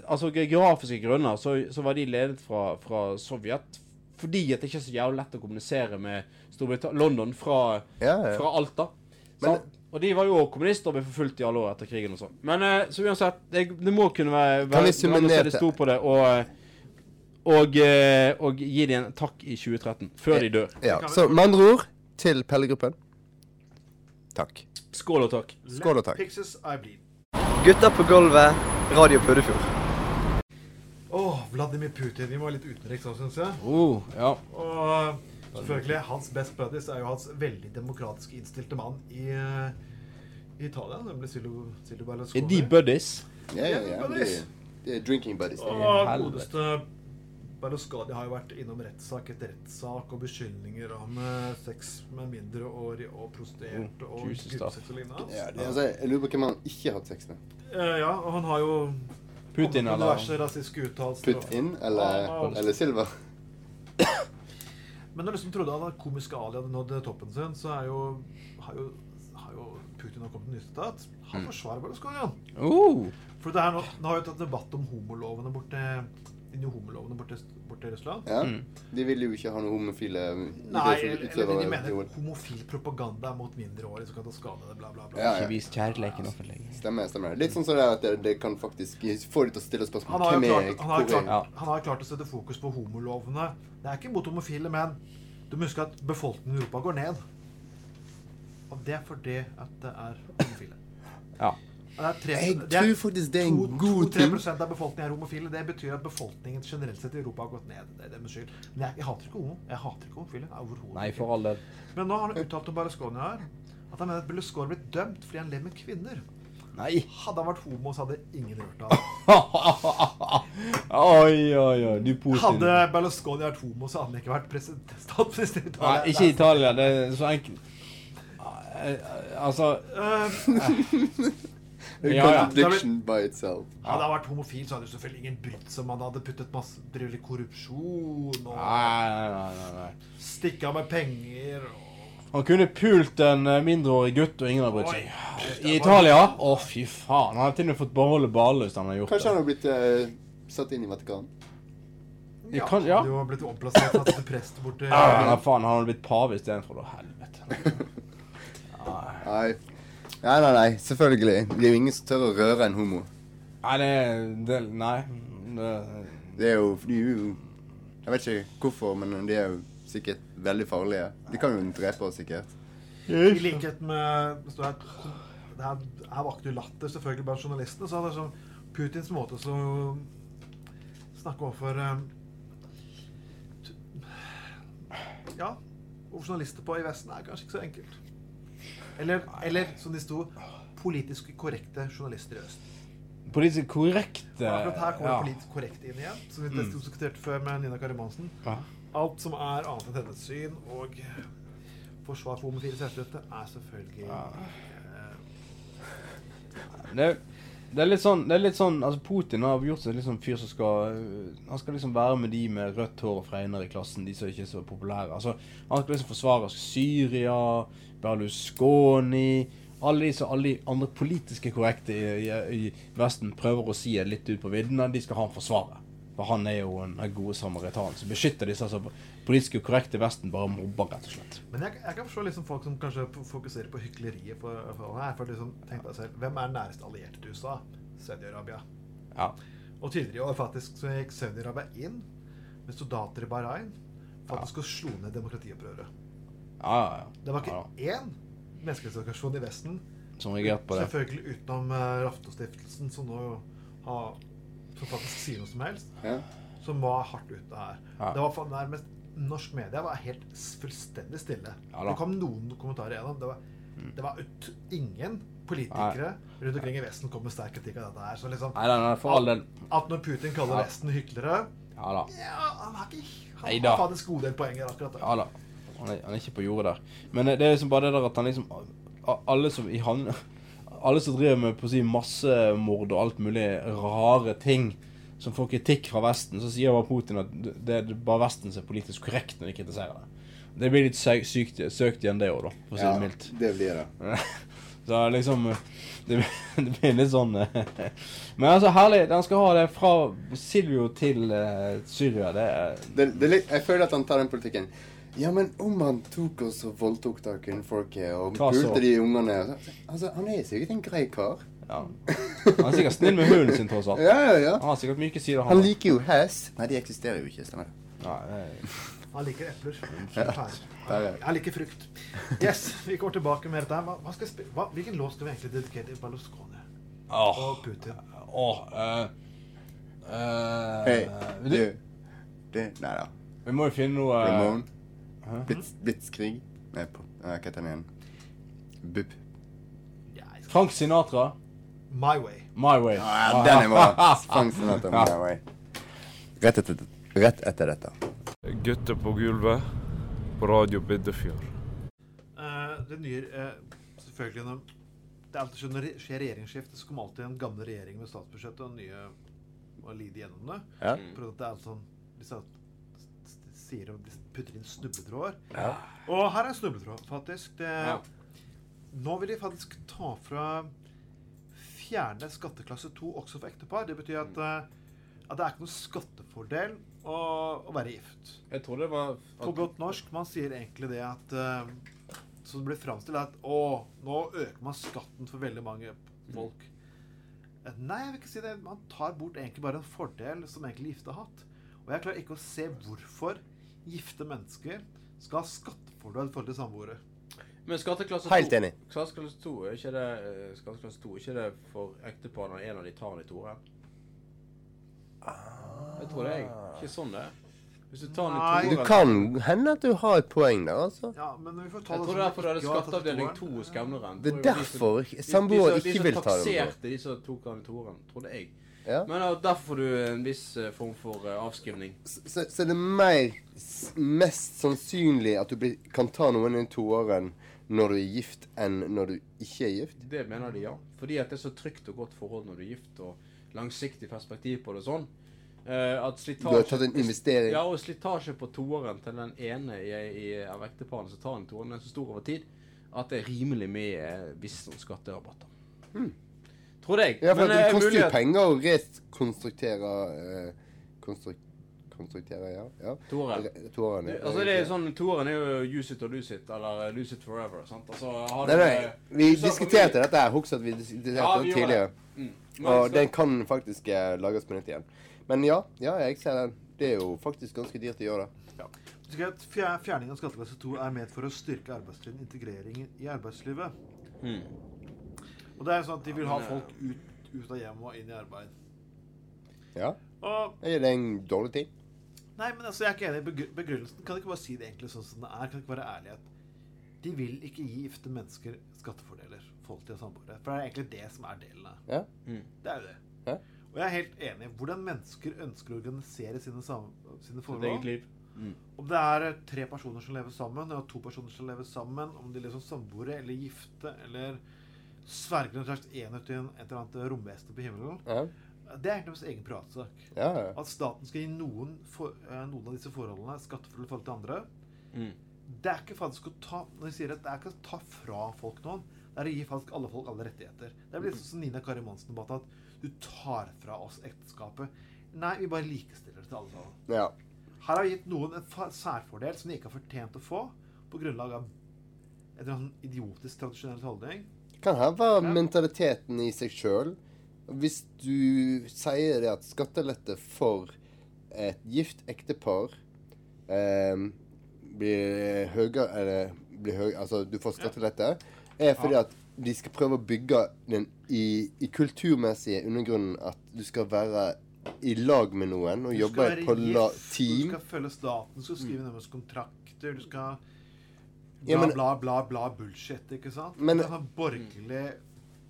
Altså geografiske grunner så, så var de ledet fra, fra Sovjet fordi at det ikke er så jævlig lett å kommunisere med Storbritannia London fra, Ja, ja. fra Alta. Så, og de var jo kommunister og ble forfulgt i alle år etter krigen og sånn. Men eh, så uansett, det, det må kunne være, Kan vi summere summe ned det til- på det. Og, og, eh, og gi dem en takk i 2013, før de dør. Ja, Så med andre ord, til Pellegruppen takk. Skål og takk. Skål og takk. Pixels I på gulvet, Radio Puddefjord. Åh, Vladimir Putin. Vi må være litt utenriks òg, syns jeg. Oh, ja. Og selvfølgelig, hans best buddies er jo hans veldig demokratisk innstilte mann i, eh, i Italia, nemlig Silo Silvio Berlusconi. Er de buddies? Ja, ja, ja. De, de er drinking buddies. Og godeste Berlusconi har jo vært innom rettssak etter rettssak og beskyldninger om eh, sex med mindreårige og prostituerte og gruppesex og lignende. Ja, altså, jeg lurer på hvem han ikke har hatt sex med. Eh, ja, og han har jo Putin, eller- Putin eller, eller Silver? Men når du liksom trodde at komiske Ali hadde nådd toppen sin, så er jo, har, jo, har jo Putin har kommet med nytt. Han Mm. forsvarer Berlusconi, Uh. Oh. For det her nå, nå har jo tatt debatt om homolovene borte de nye homolovene borte, borte i Russland. Ja. De vil jo ikke ha noen homofile Nei, eller, eller de mener homofil propaganda mot mindreårige som kan ta skade av det, bla, bla, bla. Ja, ja. Vis kjærleiken offentlig. Stemmer. stemmer. Litt sånn som det er at det, det kan faktisk få deg til å stille Han spørsmål. har, Hvem klart, er han, har klart, han har klart å sette fokus på homolovene. Det er ikke mot homofile, men du må huske at befolkningen i Europa går ned. Og det er fordi at det er homofile. Ja. Tre, Jeg det er tror faktisk det er en to- god 2-3 prosent av befolkningen er homofile. Det betyr at befolkningen generelt sett i Europa har gått ned. Det er deres skyld. Men jeg, jeg hater ikke homo. Jeg hater ikke homofile. Nei, for all del. Men nå har han uttalt om Berlusconi her at han mener at Berlusconi blitt dømt fordi han lever med kvinner. Nei. Hadde han vært homo, så hadde ingen hørt av (laughs) Oi, oi, oi. Du Putin. Hadde Berlusconi vært homo, så hadde han ikke vært statsminister i Nei, ikke ikke Italia. Det er så enkelt. Eh, Altså A Ja, ja. contradiction by itself. Hadde han vært homofil, så hadde jo selvfølgelig ingen brydd seg om han hadde puttet masse drevet litt korrupsjon og Nei, nei, nei, stikka med penger og Han kunne pult en eh, mindreårig gutt, og ingen hadde brydd seg. I Italia? Å, fy faen. Han hadde til og med fått beholde hvis han hadde gjort Kanskje det. han hadde blitt uh, satt inn i Vatikanen. Ja, kan, ja. Du har blitt omplassert satt til prest borte. Ja, nei, faen, han hadde blitt pave istedenfor. Helvete. (laughs) Nei. Nei, nei, nei. Selvfølgelig. Det er jo ingen som tør å røre en homo. Nei, det, det Nei. Det, Det er jo er jo Jeg vet ikke hvorfor, men de er jo sikkert veldig farlige. De kan jo drepe oss sikkert. I likhet med det står her, det her, her vakte jo latter selvfølgelig blant journalistene. Så hadde sånn Putins måte å snakke overfor eh, Ja, over journalister på i Vesten er kanskje ikke så enkelt. Eller, eller som de sto, politisk korrekte journalister i Øst. politisk korrekte Akkurat her kommer ja. politisk korrekt inn igjen. Som vi Mm. diskuterte før med Nina Karimansen. Ja. Alt som er annet enn hennes syn og forsvar for homofiles rettigheter, er selvfølgelig eh, Det, det er litt sånn, det er litt sånn altså Putin har gjort seg sånn fyr som skal Han skal liksom være med de med rødt hår og fregner i klassen, de som ikke er så populære. Altså, Han skal liksom forsvare Syria, Berlusconi Alle de alle de andre politiske korrekte i, i, i Vesten prøver å si det litt ut på viddene, de skal ha ham forsvare. For han er jo en en gode samaritan som beskytter disse altså, politiske korrekte Vesten bare mobber, rett og slett. Men jeg, jeg kan forstå liksom folk som kanskje fokuserer på hykleriet for, for her. For liksom, tenk deg selv, Hvem er nærmest allierte til USA? Saudi-Arabia. Ja. Og tidligere i år faktisk så gikk Saudi-Arabia inn med soldater i Bahrain faktisk og slå ned demokratiopprøret. Ja, ja, ja. Det var ikke én menneskerettighetsorganisasjon i Vesten Som reagerte på det. Selvfølgelig utenom uh, Raftostiftelsen, som nå har Som faktisk sier noe som helst. Ja. Som var hardt ute her. Ja. Det var nærmest Norsk media var helt fullstendig stille. Ja det kom noen kommentarer igjennom. Det var, det var ut, ingen politikere rundt omkring i Vesten kom med sterk kritikk av dette her. Så liksom Nei, nei, nei, for all del. at, at når Putin kaller Ja. Vesten hyklere Ja da. Ja, han har ikke Han har faktisk god del poenger akkurat der. Han er, han er ikke på jordet der. Men det er liksom bare det der at han liksom Alle som i han Alle som driver med på å si massemord og alt mulig rare ting som får kritikk fra Vesten, så sier bare Putin at det er bare Vesten som er politisk korrekt når de kritiserer det. Det blir litt sykt, søkt igjen, det òg, da, for å si Ja, det mildt. det blir det. (laughs) Så liksom Det, (laughs) det blir litt sånn eh, Men altså, herlig. Den skal ha det fra Silvio til uh, Syria. Det det, det jeg føler at han tar den politikken. Ja, men om han tok oss og voldtok da kvinnfolket og pulte de ungene Altså, Han er sikkert en grei kar. Ja. Han er sikkert snill med hunden sin, tross alt. Ja, ja, ja. Han har sikkert myke sider, Han Han liker jo hest. Nei, de eksisterer jo ikke, stemmer det? Nei, det- Han liker epler. Ja. Jeg liker frukt. Yes, vi går tilbake med dette. Hva, hva skal? Hva, hvilken låt skal vi egentlig dedikere til Berlusconi Åh. og Putin? Åh, eh, eh, Hei, du- du. Det Nei da. Vi må jo finne noe uh, Ramon. Blitz, Blitzkrig. Nei, på, hva heter den igjen? Bup. Frank Sinatra. My Way. My Way. Ja, den er bra. (laughs) Frank Sinatra, My Way. Rett etter, rett etter dette. Gutter på gulvet på Radio Biddefjord. Uh, det nye uh, Selvfølgelig når det er alltid sånn Når det skjer regjeringsskifte, så kommer alltid en gamle regjering med statsbudsjettet og nye og lide gjennom det. Ja. For at det er sånn Disse s- s- sier og putter inn snubletråder. Ja. Og her er en snubletråd, faktisk. Det, Ja. Nå vil de faktisk ta fra Fjerne skatteklasse 2 også for ektepar. Det betyr at, eh, at det er ikke noen skattefordel å, å være gift. Jeg tror det var På godt norsk, man sier egentlig det at uh, Så det blir framstilt at å, nå øker man skatten for veldig mange folk. Mm. Nei, jeg vil ikke si det. Man tar bort egentlig bare en fordel som egentlig gifte har hatt. Og jeg klarer ikke å se hvorfor gifte mennesker skal ha skattefordel for til samboere. Men skatteklasse 2 Helt enig. Skatteklasse 2 er ikke det eh, Skatteklasse 2 er ikke det for ektepar når en av de tar den i toeren? Jeg tror det er ikke sånn det er. Hvis du tar den i toeren Det kan hende at du har et poeng der, altså. Ja, men vi får ta Jeg det tror som det er du ikke har tatt skatteavdeling toeren. 2 hos Gamleren. Det er derfor samboere ikke vil ta den. De som takserte de som tok den i toeren, trodde jeg. Ja. Men ja, derfor får du en viss eh, form for eh, avskrivning. Så, så det er mer mest sannsynlig at du blir, kan ta noen i toåren når du er gift, enn når du ikke er gift? Det mener de, ja. Fordi at det er så trygt og godt forhold når du er gift, og langsiktig perspektiv på det og sånn. Uh, at slitasje Du har tatt en investering. Ja, og slitasje på toåren til den ene i, i, av ekteparene som tar en toåren, den er så stor over tid at det er rimelig med eh, visse skatterabatter. skatterabatter. Tror jeg. Ja, for Men, det eh, koster jo penger å rekonstruktere eh, konstruk Konstruktere, ja. ja. Toeren. Re- ja. Altså det er sånn, Toeren er jo use it or lose it, eller eh, lose it forever. sant? Altså, har Nei, nei, eh, vi diskuterte familie- dette her. Husk at vi diskuterte Ja, det vi tidligere. det. Mm. Men Og den kan faktisk eh, lages på nytt igjen. Men ja, ja, jeg ser den. Det er jo faktisk ganske dyrt å gjøre det. Fjer- Fjerning av skatteklasse 2 er ment for å styrke arbeidstiden, integreringen i arbeidslivet. Mm. Og det er jo sånn at de vil ha eh, folk ut, ut av hjemmet og inn i arbeid. Ja. Og Er det en dårlig ting? Nei, men altså, jeg er ikke enig i begr- begrunnelsen. Kan de ikke bare si det egentlig sånn som det er? Kan det ikke være ærlig at de vil ikke gi gifte mennesker skattefordeler, folk til samboere? For det er egentlig det som er delen av Ja. Det er jo det. Ja. Og jeg er helt enig. Hvordan mennesker ønsker å organisere sine, sine forhold. eget liv. Mm. Om det er eh, tre personer som lever sammen, og to personer som lever sammen, om de lever som samboere eller gifte, eller sverger en slags enhet til en, et eller annet romvesen på himmelen, Ja. det er egentlig deres egen privatsak. Ja, ja. At staten skal gi noen, for, eh, noen av disse forholdene skattefulle forhold til andre, Mm. det er ikke faktisk å ta Når de sier at det er ikke å ta fra folk noen, det er å gi faktisk alle folk alle rettigheter. Det er litt sånn som Nina Kari Monsen-debatten, at du tar fra oss ekteskapet. Nei, vi bare likestiller det til alle sammen. Ja. Her har vi gitt noen en særfordel som de ikke har fortjent å få, på grunnlag av en idiotisk tradisjonell holdning. Kan her være mentaliteten i seg sjøl. Hvis du sier det at skattelette for et gift ektepar eh, blir høyere Eller blir høy, Altså, du får skattelette, er fordi at de skal prøve å bygge den i, i kulturmessige undergrunnen at du skal være i lag med noen og jobbe på la, team. Du skal følge staten, du skal skrive deres kontrakter, du skal Ja, Bla, men- bla, bla, bla bullshit, ikke sant? Men- det er sånn borgerlig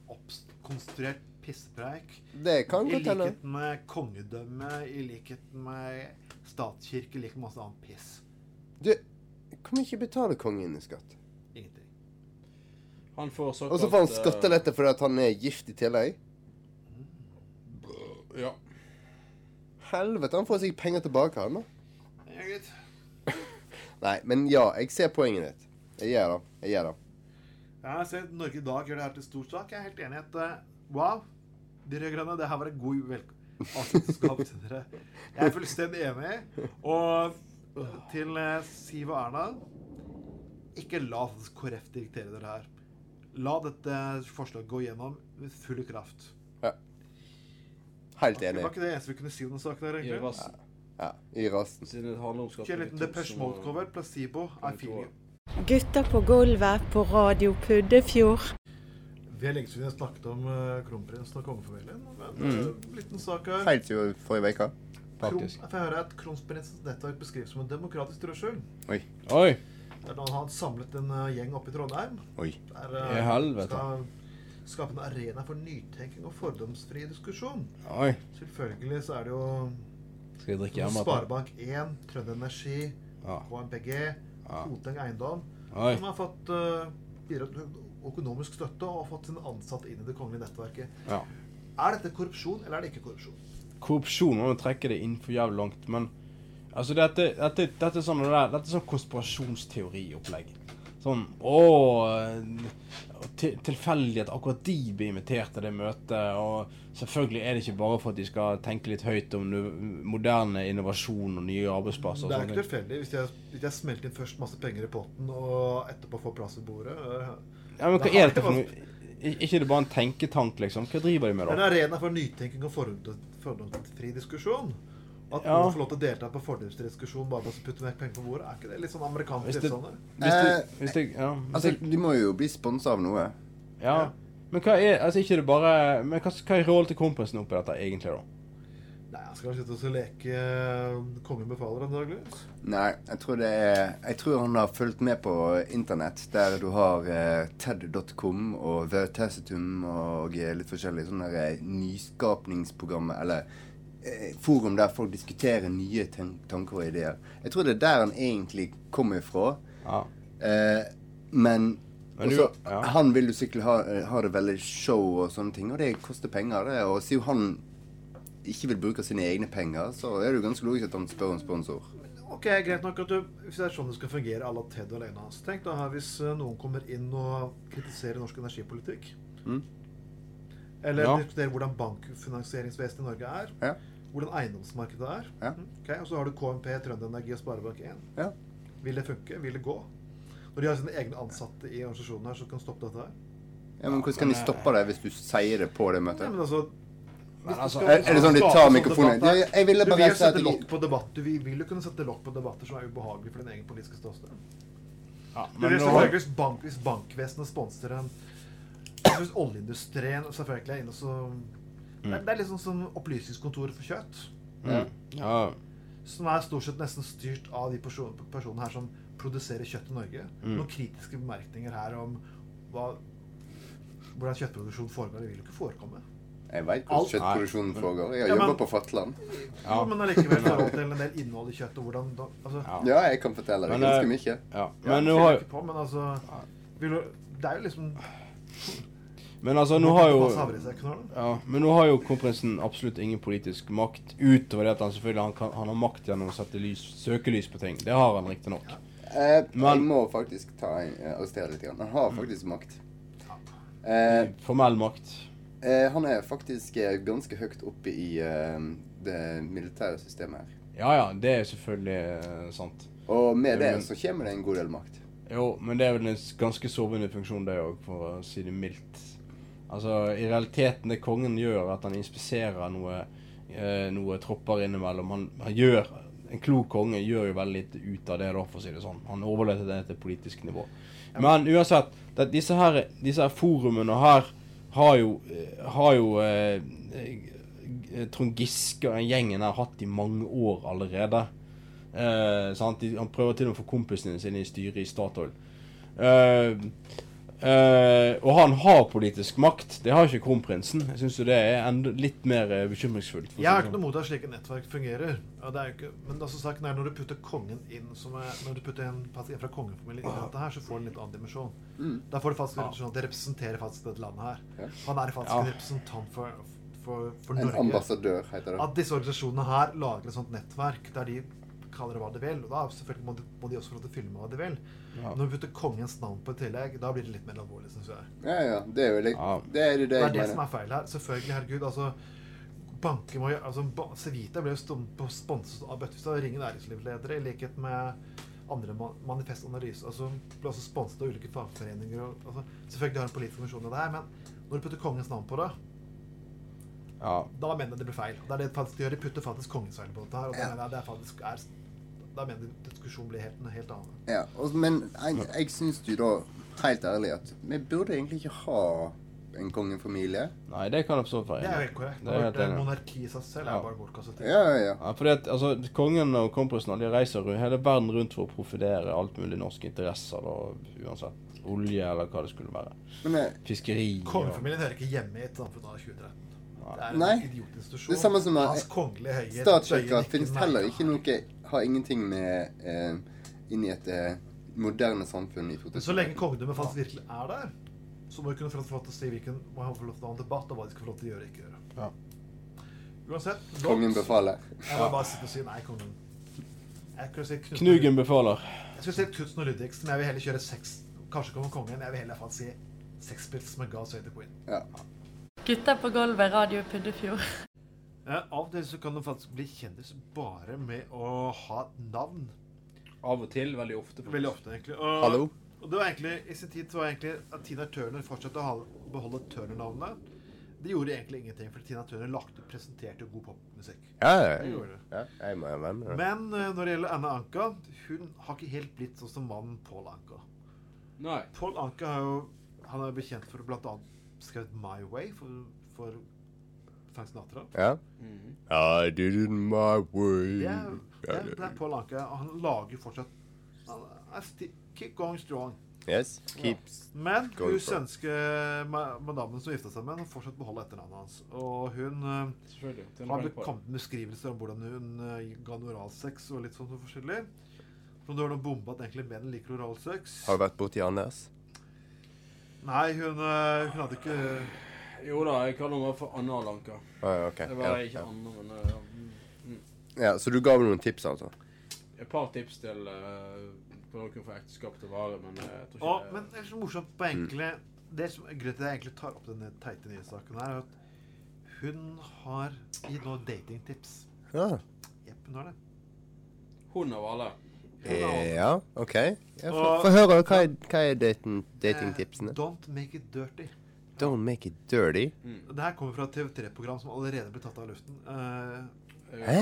oppkonstruert pisspreik. Det kan I godt hende. likhet med kongedømme, i likhet med statskirke, i likhet med masse annet piss. Du, hvor ikke betale kongen i skatt? Ingenting. Han får såkalt Og så får han eh, skattelette fordi at han er gift i tillegg? Ja. Helvete, han får sikkert penger tilbake, han da. Ja, greit. (laughs) Nei, men ja, jeg ser poenget ditt. Jeg gjør det. Jeg gjør det. Ja, jeg ser sett Norge i dag gjør det her til stor sak. Jeg er helt enig i at eh, wow, de rød-grønne, det her var en god vel- til dere. Jeg er fullstendig enig. Og til eh, Siv og Erna ikke la KrF diktere dere her. La dette forslaget gå gjennom med full kraft. Ja. Helt enig. Det var ikke det eneste vi kunne si om den saken her, I egentlig. rassen. Ja, i handler Kjør en liten Depeche Mode-cover. Placebo. I feel Gutta på gulvet på Radio Puddefjord. Vi har lenge siden jeg snakket om uh, kronprinsen og kongefamilien. Men Mm. eh, liten sak her. Helt siden forrige uke. Kron, jeg får høre at kronprinsens nettverk beskrives som en demokratisk trussel. Oi. Oi. Der han har samlet en eh, gjeng oppe i Trondheim. Oi. Der eh, I helvete. skal skape en arena for nytenking og fordomsfri diskusjon. Oi. Selvfølgelig så er det jo Skal jeg drikke? Sparebank1, Trønder Energi, Ja. KMPG, Koteng Eiendom, Oi. som har fått uh, bidratt økonomisk støtte og har fått sine ansatte inn i det kongelige nettverket. Ja. Er dette korrupsjon, eller er det ikke korrupsjon? Korrupsjon må vi trekke det inn for jævlig langt, men altså dette, dette, dette er sånn dette er sånn konspirasjonsteoriopplegg. Sånn Å til, Tilfeldig at akkurat de blir invitert til det møtet. Og selvfølgelig er det ikke bare for at de skal tenke litt høyt om moderne innovasjon og nye arbeidsplasser. og Det er ikke tilfeldig hvis jeg, hvis jeg smelter inn først masse penger i potten og etterpå får plass ved bordet. øh, Ja, men hva det er dette for noe? Ikke det bare en tenketank, liksom? Hva driver de med Det er da? en arena for nytenking og fordom- fordomsfri diskusjon. At Ja. noen får lov til å delta på fordomsfri diskusjon bare for å putte mer penger på bordet. Er ikke det litt sånn amerikansk Hvis det- tilstander? Hvis det, hvis det, ja, Altså, de må jo bli sponsa av noe. ja. Men hva er altså ikke det bare Men hva, hva er rollen til kompisen oppi dette egentlig, da? Nei, han skal vel sitte og leke øh, Kongen befaler antakeligvis. Nei, jeg tror det er Jeg tror han har fulgt med på internett, der du har eh, TED.com og Veritasitum og eh, litt forskjellige sånne eh, nyskapningsprogrammer, eller eh, forum der folk diskuterer nye ten tanker og ideer. Jeg tror det er der han egentlig kommer ifra. Eh, men Men du- også, ja. han vil jo sikkert ha, eh, ha det veldig show og sånne ting, og det koster penger. det, Og siden han ikke vil bruke sine egne penger, så er det jo ganske logisk at han spør om sponsor. Ok, greit nok at du, Hvis det er sånn det skal fungere à la Ted alene så Tenk da her hvis øh, noen kommer inn og kritiserer norsk energipolitikk. Mm. Eller Ja. diskuterer hvordan bankfinansieringsvesenet i Norge er. Ja. Hvordan eiendomsmarkedet er. Ja. Okay, Og så har du KMP, Trønderenergi og Sparebank1. Ja. Vil det funke? Vil det gå? Når de har sine egne ansatte i organisasjonen her som kan stoppe dette her. Ja, men Hvordan kan de stoppe det hvis du sier det på det møtet? Nei, men altså, men altså, er- er det sånn de tar sånn mikrofonen? Ja, jeg ville Du bare vil jo si at sette lokk på debatt. Du vil, vil jo kunne sette lokk på debatter som er ubehagelige for din egen politiske ståsted. Ja, Du men vil selvfølgelig hvis, bank, hvis bankvesenet sponser en Hvis oljeindustrien selvfølgelig er inne og så det, er, det er litt sånn som Opplysningskontoret for kjøtt. Mm. Ja. Som er stort sett nesten styrt av de person, personene her som produserer kjøtt i Norge. Mm. Noen kritiske bemerkninger her om hva, hvordan kjøttproduksjon foregår. Det vil jo ikke forekomme. Jeg veit hvordan kjøttproduksjonen foregår. Jeg har Ja, jobba på Fatland. Ja. men allikevel i (laughs) forhold til en del innhold i kjøtt og hvordan da, altså, Ja, jeg kan fortelle deg ganske eh, mye. Ja, Ja, men nå har på, men altså vil du, Det er jo liksom (laughs) Men altså, nå har jo ja, Men nå har jo kronprinsen absolutt ingen politisk makt, utover det at han selvfølgelig han, kan, han har makt gjennom å sette lys, søkelys på ting. Det har han riktignok. Eh, Men- jeg må faktisk ta eh, arrestere litt. grann. Han har faktisk makt. Eh, Formell makt. Eh, han er faktisk eh, ganske høyt oppe i eh, det militære systemet her. Ja ja, det er selvfølgelig eh, sant. Og med det Men- så kommer det en god del makt. Jo, men det er vel en ganske sovende funksjon det òg, for å si det mildt. Altså, i realiteten det kongen gjør, at han inspiserer noe, eh, noe tropper innimellom. Han, han gjør En klok konge gjør jo veldig lite ut av det, da, for å si det sånn. Han overlater det til politisk nivå. Men uansett, det, disse, her, disse her forumene her har jo, har jo eh, eh, Trond Giske og den gjengen har hatt i mange år allerede. Eh, sant? De, han prøver til og med å få kompisene sine i styret i Statoil. Eh, eh, og han har politisk makt. Det har ikke kronprinsen. Jeg syns det er enda litt mer eh, bekymringsfullt. Jeg har ikke noe mot at slike nettverk fungerer. Ja, det er jo ikke, men det er som sagt, når du putter kongen inn som er, Når du putter en pasient fra kongefamilien inn i dette her, så får du en litt annen dimensjon. Mm. Da får du faktisk en sånn at det representerer faktisk dette landet her. Han er faktisk Ja. en representant for, for, for En Norge. ambassadør, heter det. At disse organisasjonene her lager et sånt nettverk der de kaller det hva de vil. Og da selvfølgelig må de, må de også få lov til å filme hva de vil. Ja. Når vi putter kongens navn på i tillegg, da blir det litt mer alvorlig, syns jeg. Ja, ja. Det er jo litt Det er det Det er det som er feil her. Selvfølgelig, herregud. altså Banker må gjøre altså, ba- Civita ble jo sponset av Bøttestad Ringe næringslivsledere, i likhet med andre ma Manifest Analyse. Altså, ble også sponset av ulike fagforeninger. Og, altså, selvfølgelig har en politisk funksjon i det her, men når du putter kongens navn på det, Ja. da mener jeg det blir feil. Det er det faktisk de gjør. De putter faktisk kongens feil på dette her. Og da mener jeg det er faktisk er Da mener jeg diskusjonen blir helt, en helt annen. Ja, og, men jeg, jeg syns jo da, helt ærlig, at vi burde egentlig ikke ha en kongefamilie. Nei, det kan absolutt være Det er jo enig. helt korrekt. Det er helt Det er enig. monarki i seg selv er bare bortkastet tid. Ja, ja, ja. Ja, fordi at, altså, Kongen og kronprinsen de reiser hele verden rundt for å profilere alt mulig norske interesser. Da, uansett olje eller hva det skulle være. Men, eh, Fiskeri. Kongefamilien hører ikke hjemme i et samfunn av 2013. Det er en Nei. idiotinstitusjon. Det er samme som Hans kongelige høyhet statskirka finnes heller ikke noe Har ingenting med eh, inn i et eh, moderne samfunn i 2000. Men så lenge kongedømmet faktisk virkelig er der, så må vi kunne få lov til å si hvilken må ha få lov til å ha en debatt om hva de skal få lov til å gjøre og ikke gjøre. Ja. Uansett. lov- Kongen befaler. Jeg må bare sitte og si nei, kongen. Si Knugen befaler. Jeg skulle si Knutsen og Ludvigsen, men jeg vil heller kjøre seks Kanskje kommer kongen. Jeg vil heller faktisk si Sex Pills med Gas Høyde Queen. Ja. Gutta på gulvet, Radio Puddefjord. Eh, av og til så kan du faktisk bli kjendis bare med å ha et navn. Av og til. Veldig ofte. faktisk. Veldig ofte, egentlig. Og, Hallo? Og det var egentlig, I sin tid så var egentlig at Tina Turner fortsatte å beholde Turner-navnet. Det gjorde egentlig ingenting, for Tina Turner lagt ut presenterte god popmusikk. Ja, ja, Det ja. Jeg må være med det. Men eh, når det gjelder Anna Anka, hun har ikke helt blitt sånn som mannen Paul Anka. Nei. Paul Anka er jo Han er bekjent for bl.a. skrevet My Way for, for Frank Sinatra. Ja. I did it my way. Det er, det Ja, er, det er Paul Anka. og Han lager fortsatt han Keep going strong. Yes. Keeps Men going hun svenske ma- madammen som gifta seg med ham, fortsatt beholde etternavnet hans. Og hun uh, har kommet med beskrivelser om hvordan hun uh, ga oralsex og litt sånn forskjellig. Om det var noen bombe at egentlig menn liker oralsex. Har du vært borti Anders? Nei, hun, uh, hun hadde ikke Jo da, jeg kaller meg for Anna Lanka. Ah, okay. Det var Ja, ikke ja. Anna, men eh, ja. mm, mm. Ja, Så du ga meg noen tips, altså? Et par tips til uh, på noen for ekteskap til vare, men eh, jeg tror ikke men det er så morsomt på enkle Det som grunnen til at jeg egentlig tar opp denne teite nye saken her, er at hun har gitt noen datingtips. Ja. Jepp, hun har det. Hun av alle. Ja, OK. Få høre. Hva er, hva er dating, datingtipsene? Don't make it dirty. Don't make it dirty. Det her kommer fra et TV3-program som allerede ble tatt av luften. Uh, Hæ?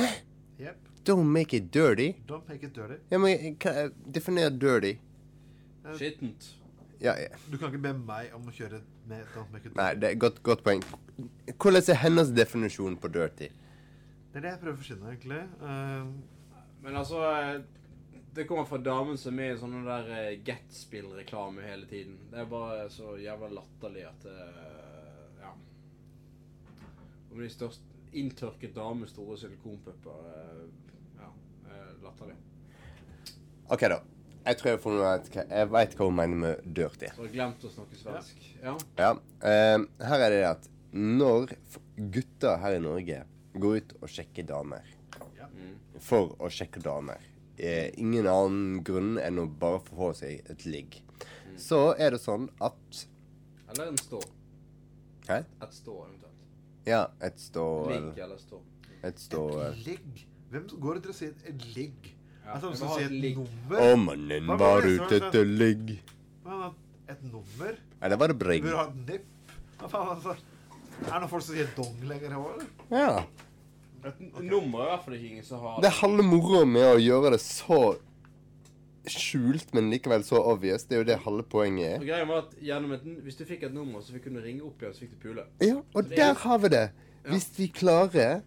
Yep. Don't make it dirty? Don't make it dirty. Ja, men hva, Definer dirty. Uh, Skittent. Ja, ja. Du kan ikke be meg om å kjøre med Don't make it dirty. Nei, det er godt, godt poeng. Hvordan er hennes definisjon på dirty? Det er det jeg prøver å forsyne, egentlig. Uh, Men altså eh, Det kommer fra damen som er i sånne der uh, Get-spill-reklame hele tiden. Det er bare så jævla latterlig at uh, Ja. Om de største Inntørket dame med store silikonpupper. uh, ja. eh, latterlig. OK, da. Jeg tror jeg får noe Jeg veit hva hun mener med dirty. Så har glemt å snakke svensk. Ja. Ja. eh, her er det at når gutter her i Norge går ut og sjekker damer For å sjekke damer. Eh, ingen annen grunn enn å bare få seg et ligg. Så er det sånn at Eller en stå. Hæ? Et stå, eventuelt. Ja, et stå Ligg eller stå. Et stå Et ligg? Hvem går rundt og sier et ligg? Ja, altså, som sier et ligg. nummer? Å, mannen var ute etter ligg. Et nummer? Nei, det var det Du Burde ha et nipp. Hva faen, altså? Er det noen folk som sier dong lenger her òg, eller? Ja. Et nummer er i hvert fall ikke ingen som har Det er halve moroa med å gjøre det så skjult, men likevel så obvious. Det er jo det halve poenget Og er. greia var at gjennom et, Hvis du fikk et nummer, så fikk du ringe opp igjen, så fikk du pule. Ja, og Så det er der har vi det. Hvis vi klarer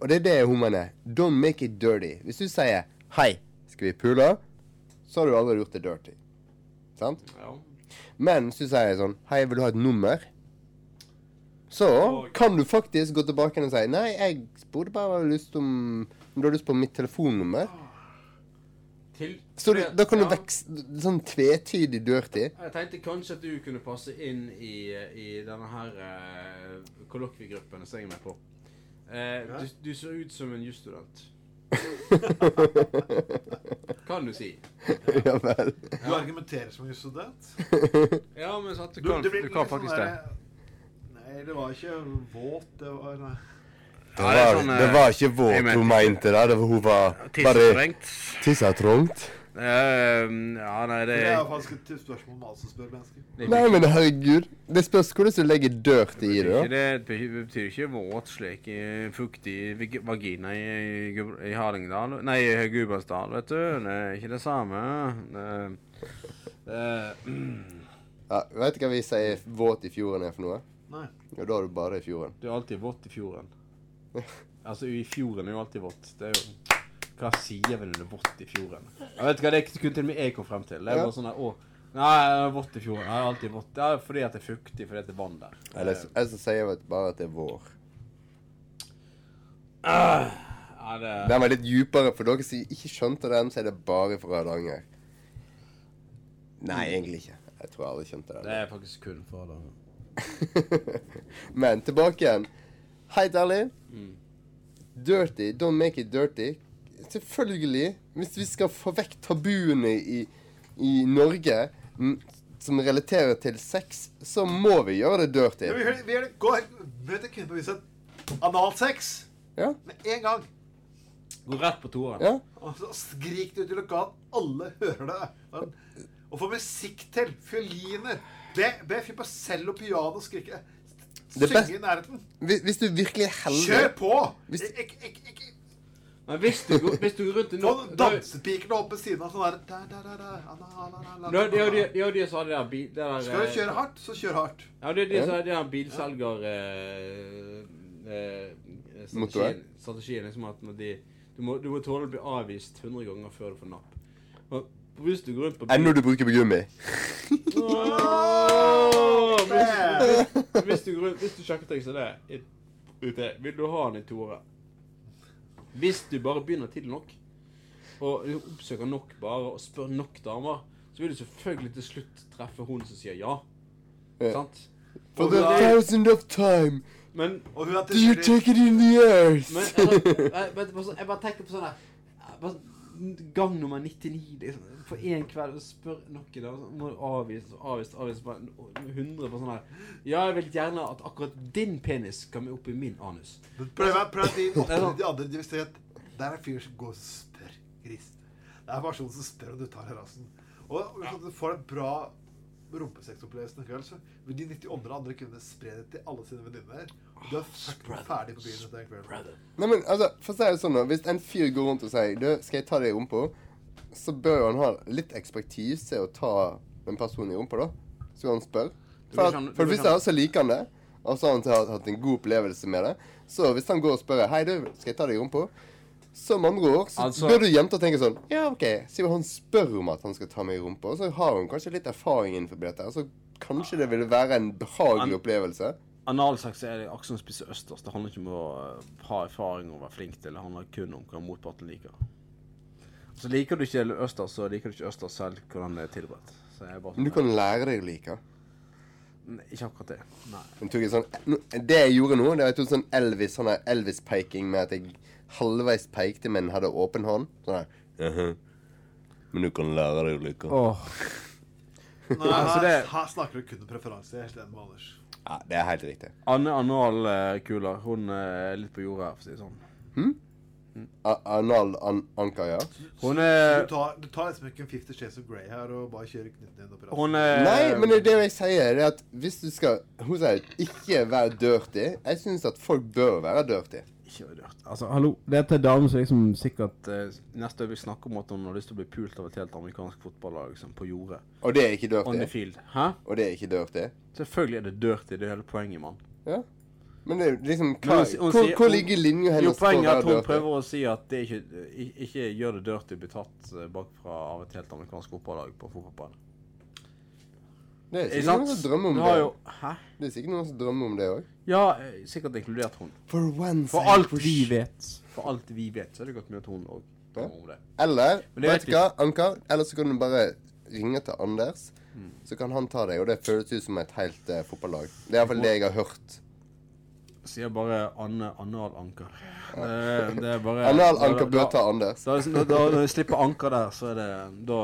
Og det er det hun mener. Don't make it dirty. Hvis du sier 'Hei, skal vi pule?' så har du aldri gjort det dirty. Sant? Ja. Men hvis du sier sånn 'Hei, vil du ha et nummer?' Så kan du faktisk gå tilbake og si 'Nei, jeg spurte bare om lyst om du har lyst på mitt telefonnummer'. Til, Så du, da kan du Ja. vekse sånn tvetydig dirty. Jeg tenkte kanskje at du kunne passe inn i, i denne her uh, kollokviegruppen som jeg er med på. Uh, du, du ser ut som en jusstudent. (laughs) kan du si. ja vel. Du argumenterer som en student. Ja, men sant, du Du- kan, du, du kan sånn faktisk det. Nei, det var ikke våt. Det var nei. Det Ja, det var, sånn, det eh, var ikke våt mente hun mente da. Det var, hun var bare. Tissa trangt. Eh, ja, nei, det Det er faktisk et spørsmål om alt som spør mennesker. Nei, men herregud. Det spørs hvordan du legger dirty i det. Det det betyr ikke våt slik fuktig vagina i, i Hardingdal Nei, i Gudbrandsdal, vet du. Det er ikke det samme. Det, det, Ja, vet du hva vi sier våt i fjorden er for noe? Nei. Ja, da er du bare i fjorden. det er alltid vått i fjorden. (laughs) Altså, i fjorden er jo alltid vått. Det er jo Hva sier vel det er vått i fjorden? Jeg vet hva, Det kunne til og med jeg kom frem til. Det er Ja. bare sånn der, å, Nei, det er vått i fjorden. Det er alltid vått. Det er fordi at det er fuktig, fordi at det er vann der. Eller jeg som sier bare at det er vår. Ja, det Den var litt dypere. For dere som ikke skjønte den, så er det bare fra Hardanger. Nei, egentlig ikke. Jeg tror alle skjønte den. Det er faktisk kun fra det. (laughs) Men tilbake igjen. Helt ærlig. Mm. Dirty. Don't make it dirty. Selvfølgelig. Hvis vi skal få vekk tabuene i, i Norge som relaterer til sex, så må vi gjøre det dirty. Ja, vi, gjør det- vi gjør det. Møt en kvinne på huset. Analsex. Ja. Med en gang. Går rett på toeren. Ja. Og så skrik det ut i lokalen. Alle hører det. Og få musikk til. Fioliner. Be, be fyr på cello, piano, skrike. Synge best- i nærheten. Hvis, hvis du virkelig er heldig Kjør på! Hvis- Ik ik ik Men hvis du, hvis du går rundt i Få dansepikene opp ved siden av sånn der ana, Ja, de, ja, de, ana. ja, de der bil... Skal du eh, kjøre hardt, så kjør hardt. Ja, det er de som hadde der bilselger... Eh, eh, strategien, liksom at når de, du, må, du må tåle å bli avvist 100 ganger før du får napp. Og hvis du går rundt på Ennå du bruker begummi. gummi? hvis, hvis, du, går rundt- hvis du sjekker ting som det ute, vil du ha den i Tore? Hvis du bare begynner tidlig nok, og oppsøker nok bare, og spør nok damer, så vil du selvfølgelig til slutt treffe hun som sier ja. Ja. Sant? For the thousand of time. Men Og hun Do you take it in the earth? Men jeg, jeg, jeg, jeg bare tenker på sånn der sånn, Gang nummer 99 liksom, På én kveld og spør noe, da, må du avvise avvise, avvise på 100 på sånn her Ja, jeg vil gjerne at akkurat din penis kommer opp i min anus. Prøv, prøv de er sånn- de andre. De vil si at det er en fyr som går og spør gris. Det er en person som spør om du tar rassen. Og hvis du får en bra rumpesexopplevelse en kveld, så vil de 98 andre kunne spre det til alle sine venninner. Du er ferdig på byen etter en kveld. Nei, men altså, for å si det sånn Hvis en fyr går rundt og sier Du, skal jeg ta deg i rumpa? Så bør jo han ha litt ekspertise å ta en person i rumpa, da. Så han spør. For, at, for hvis han så liker han det, og så har han hatt- hatt en god opplevelse med det. Så hvis han går og spør Hei, du, skal jeg ta deg i rumpa? Så med andre ord så Altså- bør du jenta tenke sånn Ja, OK. Siden han spør om at han skal ta meg i rumpa, så har hun kanskje litt erfaring innenfor dette. Så kanskje det ville være en behagelig opplevelse. Analsex er det akkurat som å spise østers. Det handler ikke om å eh, ha erfaring og være flink til det. Handler kun om hva motparten liker. Så liker du ikke østers, så liker du ikke østers selv hvordan det er tilberedt. Er Men du kan lære deg å like. Nei, Ikke akkurat det. Nei. Jeg sånn, det jeg gjorde nå, det var jeg tok sånn Elvis sånn Elvis-peking med at jeg halvveis pekte, men hadde åpen hånd. Sånn her. «Mhm. Men du kan lære deg å like. (laughs) Nei, Altså, her, det- her snakker du kun om preferanse. Er helt enig med Anders. Ja, det er helt riktig. Anne Analkuler, hun er litt på jordet her, for å si det sånn. Hm? Mm. Anal an Anka, ja? Hun er Du tar, du tar liksom ikke en Fifty Shades of Grey her og bare kjører knytten inn opp i rassen. Hun er Nei, men det er det jeg sier. Det er at hvis du skal Hun sier ikke være dirty. Jeg syns at folk bør være dirty. Ikke dirty. Altså, hallo. Dette er damen som liksom sikkert eh, neste øyeblikk snakker om at hun har lyst til å bli pult av et helt amerikansk fotballag liksom, på jordet. Og det er ikke dirty? On the field. Hæ? Og det er ikke dirty? Selvfølgelig er det dirty. Det er hele poenget, mann. Ja. Men det er liksom hva, hun hun hvor, hvor ligger linja hennes Jo, poenget er at hun prøver å si at det ikke, ikke gjør det dirty å bli tatt eh, bakfra av et helt amerikansk fotballag på fotballbanen. Det er sikkert noen som drømmer om det. jo- Hæ? Det er sikkert noen som drømmer om det òg. Ja, sikkert inkludert hun. For For alt push. vi vet. For alt vi vet, så er det godt mulig at hun òg Ja. drømmer om det. Eller, det vet du hva, Anker? Eller så kan du bare ringe til Anders. Mm. Så kan han ta deg, og det føles ut som et helt uh, fotballag. Det er iallfall det jeg har hørt. Sier bare Anne Analanker. Det, det er bare Analanker Anker bør ta Anders. Da, da, da, når vi slipper anker der, så er det Da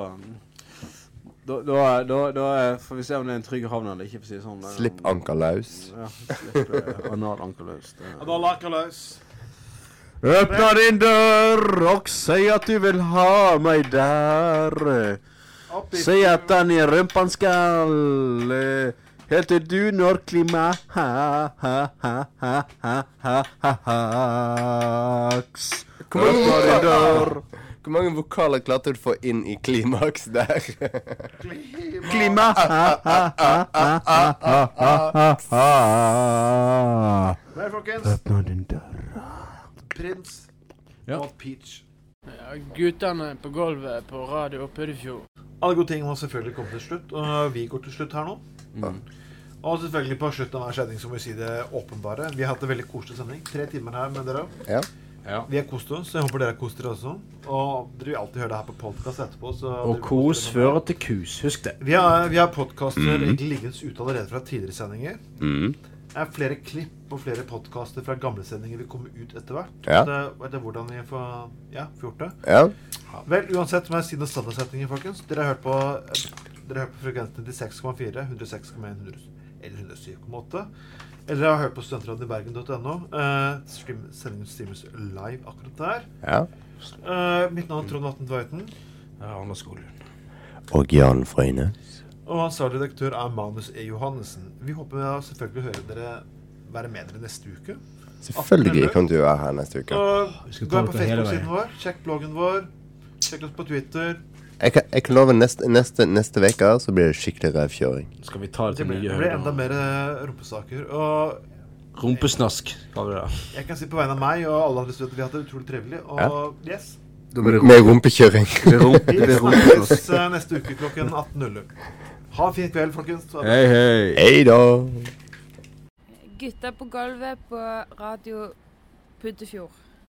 da, da, da, da får vi se om det er en trygg havn eller ikke, for å si det sånn. Slipp anker løs. Ja, slipp eh, analanker løs. Anal laker løs. Åpne din dør og si at du vil ha meg der. Si at den i rumpan skal eh, Helt til du når klima ha, ha, ha, ha, ha, ha, ha, haks. Hvor mange, Åpna din dør. Vokaler, hvor mange vokaler klarte du å få inn i klimaks der? Klima. Der, (laughs) folkens. Åpna din dør. Prins Ja. og Peach. Ja, guttene på gulvet på Radio Puddefjord. Alle gode ting må selvfølgelig komme til slutt, og vi går til slutt her nå. Og selvfølgelig på slutten av hver sending så må vi si det åpenbare. Vi har hatt en veldig koselig sending. Tre timer her med dere. Ja. Vi har kost oss, jeg håper dere har kost dere også. Og dere vil alltid høre det her på podkast etterpå. Så Og kos koser fører til kus. Husk det. Vi har, vi har podkaster mm. liggende ute allerede fra tidligere sendinger. Mm. Det er flere klipp og flere podkaster fra gamle sendinger vil komme ut etter hvert. Ja. Det, det er hvordan vi får ja, får gjort det. Ja. Vel, uansett må jeg si noen standardsetninger, folkens. Dere har hørt på Dere har hørt på frekvensen 96,4, 106,1 eller 107,8. Eller jeg har hørt på studentradioen i bergen.no. Uh, stream, sendingen streames live akkurat der. Ja. Uh, mitt navn er Trond Vatn Tveiten. Anders Skolund. Og Jan Frøyne. Og ansvarlig redaktør er Manus E. Johannessen. Vi håper vi selvfølgelig hører dere være med dere neste uke. Selvfølgelig kan du være her neste uke. Og Vi skal gå inn på Facebook-siden vår. Sjekk bloggen vår. Sjekk oss på Twitter. Jeg kan, jeg kan love neste, neste, neste uke så blir det skikkelig revkjøring. Skal vi ta det Det til blir, det blir enda høyder? mer eh, rumpesaker. Og Rumpesnask, kaller vi det. jeg kan si på vegne av meg og alle andre studenter vi har hatt det utrolig trivelig. Og yes. Med rumpekjøring. Vi snakkes eh, neste uke klokken 18.00. Ha en fin kveld, folkens. Hei, hei. Hei da. Gutta på gulvet på Radio Puddefjord.